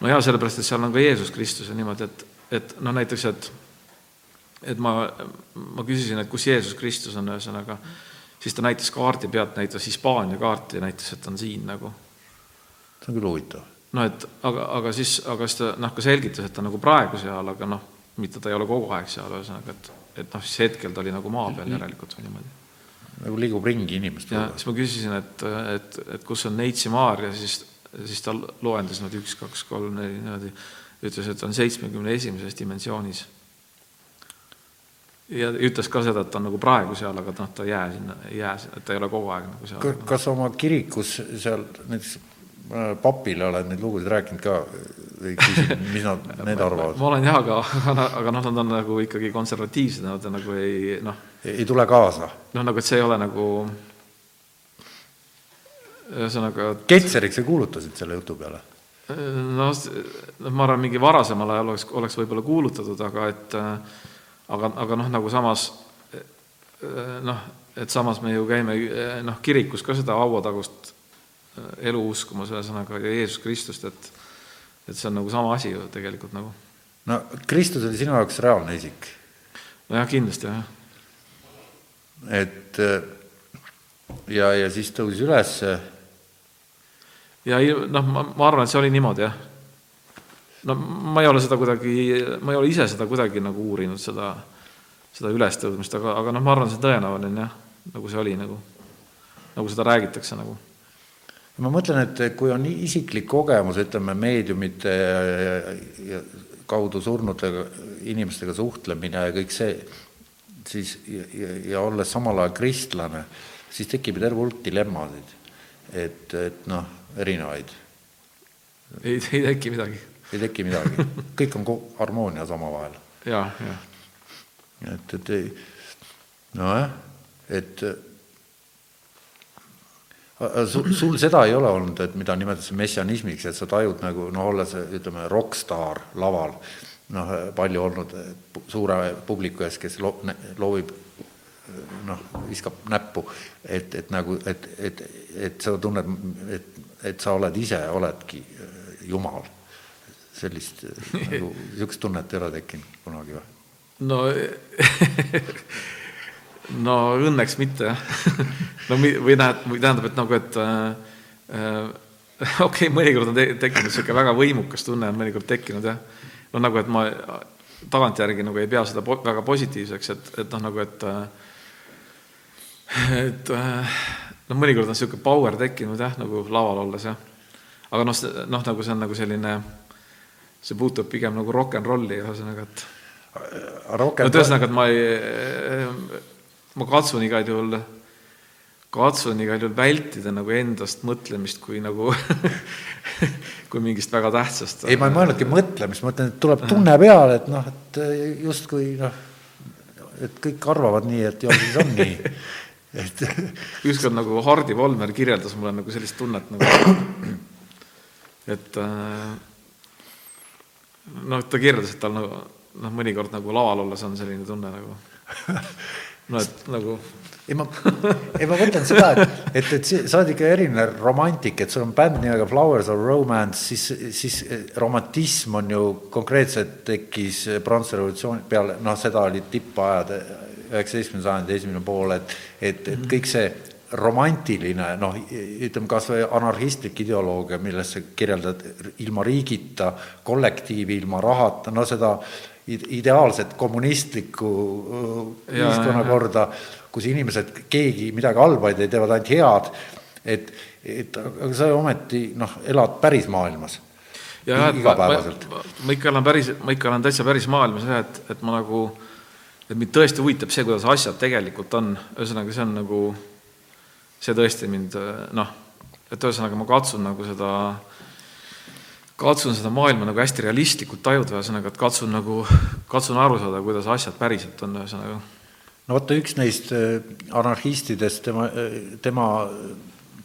no jaa, sellepärast, et seal on ka Jeesus Kristus ja niimoodi, et, et noh, näiteks, et et ma, ma küsisin, et kus Jeesus Kristus on, ühesõnaga, siis ta näitas kaardi pealt, näitas Hispaania kaarti ja näitas, et on siin nagu. see on küll huvitav. no et aga, aga siis, aga siis ta noh, ka selgitas, et ta nagu praegu seal, aga noh, mitte ta ei ole kogu aeg seal, ühesõnaga, et, et noh, siis hetkel ta oli nagu maa peal järelikult või niimoodi. nagu liigub ringi inimest. ja siis ma küsisin, et, et, et kus on Neitsi Maarja, siis, siis ta loendas niimoodi üks, kaks, kolm, neli, niimoodi, ütles, et on seitsmekümne esimeses dimensioonis ja ütles ka seda, et ta on nagu praegu seal, aga noh, ta ei jää sinna, ei jää, et ta ei ole kogu aeg nagu seal. kas oma kirikus seal näiteks papile olen neid lugusid rääkinud ka või küsinud, mis nad, need arvavad. ma olen jah, aga, aga, aga noh, nad on nagu ikkagi konservatiivsed, nad nagu ei noh. ei tule kaasa? noh, nagu, et see ei ole nagu ühesõnaga. Ketseriks sa kuulutasid selle jutu peale? noh, ma arvan, mingi varasemal ajal oleks, oleks võib-olla kuulutatud, aga et aga, aga noh, nagu samas noh, et samas me ju käime noh, kirikus ka seda hauatagust elu uskumas, ühesõnaga Jeesus Kristust, et et see on nagu sama asi ju tegelikult nagu. no Kristus oli sinu jaoks reaalne isik? nojah, kindlasti jah. et ja, ja siis tõusis ülesse ja noh, ma, ma arvan, et see oli niimoodi, jah. No ma ei ole seda kuidagi, ma ei ole ise seda kuidagi nagu uurinud, seda, seda ülestõusmist, aga, aga noh, ma arvan, see on tõenäoline jah, nagu see oli nagu, nagu seda räägitakse nagu. ma mõtlen, et kui on isiklik kogemus, ütleme, meediumite kaudu surnutega inimestega suhtlemine ja kõik see, siis ja, ja, ja olles samal ajal kristlane, siis tekib terve hulk dilemmasid. et, et noh erinevaid. ei, ei teki midagi. Ei teki midagi, kõik on harmoonias omavahel. ja, ja. et, et ei, nojah, et sul, sul seda ei ole olnud, et mida nimetatakse messianismiks, et sa tajud nagu noh, olles ütleme, rokkstaar laval, noh, palju olnud suure publiku ees, kes lo-, loovib noh, viskab näppu, et, et nagu, et, et, et sa tunned, et et sa oled ise, oledki äh, Jumal. Sellist nagu, niisugust tunnet ei ole tekkinud kunagi või? no no õnneks mitte jah no või tähendab, et nagu, et äh, äh okei okay,, mõnikord on te tekkinud niisugune väga võimukas tunne, on mõnikord tekkinud jah. no nagu, et ma tagantjärgi nagu ei pea seda po väga positiivseks, et, et noh, nagu et et äh, noh, mõnikord on niisugune power tekkinud jah, nagu laval olles jah. aga noh, noh, nagu see on nagu selline, see puutub pigem nagu rock n rolli, ühesõnaga, et rock no ühesõnaga, et ma ei, ma katsun igal juhul, katsun igal juhul vältida nagu endast mõtlemist kui nagu kui mingist väga tähtsast. ei, ma ei mõelnudki mõtlemist, ma mõtlen, et tuleb tunne peale, et noh, et justkui noh, et kõik arvavad nii, et ju siis on nii et ükskord nagu Hardi Volmer kirjeldas mulle nagu sellist tunnet nagu, et äh, noh, ta kirjeldas, et tal nagu noh, mõnikord nagu laval olles on selline tunne nagu. No et nagu ei ma, ei ma mõtlen seda, et, et, et sa oled ikka eriline romantik, et sul on bänd nimega Flowers of Romance, siis, siis romantism on ju konkreetselt tekkis pronksrevolutsiooni peale, noh, seda olid tippajad üheksateistkümnenda sajandi esimene pool, et, et, et kõik see romantiline, noh, ütleme kas või anarhistlik ideoloogia, millest sa kirjeldad ilma riigita, kollektiivi, ilma rahata, no seda ideaalset kommunistlikku ühiskonnakorda, kus inimesed, keegi midagi halba ei tee, teevad ainult head, et, et aga sa ometi noh, elad päris maailmas. ja, ma, ma ikka elan päris, ma ikka elan täitsa päris maailmas jah, et, et ma nagu et mind tõesti huvitab see, kuidas asjad tegelikult on, ühesõnaga, see on nagu, see tõesti mind noh, et ühesõnaga ma katsun nagu seda, katsun seda maailma nagu hästi realistlikult tajuda, ühesõnaga, et katsun nagu, katsun aru saada, kuidas asjad päriselt on, ühesõnaga. no vaata, üks neist äh, anarhistidest, tema, äh, tema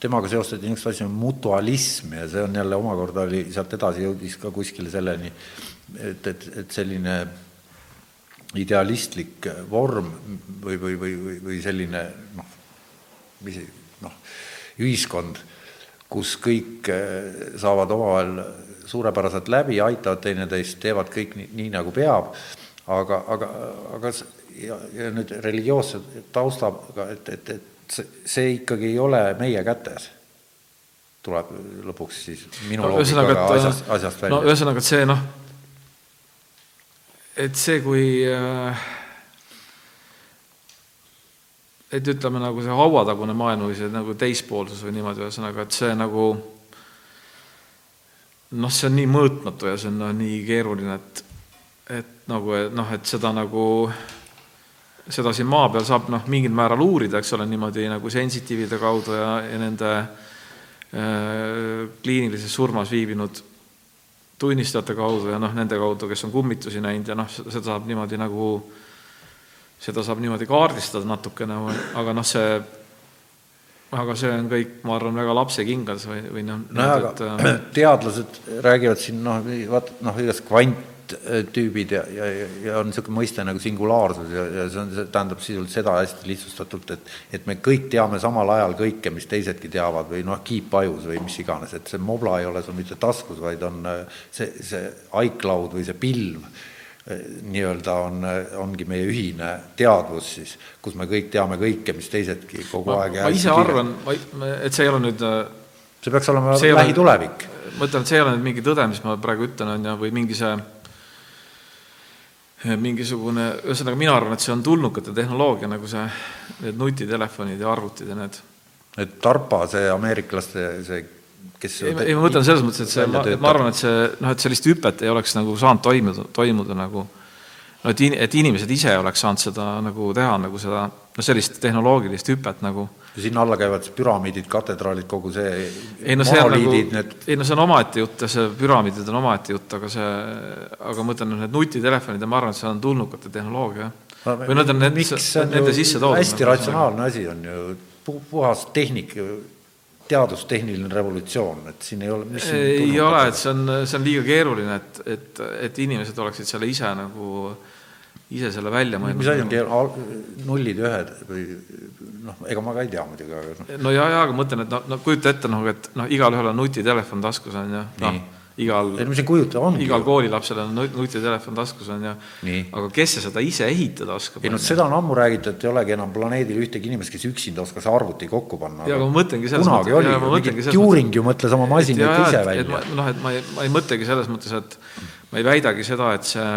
temaga seostati niisugust asja mutualism ja see on jälle omakorda oli, sealt edasi jõudis ka kuskile selleni, et, et, et selline idealistlik vorm või, või, või, või, või selline noh, mis ühiskond, kus kõik eh, saavad omavahel suurepäraselt läbi, aitavad teineteist, teevad kõik nii, nii nagu peab, aga, aga, aga ja, ja nüüd religioosse taustaga, et, et, et see, see ikkagi ei ole meie kätes tuleb lõpuks siis minu no, loogikaga asjast, asjast välja. no ühesõnaga, et see noh, et see, kui äh, et ütleme, nagu see hauatagune maailm või see nagu teispoolsus või niimoodi, ühesõnaga, et see nagu noh, see on nii mõõtmatu ja see on no, nii keeruline, et et nagu, noh, et seda nagu, seda siin maa peal saab noh, mingil määral uurida, eks ole, niimoodi nagu sensitiivide kaudu ja, ja nende äh, kliinilises surmas viibinud tunnistajate kaudu ja noh, nende kaudu, kes on kummitusi näinud ja noh, seda saab niimoodi nagu, seda saab niimoodi kaardistada natukene, aga noh, see, aga see on kõik, ma arvan, väga lapsekingades või, või noh. nojah, aga et, teadlased räägivad siin noh, vaat noh, igast kvant, tüübid ja, ja, ja on niisugune mõiste nagu singulaarsus ja, ja see on, see tähendab sisuliselt seda hästi lihtsustatult, et et me kõik teame samal ajal kõike, mis teisedki teavad või noh, kiipajus või mis iganes, et see mobla ei ole sul mitte taskus, vaid on äh, see, see iCloud või see pilv nii-öelda on, ongi meie ühine teadvus siis, kus me kõik teame kõike, mis teisedki kogu ma, aeg ma ise arvan, et see ei ole nüüd äh, see peaks olema lähitulevik. ma ütlen, et see ei ole nüüd mingi tõde, mis ma praegu ütlen, on ju, või mingi see mingisugune, ühesõnaga mina arvan, et see on tulnukate tehnoloogia, nagu see, need nutitelefonid ja arvutid ja need. et DARPA, see ameeriklaste, see kes ei, ei ma mõtlen selles mõttes, et see, ma, ma arvan, et see noh, et sellist hüpet ei oleks nagu saanud toimuda, toimuda nagu no et et inimesed ise oleks saanud seda nagu teha, nagu seda, no sellist tehnoloogilist hüpet nagu sinna alla käivad püramiidid, katedraalid, kogu see ei no see on nagu, need... ei no see on omaette jutt ja see püramiidid on omaette jutt, aga see, aga ma ütlen, need nutitelefonid ja ma arvan, et see on tulnukate tehnoloogia no,. või nad on need, nende sisse toodud. hästi nagu, ratsionaalne asi on ju, puhas tehnik, teadustehniline revolutsioon, et siin ei ole ei ole, et see on, see on liiga keeruline, et, et, et inimesed oleksid selle ise nagu ise selle välja mõelnud. mis asi on nullid ja ühed või noh, ega ma ka ei tea muidugi, aga noh. no ja, ja aga mõtlen, et noh, no kujuta ette noh, et noh, igalühel on nutitelefon taskus on ju, noh, igal, igal koolilapsel on nutitelefon taskus on ju, aga kes see seda ise ehitada oskab? ei no seda on ammu räägitud, et ei olegi enam planeedil ühtegi inimest, kes üksinda oskas arvuti kokku panna. ja aga ma mõtlengi selles kunagi mõttes, oli, mingi Turing ju mõtles oma masinat ise välja. noh, et ma ei, ma ei mõtlegi selles mõttes, et ma ei väidagi seda, et see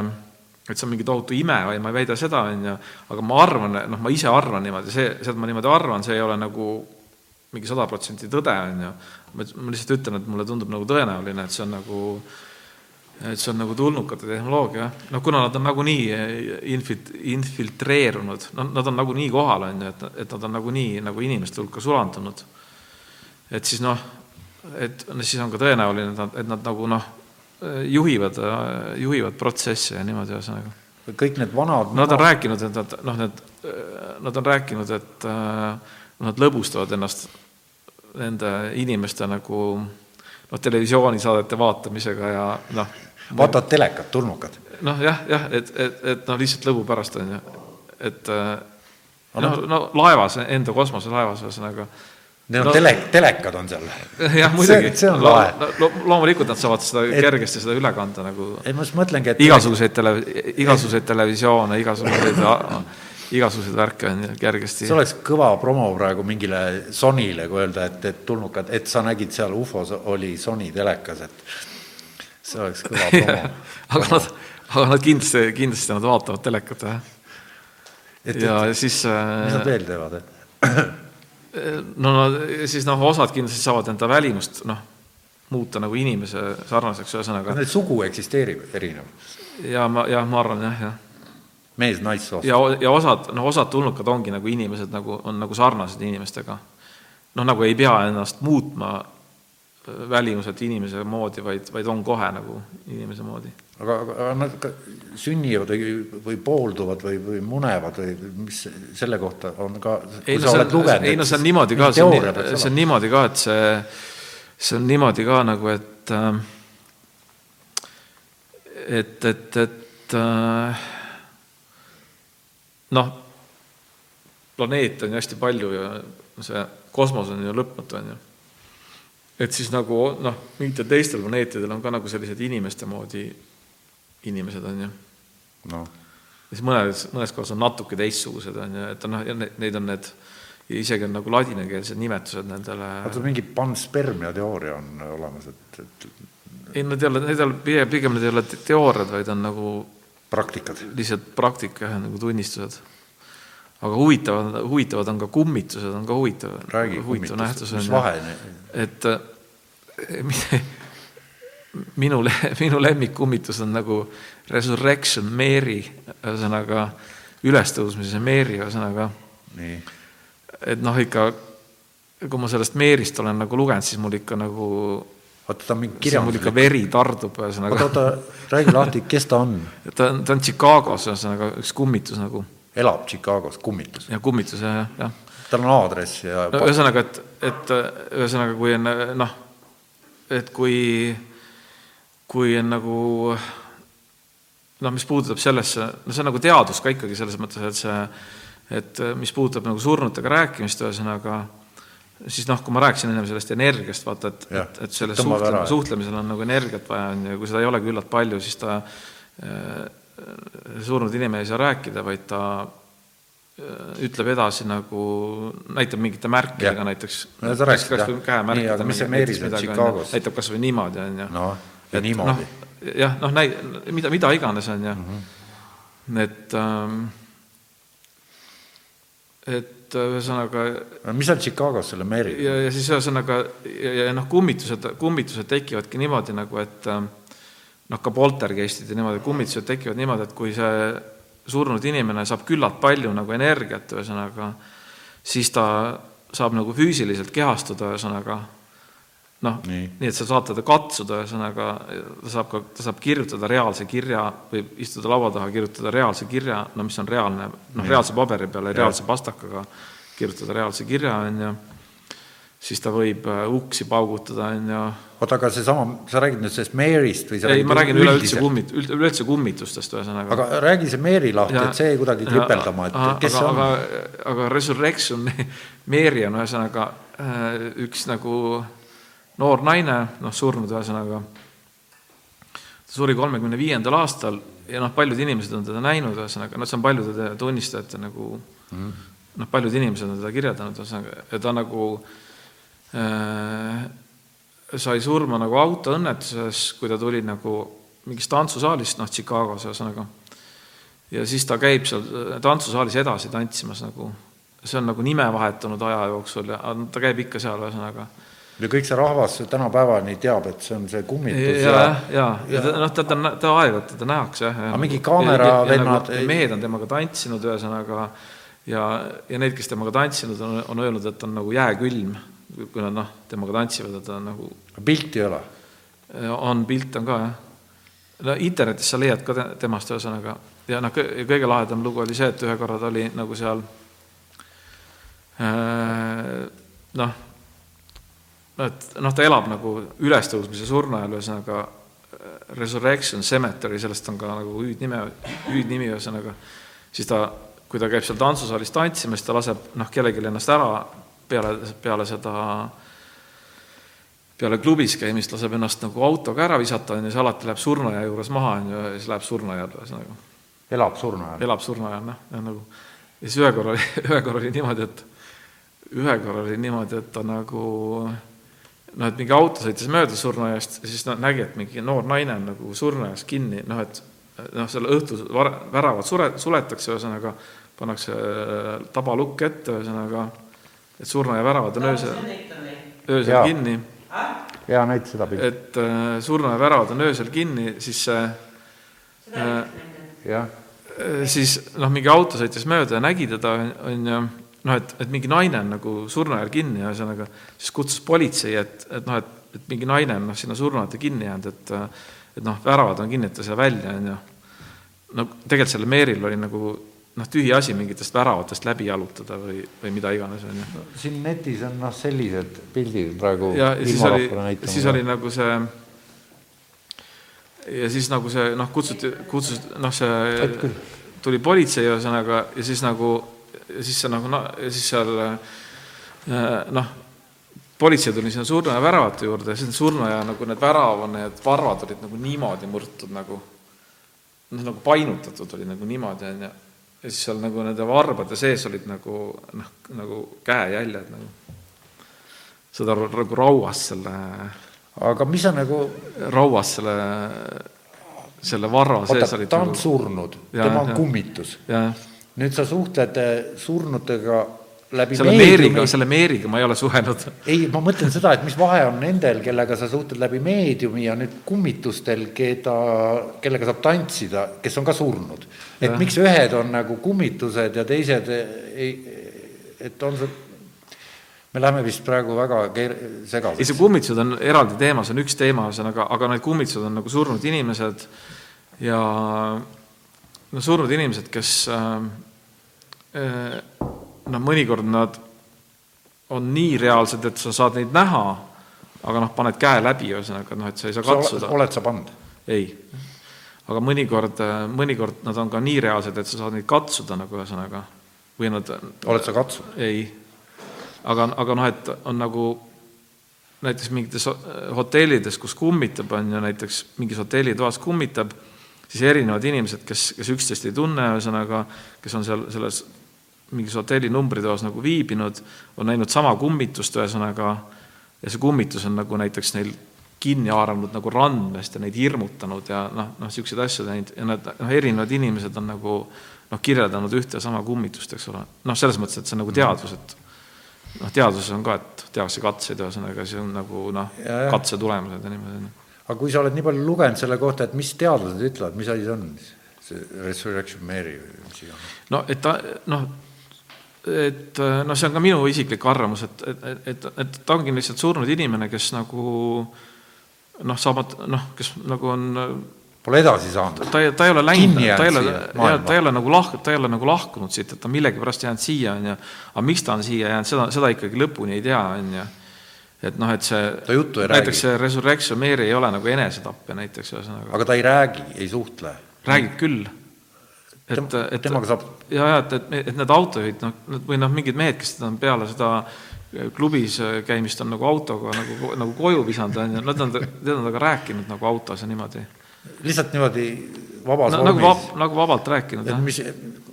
et see on mingi tohutu ime või ma ei väida seda, on ju, aga ma arvan, noh, ma ise arvan niimoodi, see, see, et ma niimoodi arvan, see ei ole nagu mingi sada protsenti tõde, on ju. Ma, lihtsalt ütlen, et mulle tundub nagu tõenäoline, et see on nagu, et see on nagu tulnukate tehnoloogia, noh, kuna nad on nagunii infit-, infiltreerunud, no nad on nagunii kohal, on ju, et, et nad on nagunii nagu inimeste hulka sulandunud. et siis noh, et siis on ka tõenäoline, et nad, et nad nagu noh, juhivad, juhivad protsesse ja niimoodi, ühesõnaga. kõik need vanad Nad on rääkinud, et nad, noh, need, nad on rääkinud, et nad lõbustavad ennast nende inimeste nagu noh, televisioonisaadete vaatamisega ja noh. vaatavad telekat, tulnukad? noh, jah, jah, et, et, et noh, lihtsalt lõbu pärast on ju, et noh, no laevas, enda kosmoselaevas ühesõnaga Need on no, tele, telekad on seal. jah, muidugi. see on lahe lo,. loomulikult nad saavad seda et, kergesti seda üle kanda nagu. ei, ma just mõtlengi, et. igasuguseid tele, igasuguseid televisioone, igasuguseid, igasuguseid värke on kergesti. see oleks kõva promo praegu mingile Sonyle, kui öelda, et, et tulnukad, et sa nägid seal ufos oli Sony telekas, et see oleks kõva promo aga nad, aga nad kindlasti, kindlasti nad vaatavad telekat, jah. ja et, siis. mis nad veel teevad, et no, no siis noh, osad kindlasti saavad enda välimust noh, muuta nagu inimese sarnaseks, ühesõnaga. Need sugu eksisteerib erinev. ja ma, jah, ma arvan jah, jah. Mees naissoost. ja, ja osad, noh, osad tulnukad ongi nagu inimesed nagu, on nagu sarnased inimestega. noh, nagu ei pea ennast muutma välimuselt inimese moodi, vaid, vaid on kohe nagu inimese moodi aga, aga nad ka sünnivad või, või poolduvad või, või munevad või mis selle kohta on ka, kui ei, no, sa oled lugenud. ei no see on niimoodi ka, see on, see on niimoodi ka, et see, see on niimoodi ka nagu, et äh, et, et, et äh, noh, planeete on ju hästi palju ja see kosmos on ju lõpmatu, on ju. et siis nagu noh, mingitel teistel planeetidel on ka nagu sellised inimeste moodi inimesed, on ju. noh. siis mõnes, mõnes kohas on natuke teistsugused, on ju, et noh, neid on need, isegi on nagu ladinakeelsed nimetused nendele. oota, mingi panspermia teooria on olemas, et, et ei, need ei ole, need ei ole, pigem, pigem need ei ole teooriad, vaid on nagu praktikad. lihtsalt praktika jah, nagu tunnistused. aga huvitavad, huvitavad on ka kummitused, on ka huvitav, huvitav nähtus. mis vahe? et minu, minu lemmikkummitus on nagu Resurrection Mary, ühesõnaga ülestõusmise Mary, ühesõnaga. et noh, ikka kui ma sellest Mary'st olen nagu lugenud, siis mul ikka nagu oota, ta on mingi on mul ikka veri tardub, ühesõnaga oota, oota, räägi lahti, kes ta on? ta on, ta on Chicagos, ühesõnaga üks kummitus nagu elab Chicagos, kummitus. ja kummitus ja, jah, jah. tal on aadress ja no ühesõnaga, et, et ühesõnaga, kui on noh, et kui, kui on nagu noh, mis puudutab sellesse, no see on nagu teadus ka ikkagi selles mõttes, et see, et mis puudutab nagu surnutega rääkimist, ühesõnaga siis noh, kui ma rääkisin ennem sellest energiast, vaata, et, et, et selles tõmbab ära, suhtle, jah. suhtlemisel on nagu energiat vaja, on ju, kui seda ei ole küllalt palju, siis ta äh, surnud inimene ei saa rääkida, vaid ta äh, ütleb edasi nagu, näitab mingite märkidega Jah. näiteks. Näitab kas või niimoodi, on ju. noh, ja niimoodi. jah, noh, näi-, mida, mida iganes, on ju. Mhm. et ähm, et ühesõnaga mis on Chicagos selle Mary? ja, ja siis ühesõnaga ja, ja noh, kummitused, kummitused tekivadki niimoodi nagu, et ähm, noh, ka poltergeistid ja niimoodi, kummitused tekivad niimoodi, et kui see surnud inimene saab küllalt palju nagu energiat, ühesõnaga, siis ta saab nagu füüsiliselt kehastuda, ühesõnaga noh, Nii. et sa saad teda katsuda, ühesõnaga ta saab ka, ta saab kirjutada reaalse kirja või istuda laua taha, kirjutada reaalse kirja, no mis on reaalne, noh, reaalse paberi peale, reaalse pastakaga kirjutada reaalse kirja, on ju, siis ta võib äh, uksi paugutada, on ju, oota, aga seesama, sa räägid nüüd sellest Mary'st või sa ei, ma räägin üleüldse kummit-, üleüldse kummitustest ühesõnaga. aga räägi see Mary lahti, et see kuidagi kripeldama, et aga, kes see on? aga, aga Resurrection Mary on ühesõnaga äh, üks nagu noor naine, noh, surnud ühesõnaga. ta suri kolmekümne viiendal aastal ja noh, paljud inimesed on teda näinud, ühesõnaga, noh, see on paljude tunnistajate nagu mm. noh, paljud inimesed on teda kirjeldanud, ühesõnaga, ja ta nagu äh, sai surma nagu autoõnnetuses, kui ta tuli nagu mingist tantsusaalist, noh, Chicagos ühesõnaga ja siis ta käib seal äh, tantsusaalis edasi tantsimas nagu, see on nagu nime vahetanud aja jooksul ja ta käib ikka seal ühesõnaga. Ja kõik see rahvas tänapäevani teab, et see on see kummitus ja, ja, ja, ja ta, noh, teda, ta aeg-ajalt teda nähakse jah. Aga mingi kaameravennad ei- mehed on temaga tantsinud ühesõnaga ja, ja need, kes temaga tantsinud on, on öelnud, et on nagu jääkülm, kui nad noh, temaga tantsivad, et ta on nagu pilti ei ole. on pilt on ka jah. no internetis sa leiad ka te- temast ühesõnaga ja noh, kõige lahedam lugu oli see, et ühe korra ta oli nagu seal äh, noh, et noh, ta elab nagu ülestõusmise surnu ajal, ühesõnaga äh, Resurrection Cemetery, sellest on ka nagu hüüdnime, hüüdnimi ühesõnaga, siis ta, kui ta käib seal tantsusaalis tantsimas, ta laseb noh, kellelgi ennast ära peale, peale seda peale klubis käimist laseb ennast nagu autoga ära visata, on ju, see alati läheb surnuaia juures maha, on ju, ja siis läheb surnuaiale ühesõnaga. elab surnu ajal. elab surnuaial, noh, ja nagu ja siis ühe korra ühe korra oli niimoodi, et ühe korra oli niimoodi, et ta nagu noh, et mingi auto sõitis mööda surnuaiast ja siis noh, nägi, et mingi noor naine on nagu surnuaias kinni, noh et noh, selle õhtu var- väravad sure, suletakse, ühesõnaga pannakse äh, tabalukk ette, ühesõnaga et surnuaia väravad on öösel, öösel Jaa. kinni. Hea näita seda pilti. et äh, surnuaia väravad on öösel kinni, siis see äh, jah, äh, siis noh, mingi auto sõitis mööda ja nägi teda, on ju, noh, et, et mingi naine on nagu surnuaial kinni, ühesõnaga siis kutsus politsei, et, et noh, et, et mingi naine on noh, sinna surnuaeda kinni jäänud, et et noh, väravad on kinni, et ta sai välja, on ju. no tegelikult sellel Meeril oli nagu noh, tühi asi mingitest väravatest läbi jalutada või, või mida iganes, on ju. Siin netis on noh, sellised pildid praegu ja ja siis oli siis oli nagu see ja siis nagu see noh, kutsuti, kutsus noh, see tuli politsei ühesõnaga ja siis nagu ja siis see nagu ja siis seal äh, noh, politsei tuli sinna surnuaia väravate juurde ja siis surnuaia nagu need värav, need varvad olid nagu niimoodi murtud nagu noh, nagu painutatud oli nagu niimoodi onju ja siis seal nagu nende varbade sees olid nagu noh, nagu käejäljed nagu. Seda nagu rauas selle aga mis on nagu, rauas selle, selle varra sees, olid ta on nagu? surnud, tema on kummitus. jah, nüüd sa suhtled eh, surnutega läbi selle Meeriga, selle Meeriga ma ei ole suhelnud. ei, ma mõtlen seda, et mis vahe on nendel, kellega sa suhtled läbi meediumi ja nüüd kummitustel, keda, kellega saab tantsida, kes on ka surnud. et Jah. miks ühed on nagu kummitused ja teised ei, et on see, me läheme vist praegu väga keer-, ei, segaseks. see kummitused on eraldi teema, see on üks teema, ühesõnaga, aga need kummitused on nagu surnud inimesed ja no surnud inimesed, kes äh, äh, noh, mõnikord nad on nii reaalsed, et sa saad neid näha, aga noh, paned käe läbi, ühesõnaga noh, et sa ei saa katsuda. oled sa pannud? ei. aga mõnikord, mõnikord nad on ka nii reaalsed, et sa saad neid katsuda nagu ühesõnaga või nad oled sa katsunud? ei. aga, aga noh, et on nagu näiteks mingites hotellides, kus kummitab, on ju, näiteks mingis hotellitoas kummitab, siis erinevad inimesed, kes, kes üksteist ei tunne, ühesõnaga, kes on seal selles mingis hotelli numbritoas nagu viibinud, on näinud sama kummitust, ühesõnaga, ja see kummitus on nagu näiteks neil kinni haaranud nagu randmest ja neid hirmutanud ja noh, noh, niisuguseid asju teinud ja nad, noh, erinevad inimesed on nagu noh, kirjeldanud ühte ja sama kummitust, eks ole. noh, selles mõttes, et see on nagu teadus, et noh, teaduses on ka, et tehakse katseid, ühesõnaga see on nagu noh, katse tulemused ja niimoodi. Aga kui sa oled nii palju lugenud selle kohta, et mis teadlased ütlevad, mis asi see on, see Resurrection Mary või mis iganes? no et ta noh, et noh, see on ka minu isiklik arvamus, et, et, et, et ta ongi lihtsalt surnud inimene, kes nagu noh, saavad noh, kes nagu on Pole edasi saanud? ta ei, ta ei ole läinud, ta ei ole, ta ei ole nagu lah-, ta ei ole nagu lahkunud siit, et ta millegipärast jäänud siia, on ju. aga miks ta on siia jäänud, seda, seda ikkagi lõpuni ei tea, on ju. Et noh, et see ta juttu ei näiteks räägi. see Resurrection Mary ei ole nagu enesetapp näiteks ühesõnaga. aga ta ei räägi, ei suhtle? räägib küll. et Tem-, et temaga saab- ja, ja et, et, et need autojuhid, noh, või noh, mingid mehed, kes on peale seda klubis käimist on nagu autoga nagu, nagu koju visanud, on ju, nad on, nad on temaga rääkinud nagu autos ja niimoodi lihtsalt niimoodi vabas no, nagu vormis. vab,, nagu vabalt rääkinud, et mis,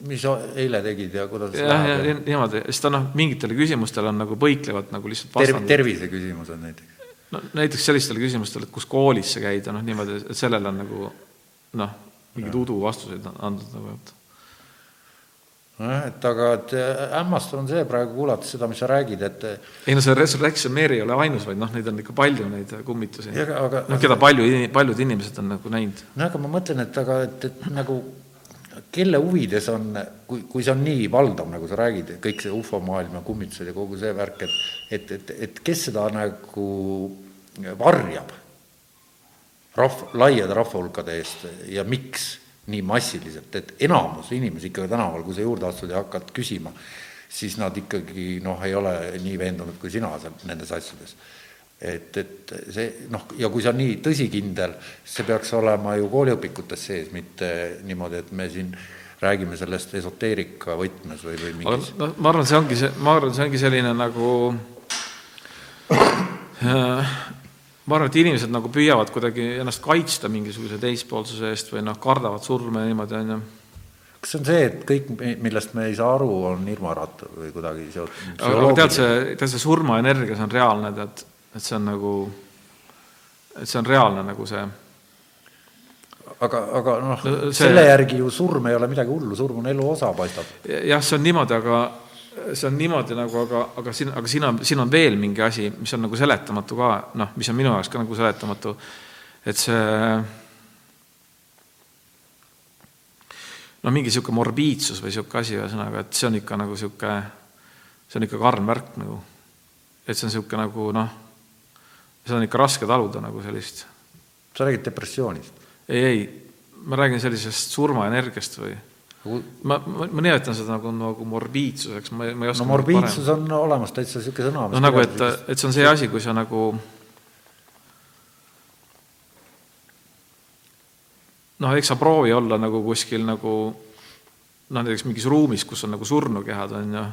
mis eile tegid ja kuidas jah, ja nii- niimoodi, siis ta noh, mingitele küsimustele on nagu põiklevalt nagu lihtsalt terv-, tervise küsimused näiteks. no näiteks sellistele küsimustele, et kus koolis sa käid ja noh, niimoodi, et sellele on nagu noh, mingeid udu vastuseid andnud nagu, et nojah, et aga et äh, hämmastav on see praegu kuulates seda, mis sa räägid, et ei no see Resurrection Mary ei ole ainus, vaid noh, neid on ikka palju, neid kummitusi. Jah, aga- noh, keda palju, paljud inimesed on nagu näinud. no aga ma mõtlen, et aga et, et nagu kelle huvides on, kui, kui see on nii valdav, nagu sa räägid, kõik see ufomaailm ja kummitused ja kogu see värk, et et, et, et kes seda nagu varjab rahv-, laiade rahvahulkade eest ja miks nii massiliselt, et enamus inimesi ikkagi tänaval, kui sa juurde astud ja hakkad küsima, siis nad ikkagi noh, ei ole nii veendunud kui sina seal nendes asjades. Et, et see noh, ja kui on nii tõsikindel, see peaks olema ju kooliõpikutes sees, mitte niimoodi, et me siin räägime sellest esoteerika võtmes või, või mingis noh, ma arvan, see ongi see, ma arvan, see ongi selline nagu äh, ma arvan, et inimesed nagu püüavad kuidagi ennast kaitsta mingisuguse teispoolsuse eest või noh, kardavad surma ja niimoodi, on ju. kas see on see, et kõik, millest me ei saa aru, on hirmuärat või kuidagi seotud? aga tead, see, tead see surmaenergia, see on reaalne, tead, et see on nagu, et see on reaalne nagu see aga, aga noh No see-, selle järgi ju surm ei ole midagi hullu, surm on elu osa, paistab. jah, see on niimoodi, aga see on niimoodi nagu, aga, aga siin, aga siin on, siin on veel mingi asi, mis on nagu seletamatu ka, noh, mis on minu jaoks ka nagu seletamatu, et see noh, mingi niisugune morbiidsus või niisugune asi, ühesõnaga, et see on ikka nagu niisugune, see on ikka karm värk nagu. et see on niisugune nagu noh, seda on ikka raske taluda nagu sellist sa räägid depressioonist. ei, ei, ma räägin sellisest surmaenergiast või ma, ma, ma nimetan seda nagu, nagu morbiidsuseks, ma ma ei oska no morbiidsus on olemas täitsa niisugune sõna. noh, nagu et, et see on see asi, kui sa nagu noh, eks sa proovi olla nagu kuskil nagu noh, näiteks mingis ruumis, kus on nagu surnukehad, on ju.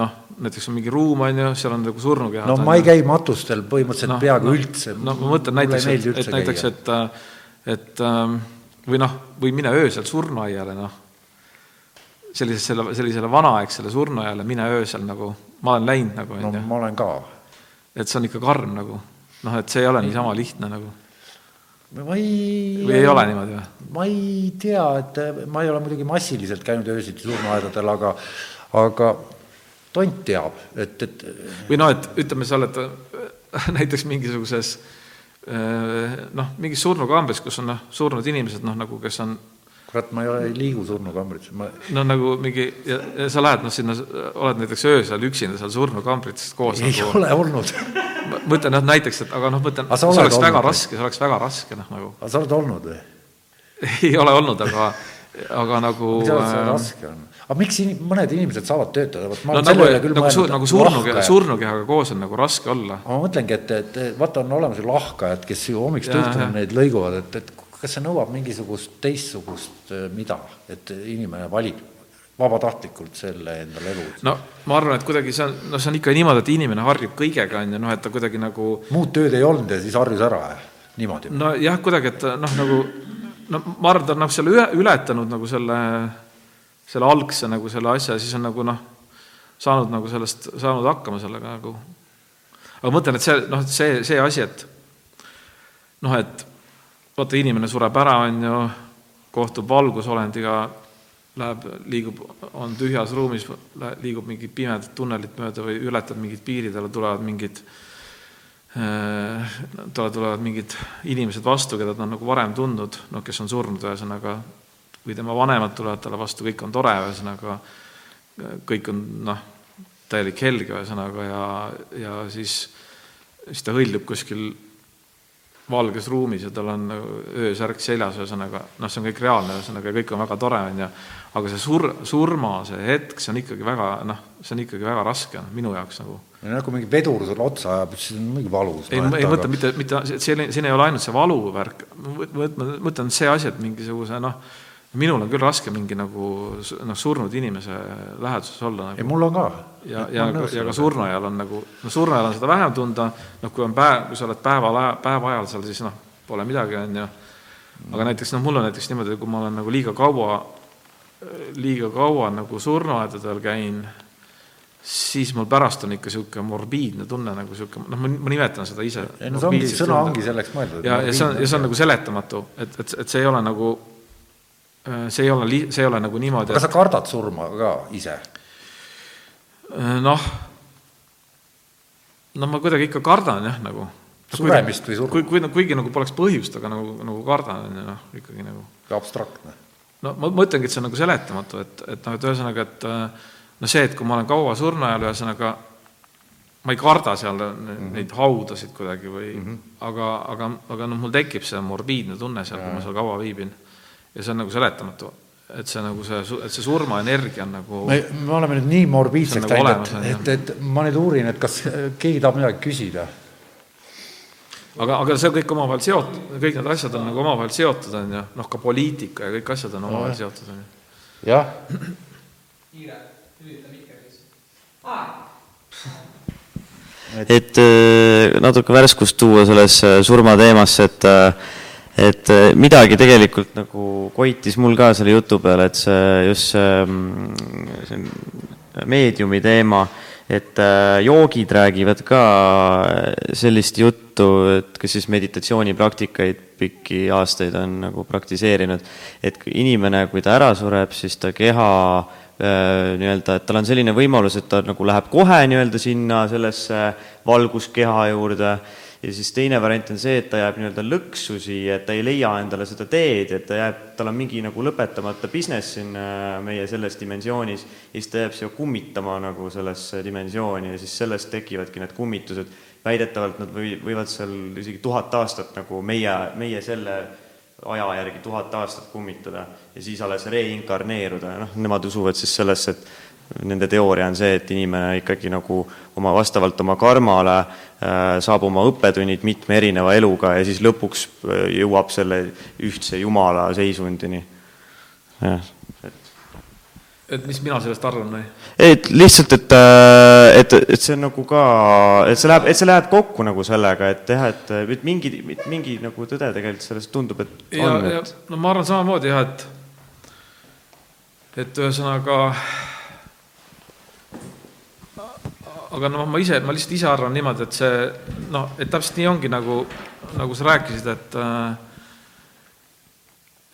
noh, näiteks on mingi ruum, on ju, seal on nagu surnukehad. no ma ei käi matustel põhimõtteliselt no, peaaegu no, üldse. no ma mõtlen näiteks, et, et näiteks, et, et ähm, või noh, või mine öösel surnuaiale, noh. sellisele, sellisele vanaaegsele surnuaiale mine öösel nagu, ma olen läinud nagu, no on ju. ma olen ka. et see on ikka karm nagu, noh, et see ei ole niisama lihtne nagu. ma ei või ei ole niimoodi või? ma ei tea, et ma ei ole muidugi massiliselt käinud öösiti surnuaedadel, aga, aga tont teab, et, et või noh, et ütleme, sa oled äh, näiteks mingisuguses äh, noh, mingis surnukambris, kus on noh, surnud inimesed noh, nagu kes on kurat, ma ei ole, ei liigu surnukambrites, ma no nagu mingi sa lähed noh, sinna oled näiteks öösel üksinda seal surnukambrites koos ei nagu ole olnud. ma mõtlen jah näiteks, et aga noh, mõtlen, see oleks väga olnud või? raske, see oleks väga raske noh nagu aga sa oled olnud või? ei ole olnud, aga aga nagu arvad, see äh, raske on? Aga miks in, mõned inimesed saavad töötada, vot ma no olen nagu selle üle küll nagu, mõelnud, nagu surnukeha, surnukehaga koos on nagu raske olla. Ma mõtlengi, et, et vaata, on olemas ju lahkajad, kes ju hommikust õhtuni neid lõiguvad, et, et kas see nõuab mingisugust teistsugust äh, mida, et inimene valib vabatahtlikult selle endale elu. no ma arvan, et kuidagi see on, no see on ikka niimoodi, et inimene harjub kõigega, on ju, noh, et ta kuidagi nagu muud tööd ei olnud ja siis harjus ära, niimoodi. nojah, kuidagi, et noh, nagu no ma arvan, ta on nagu selle üle, ületanud nagu selle, selle algse nagu selle asja, siis on nagu noh, saanud nagu sellest, saanud hakkama sellega nagu. aga ma mõtlen, et see noh, see, see asi, et noh, et vaata, inimene sureb ära, on ju, kohtub valgusolendiga, läheb, liigub, on tühjas ruumis, liigub mingit pimedat tunnelit mööda või ületab mingid piirid, talle tulevad mingid talle tulevad mingid inimesed vastu, keda ta on nagu varem tundnud, noh, kes on surnud, ühesõnaga, või tema vanemad tulevad talle vastu, kõik on tore, ühesõnaga, kõik on noh, täielik helge, ühesõnaga, ja, ja siis, siis ta hõljub kuskil valges ruumis ja tal on öösärk seljas, ühesõnaga, noh, see on kõik reaalne, ühesõnaga, kõik on väga tore, on ju, aga see sur-, surma see hetk, see on ikkagi väga, noh, see on ikkagi väga raske minu jaoks nagu nagu mingi vedur sulle otsa ajab, siis on mingi valus. ei, ei mõtle mitte, mitte, siin, ei ole ainult see valuvärk, ma mõtlen see asi, et mingisuguse noh, minul on küll raske mingi nagu noh, surnud inimese läheduses olla ei, nagu. mul on ka. ja, ja, ja ka surnuajal on nagu, no surnuajal on seda vähem tunda, noh, kui on päev, kui sa oled päeval, päeva ajal seal, siis noh, pole midagi, on ju. aga näiteks noh, mul on näiteks niimoodi, kui ma olen nagu liiga kaua, liiga kaua nagu surnuaedadel käin siis mul pärast on ikka niisugune morbiidne tunne nagu niisugune, noh, ma nimetan seda ise. ei no see ongi, sõna ongi selleks mõeldud. ja, ja see on, ja see on nagu seletamatu, et, et, et see ei ole nagu, see ei ole, see ei ole nagu niimoodi. aga sa kardad surma ka ise? noh, no ma kuidagi ikka kardan jah, nagu. suremist või surma? kui, kui, kuigi nagu poleks põhjust, aga nagu, nagu kardan, on ju, noh, ikkagi nagu. abstraktne. no ma mõtlengi, et see on nagu seletamatu, et, et noh, et ühesõnaga, et no see, et kui ma olen kaua surnuajal, ühesõnaga ma ei karda seal mm -hmm. neid haudasid kuidagi või mm, -hmm. aga, aga, aga noh, mul tekib see morbiidne tunne seal, kui ma seal kaua viibin. Ja see on nagu seletamatu, et see nagu see, et see surmaenergia on nagu me, me oleme nüüd nii morbiidseks nagu läinud, et, et, et ma nüüd uurin, et kas keegi tahab midagi küsida? aga, aga see on kõik omavahel seotud, kõik need asjad on nagu omavahel seotud, on ju, noh, ka poliitika ja kõik asjad on omavahel seotud, on ju. jah. kiire, lülita mikrisse. et natuke värskust tuua sellesse surmateemasse, et et midagi tegelikult nagu koitis mul ka selle jutu peale, et see just see, see meediumi teema, et joogid räägivad ka sellist juttu, et kes siis meditatsioonipraktikaid pikki aastaid on nagu praktiseerinud, et inimene, kui ta ära sureb, siis ta keha nii-öelda, et tal on selline võimalus, et ta nagu läheb kohe nii-öelda sinna sellesse valguskeha juurde ja siis teine variant on see, et ta jääb nii-öelda lõksu siia, et ta ei leia endale seda teed, et ta jääb, tal on mingi nagu lõpetamata business siin meie selles dimensioonis ja siis ta jääb siia kummitama nagu sellesse dimensiooni ja siis sellest tekivadki need kummitused. väidetavalt nad või, võivad seal isegi tuhat aastat nagu meie, meie selle aja järgi tuhat aastat kummitada ja siis alles reinkarneeruda noh, nemad usuvad siis sellesse, et nende teooria on see, et inimene ikkagi nagu oma, vastavalt oma karmale äh, saab oma õppetunnid mitme erineva eluga ja siis lõpuks jõuab selle ühtse Jumala seisundini. jah, et et mis mina sellest arvan või? et lihtsalt, et, et, et see on nagu ka, et see läheb, et see läheb kokku nagu sellega, et jah, et, et mingi, mingi nagu tõde tegelikult sellest tundub, et ja, on, et no ma arvan samamoodi jah, et et ühesõnaga aga noh, ma ise, ma lihtsalt ise arvan niimoodi, et see noh, et täpselt nii ongi, nagu, nagu sa rääkisid, et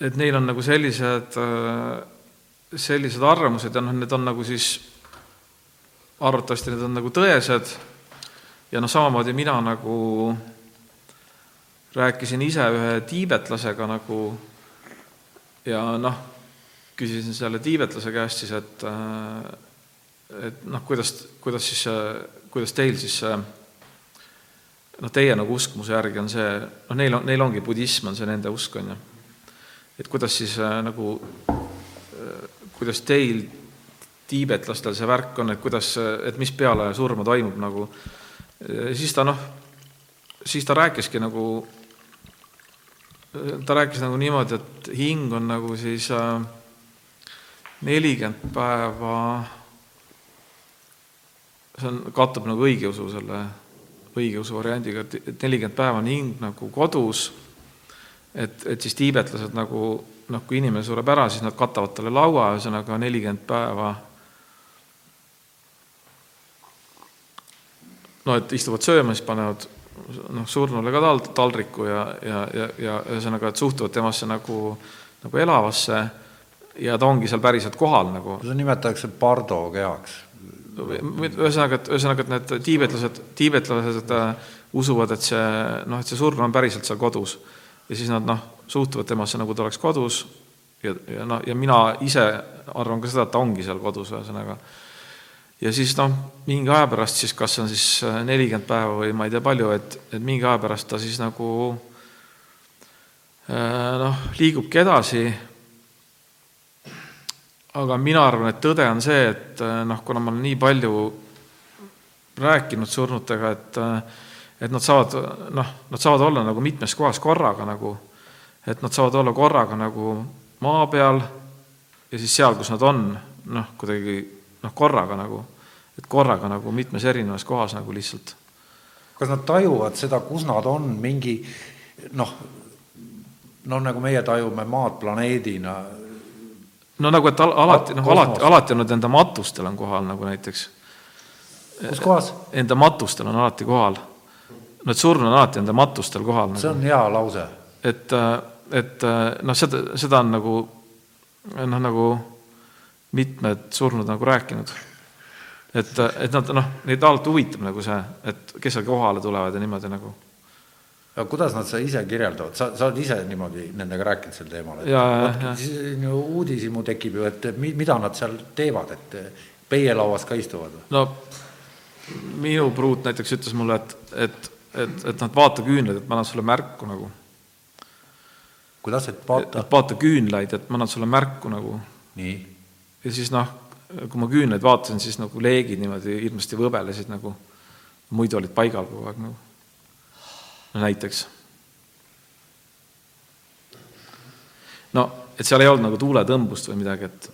et neil on nagu sellised, sellised arvamused ja noh, need on nagu siis, arvatavasti need on nagu tõesed. Ja noh, samamoodi mina nagu rääkisin ise ühe tiibetlasega nagu ja noh, küsisin selle tiibetlase käest siis, et et noh, kuidas, kuidas siis, kuidas teil siis noh, teie nagu uskumuse järgi on see, noh, neil on, neil ongi budism, on see nende usk, on ju. et kuidas siis nagu, kuidas teil, tiibetlastel see värk on, et kuidas, et mis peale surma toimub nagu, siis ta noh, siis ta rääkiski nagu, ta rääkis nagu niimoodi, et hing on nagu siis nelikümmend päeva see on, kattub nagu õigeusu selle, õigeusu variandiga, et nelikümmend päeva on hing nagu kodus, et, et siis tiibetlased nagu noh, kui inimene sureb ära, siis nad katavad talle laua, ühesõnaga nelikümmend päeva no et istuvad sööma, siis panevad noh, surnule ka tal-, taldriku ja, ja, ja, ja ühesõnaga, et suhtuvad temasse nagu, nagu elavasse ja ta ongi seal päriselt kohal nagu. seda nimetatakse pardo kehaks ühesõnaga, et ühesõnaga, et need tiibetlased, tiibetlased äh, usuvad, et see noh, et see surm on päriselt seal kodus. ja siis nad noh, suhtuvad temasse, nagu ta oleks kodus ja, ja noh, ja mina ise arvan ka seda, et ta ongi seal kodus, ühesõnaga. ja siis noh, mingi aja pärast siis, kas see on siis äh, nelikümmend päeva või ma ei tea palju, et, et mingi aja pärast ta siis nagu äh, noh, liigubki edasi aga mina arvan, et tõde on see, et äh, noh, kuna ma olen nii palju rääkinud surnutega, et äh, et nad saavad noh, nad saavad olla nagu mitmes kohas korraga nagu, et nad saavad olla korraga nagu maa peal ja siis seal, kus nad on, noh, kuidagi noh, korraga nagu, et korraga nagu mitmes erinevas kohas nagu lihtsalt. kas nad tajuvad seda, kus nad on, mingi noh, noh, nagu meie tajume maad planeedina, no nagu, et al alati, noh, alati, alati on nad enda matustel on kohal nagu näiteks. kus kohas? Enda matustel on alati kohal. no et surnud on alati enda matustel kohal nagu.. see on hea lause. et, et noh, seda, seda on nagu noh, nagu mitmed surnud nagu rääkinud. et, et nad noh, neid alati huvitab nagu see, et kes seal kohale tulevad ja niimoodi nagu aga kuidas nad seda ise kirjeldavad, sa, sa oled ise niimoodi nendega rääkinud sel teemal, et ju uudishimu tekib ju, et mida nad seal teevad, et peielauas ka istuvad? no minu pruut näiteks ütles mulle, et, et, et, et nad vaata küünlaid, et ma annan sulle märku nagu. kuidas, et vaata? vaata küünlaid, et ma annan sulle märku nagu. nii? ja siis noh, kui ma küünlaid vaatasin, siis nagu leegid niimoodi hirmsasti võbelesid nagu, muidu olid paigal kogu aeg nagu no näiteks. no et seal ei olnud nagu tuuletõmbust või midagi, et,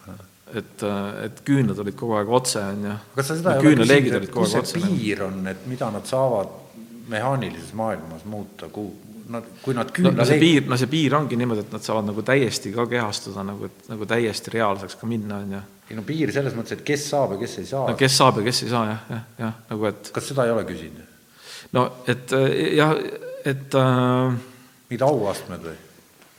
et, et küünlad olid kogu aeg otse, on ju. kas sa seda ei ole küsinud, et kus see piir on, et mida nad saavad mehaanilises maailmas muuta, kuhu, nad, kui nad küünla no, no see piir, no see piir ongi niimoodi, et nad saavad nagu täiesti ka kehastuda nagu, et nagu täiesti reaalseks ka minna, on ju. ei no piir selles mõttes, et kes saab ja kes ei saa. no kes saab ja kes ei saa jah, jah, jah, nagu et kas seda ei ole küsinud? no et jah, et äh, mingid auastmed või?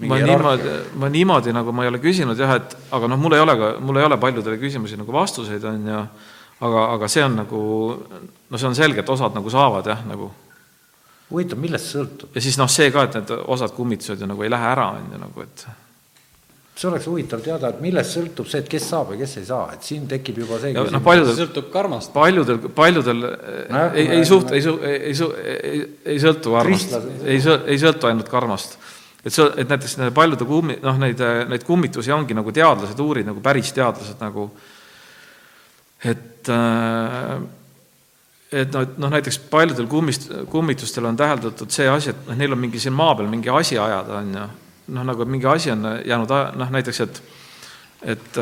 ma niimoodi, ma niimoodi nagu ma ei ole küsinud jah, et aga noh, mul ei ole ka, mul ei ole paljudele küsimusi nagu vastuseid, on ju, aga, aga see on nagu, no see on selge, et osad nagu saavad jah, nagu. huvitav, millest see sõltub? ja siis noh, see ka, et need osad kummitused ju nagu ei lähe ära, on ju, nagu et see oleks huvitav teada, et millest sõltub see, et kes saab ja kes ei saa, et siin tekib juba see no,. paljudel sõltub karmast. paljudel, paljudel no, ei, ei suht-, ei su-, ei su-, ei, ei sõltu karmast, ei sõ-, ei sõltu ainult karmast. et see, et näiteks paljude kummi-, noh, neid, neid kummitusi ongi nagu teadlased uurinud, nagu päris teadlased nagu, et äh, et noh, et noh, näiteks paljudel kummist, kummitustel on täheldatud see asi, et noh, neil on mingi siin maa peal mingi asi ajada, on ju noh, nagu mingi asi on jäänud, noh näiteks, et et,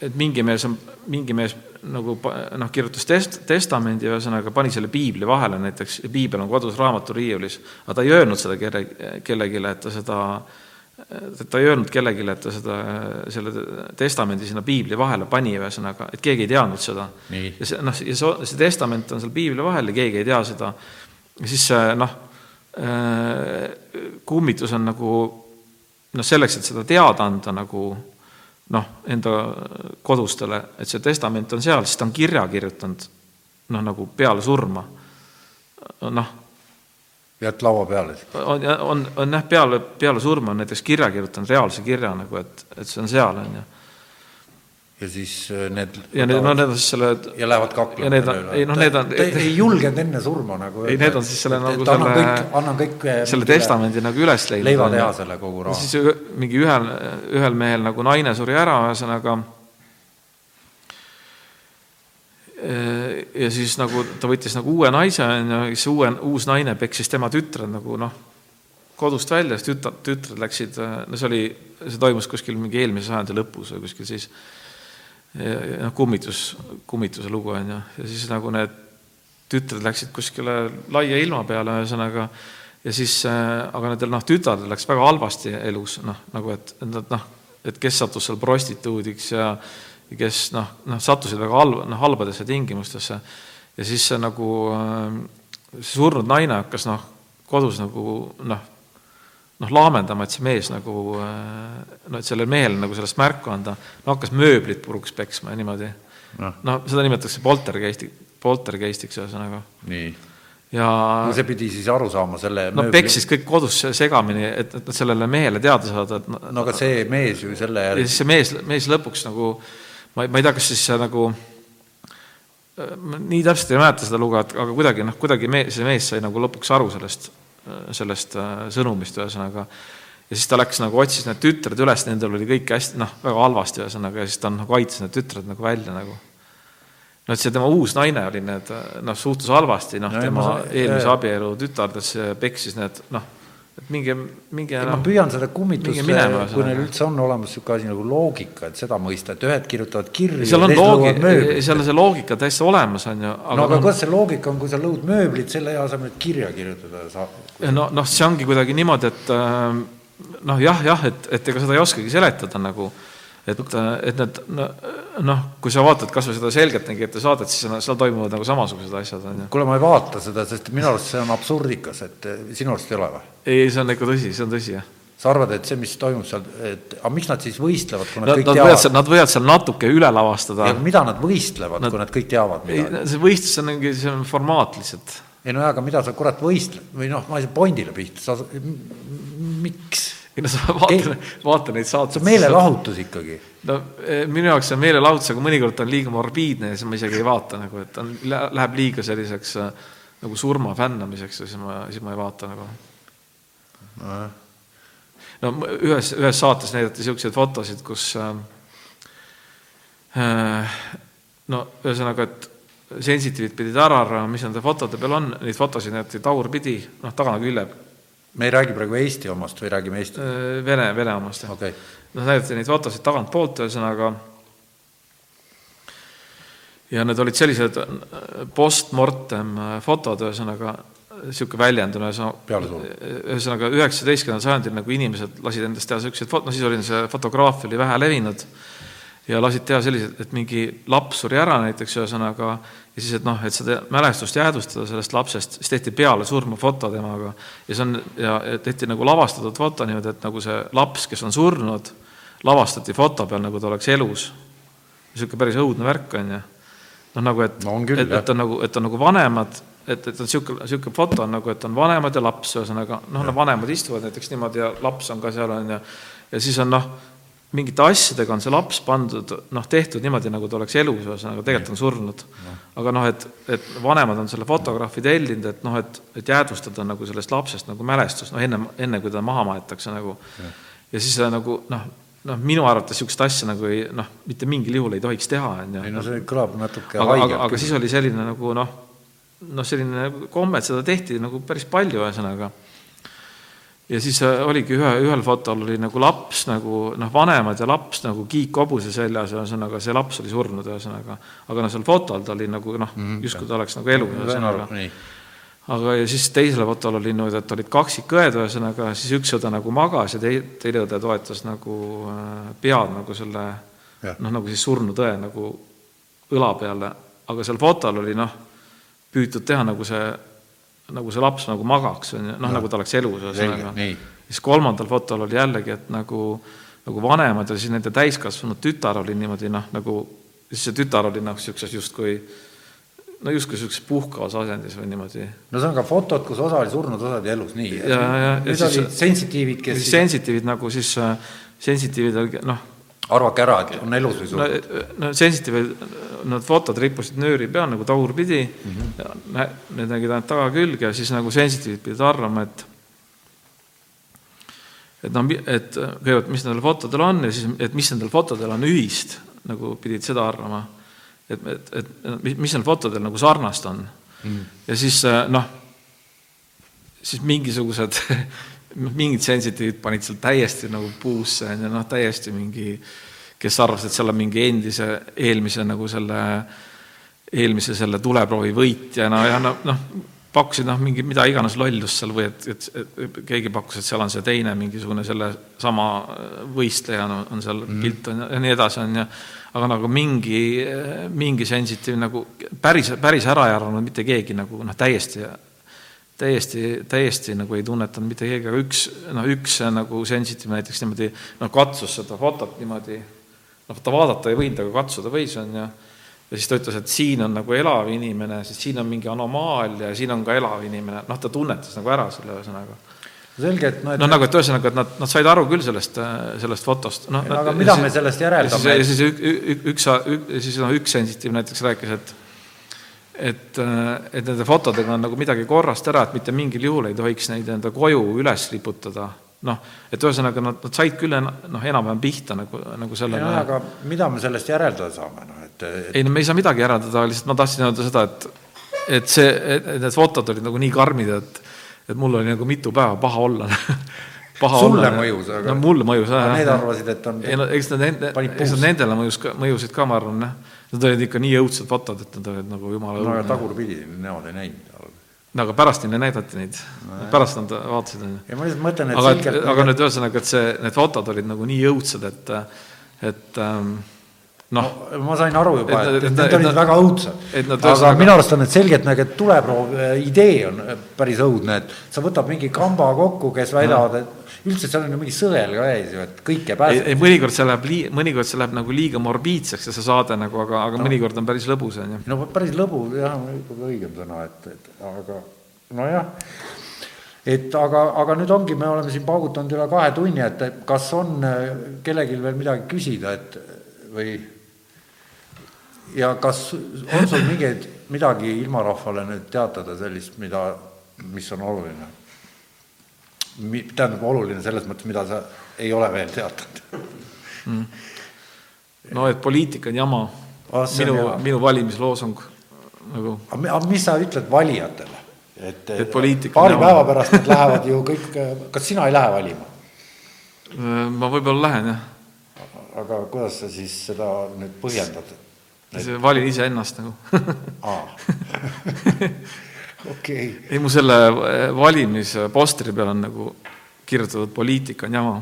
et mingi mees on, mingi mees nagu noh, kirjutas test-, testamendi, ühesõnaga pani selle piibli vahele näiteks, ja piibel on kodus raamaturiiulis, aga ta ei öelnud seda kelle, kellelegi, et ta seda, ta ei öelnud kellelegi, et ta seda, selle testamendi sinna piibli vahele pani, ühesõnaga, et keegi ei teadnud seda. ja see, noh, ja see, see testament on seal piibli vahel ja keegi ei tea seda, ja siis see noh, kummitus on nagu noh, selleks, et seda teada anda nagu noh, enda kodustele, et see testament on seal, siis ta on kirja kirjutanud noh, nagu peale surma. noh, jäid laua peale on, on, on jah, peale, peale surma on näiteks kirja kirjutanud, reaalse kirja nagu, et, et see on seal, on ju ja siis äh, need ja need, no need on siis selle ja lähevad kaklema ja need on, ei noh, need on ei julgenud enne surma nagu ei, need on siis selle nagu annan selle kõik, annan kõik äh, selle testamendi nagu üles leidnud. leivatehasele kogu raha. siis mingi ühel, ühel mehel nagu naine suri ära, ühesõnaga ja siis nagu ta võttis nagu uue naise, on ju, siis uue, uus naine peksis tema tütred nagu noh, kodust välja, siis tütar, tütred läksid, no see oli, see toimus kuskil mingi eelmise sajandi lõpus või kuskil siis noh, kummitus, kummituse lugu on ju, ja siis nagu need tütred läksid kuskile laia ilma peale, ühesõnaga, ja siis, aga nendel noh, tütardel läks väga halvasti elus, noh, nagu et, et nad noh, et kes sattus seal prostituudiks ja kes noh, noh, sattusid väga halba, noh, halbadesse tingimustesse. ja siis see nagu, see surnud naine hakkas noh, kodus nagu noh, noh, laamendama, et see mees nagu no et sellele mehele nagu sellest märku anda, no hakkas mööblit puruks peksma ja niimoodi. noh no, seda nimetatakse poltergeisti, poltergeistiks ühesõnaga. nii. ja no see pidi siis aru saama selle no mööbli... peksis kõik kodus segamini, et, et sellele mehele teada saada, et no aga see mees ju selle järgi ja siis see mees, mees lõpuks nagu ma ei, ma ei tea, kas siis see nagu ma nii täpselt ei mäleta seda lugu, et aga kuidagi noh, kuidagi mees, see mees sai nagu lõpuks aru sellest sellest äh, sõnumist, ühesõnaga. ja siis ta läks nagu, otsis need tütred üles, nendel oli kõik hästi, noh, väga halvasti, ühesõnaga, ja siis ta nagu aitas need tütred nagu välja nagu. no et see tema uus naine oli need, noh, suhtus halvasti, noh, tema eelmise abielu tütardes peksis need, noh et minge, minge no, ma püüan seda kummitust, kui neil üldse on olemas niisugune asi nagu loogika, et seda mõista, et ühed kirjutavad kirju seal on loogi-, seal on see loogika täiesti olemas, on ju. no aga kuidas see loogika on, kui sa lõud mööblit selle asemel, et kirja kirjutada saab? no, noh, see ongi kuidagi niimoodi, et äh, noh, jah, jah, et, et ega seda ei oskagi seletada nagu et, et need noh, kui sa vaatad kas või seda Selgeltnägijate saadet, siis seal toimuvad nagu samasugused asjad, on ju. kuule, ma ei vaata seda, sest minu arust see on absurdikas, et sinu arust ei ole või? ei, see on ikka tõsi, see on tõsi, jah sa arvad, et see, mis toimub seal, et aga miks nad siis võistlevad, kui nad, nad kõik nad teavad? Nad võivad seal natuke üle lavastada. mida nad võistlevad kui nad kõik teavad midagi? see võistlus on mingi, see on formaat lihtsalt. ei no jaa, aga mida sa kurat võistled või noh, ma ei saa pointile pihta, sa, miks? Ei no sa vaata, vaata neid saateid. see on meelelahutus ikkagi. no eh, minu jaoks see on meelelahutus, aga mõnikord on liiga morbiidne ja siis ma isegi ei vaata nagu, et on, läheb liiga selliseks äh, nagu surma fännamiseks ja siis ma, siis ma ei vaata nagu. No.. no ühes, ühes saates näidati niisuguseid fotosid, kus äh, no ühesõnaga, et sensitiivid pidid ära arvama, mis nende fotode peal on, neid fotosid näidati tagurpidi, noh, tagana külje me ei räägi praegu Eesti omast või räägime Eesti? Äh, Vene, Vene omast, jah. Okay.. noh, näidati neid fotosid tagantpoolt, ühesõnaga, ja need olid sellised äh, post-mortem äh, fotod, ühesõnaga, niisugune väljend on ühesõnaga, ühesõnaga üheksateistkümnendal sajandil nagu inimesed lasid endast teha niisuguseid fot-, no siis oli see fotograafia oli vähe levinud, ja lasid teha sellised, et mingi laps suri ära näiteks, ühesõnaga, ja siis, et noh, et seda mälestust jäädvustada sellest lapsest, siis tehti peale surma foto temaga ja see on, ja tehti nagu lavastatud foto niimoodi, et nagu see laps, kes on surnud, lavastati foto peal, nagu ta oleks elus. niisugune päris õudne värk, on ju. noh, nagu et no, et, et on nagu, et on nagu vanemad, et, et on niisugune, niisugune foto on nagu, et on vanemad ja laps, ühesõnaga noh, no vanemad istuvad näiteks niimoodi ja laps on ka seal, on ju, ja siis on noh, mingite asjadega on see laps pandud, noh, tehtud niimoodi, nagu ta oleks elus, ühesõnaga tegelikult on surnud. aga noh, et, et vanemad on selle fotograafi tellinud, et noh, et, et jäädvustada nagu sellest lapsest nagu mälestus, noh, enne, enne kui ta maha maetakse nagu. ja siis nagu noh, noh, minu arvates niisugust asja nagu ei noh, mitte mingil juhul ei tohiks teha, on ju. ei no see kõlab natuke aga, aga, aga siis oli selline nagu noh, noh, selline komme, et seda tehti nagu päris palju, ühesõnaga ja siis äh, oligi ühe, ühel fotol oli nagu laps nagu noh, vanemad ja laps nagu kiik hobuse seljas, ühesõnaga see laps oli surnud, ühesõnaga. aga noh, seal fotol ta oli nagu noh mm -hmm., justkui ta oleks nagu elus, ühesõnaga. aga ja siis teisel fotol oli niimoodi, et olid kaksikõed, ühesõnaga, siis üks õde nagu magas ja tei-, teine õde toetas nagu äh, pead nagu selle noh, nagu siis surnud õe nagu õla peale, aga seal fotol oli noh, püütud teha nagu see nagu see laps nagu magaks, on ju, noh, nagu ta oleks elus, ühesõnaga. siis kolmandal fotol oli jällegi, et nagu, nagu vanemad ja siis nende täiskasvanud tütar oli niimoodi noh, nagu, siis see tütar oli noh, niisuguses justkui no justkui niisuguses puhkavas asendis või niimoodi. no see on ka fotod, kus osa oli surnud, osa oli elus, nii. ja, ja, ja siis- olid sensitiivid, kes sensitiivid nagu siis, sensitiivid noh, arvake ära, et on elus või no, surnud. no sensitiivid, need fotod rippusid nööri peal nagu tagurpidi mm, -hmm. need nägid ainult tagakülge ja siis nagu sensitiivid pidid arvama, et et noh, et kõigepealt, mis nendel fotodel on ja siis, et mis nendel fotodel on ühist, nagu pidid seda arvama. et, et, et mis, nendel fotodel nagu sarnast on mm.. ja siis noh, siis mingisugused mingid sensitiivid panid seal täiesti nagu puusse, on ju, noh, täiesti mingi, kes arvas, et seal on mingi endise, eelmise nagu selle, eelmise selle tuleproovi võitjana ja noh, noh, pakkusid noh, mingi mida iganes lollust seal või et, et, et keegi pakkus, et seal on see teine mingisugune selle sama võistleja no, on seal mm. pilt on ja nii edasi, on ju, aga nagu mingi, mingi sensitiiv nagu päris, päris ära ei arvanud mitte keegi nagu noh, täiesti täiesti, täiesti nagu ei tunnetanud mitte keegi, aga üks, noh, üks nagu sensitiiv näiteks niimoodi noh, katsus seda fotot niimoodi, noh, ta vaadata ei võinud, aga katsuda võis, on ju, ja siis ta ütles, et siin on nagu elav inimene, sest siin on mingi anomaalia ja siin on ka elav inimene, noh, ta tunnetas nagu ära selle ühesõnaga. selge, et noh, et noh, nagu, et ühesõnaga, et nad, nad said aru küll sellest, sellest fotost, noh. aga mida me sellest järeldame? siis, siis üks, üks, siis noh, üks sensitiiv näiteks rääkis, et et, et nende fotodega on nagu midagi korrast ära, et mitte mingil juhul ei tohiks neid enda koju üles riputada. noh, et ühesõnaga nad, nad said küll noh, enam-vähem pihta nagu, nagu sellele. aga mida me sellest järeldada saame, noh, et, et.... ei no me ei saa midagi järeldada, lihtsalt ma tahtsin öelda seda, et, et see, et need fotod olid nagu nii karmid, et, et mul oli nagu mitu päeva paha olla paha sulle olla. mõjus, aga no mulle mõjus. Need arvasid, et on ei no eks nad nende, eks nad nendele mõjus ka, mõjusid ka, ma arvan, jah Nad olid ikka nii õudsed fotod, et nad olid nagu jumala no aga tagurpidi, nemad ei näinud. no aga pärast neile näidati neid no,, pärast nad vaatasid, on ju. ja ma lihtsalt mõtlen, et aga, selgelt aga nüüd ühesõnaga, et see, need fotod olid nagu nii õudsed, et, et ähm, noh no,. ma sain aru juba, et, et, et need olid väga õudsed. aga ühesõnaga... minu arust on need selgelt nagu, et tuleproov idee on päris õudne, et sa võtad mingi kamba kokku, kes väidavad, et üldse seal on ju mingi sõel ka ees ju, et kõike pääseb. ei, mõnikord see läheb lii-, mõnikord see läheb nagu liiga morbiidseks ja see saade nagu, aga, aga no. mõnikord on päris lõbus, on ju. no päris lõbus jah, on ikkagi õigem sõna, et, et aga nojah, et aga, aga nüüd ongi, me oleme siin paugutanud üle kahe tunni, et kas on äh, kellelgi veel midagi küsida, et või ja kas on sul mingeid, midagi ilmarahvale nüüd teatada sellist, mida, mis on oluline? Tähendab, oluline selles mõttes, mida sa ei ole veel teatanud mm.. no et poliitika on jama ah,, minu, minu valimisloosung nagu. aga mis sa ütled valijatele? et, et paari päeva pärast nad lähevad ju kõik, kas sina ei lähe valima? Äh, ma võib-olla lähen, jah. aga kuidas sa siis seda nüüd põhjendad? Valin iseennast nagu okei okay.. ei, mu selle eh, valimispostri peal on nagu kirjutatud poliitika on jama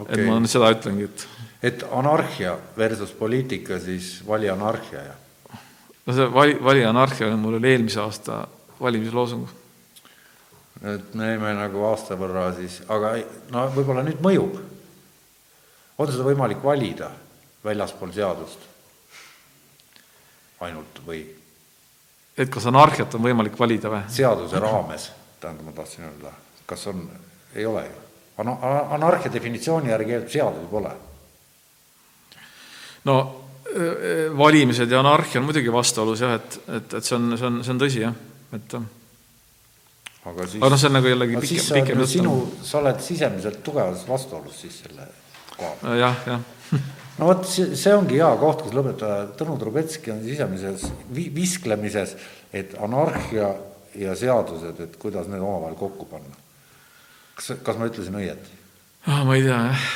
okay.. et ma seda ütlengi, et. et anarhia versus poliitika, siis vali anarhia ja. no see vali, vali anarhia mul oli eelmise aasta valimisloosung. et me jäime nagu aasta võrra siis, aga no võib-olla nüüd mõjub. on seda võimalik valida väljaspool seadust ainult või? Et kas anarhiat on võimalik valida või? seaduse raames, tähendab, ma tahtsin öelda, kas on, ei ole ju. Ana-, anarhia definitsiooni järgi seadusi pole. no valimised ja anarhia on muidugi vastuolus jah, et, et, et see on, see on, see on tõsi jah, et aga siis, aga noh, see on nagu jällegi pikem, pikem jutt. sinu, sa oled sisemiselt tugevas vastuolus siis selle koha peal. jah, jah no vot, see, see ongi hea koht, kus lõpetada, Tõnu Trubetski on sisemises vi-, visklemises, et anarhia ja seadused, et kuidas need omavahel kokku panna. kas, kas ma ütlesin õieti oh,? ma ei tea, jah.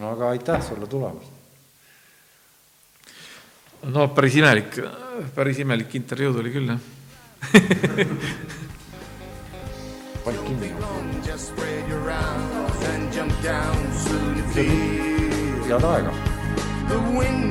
no aga aitäh sulle tulemast! no päris imelik, päris imelik intervjuu tuli küll, jah panid kinni? head aega. The wind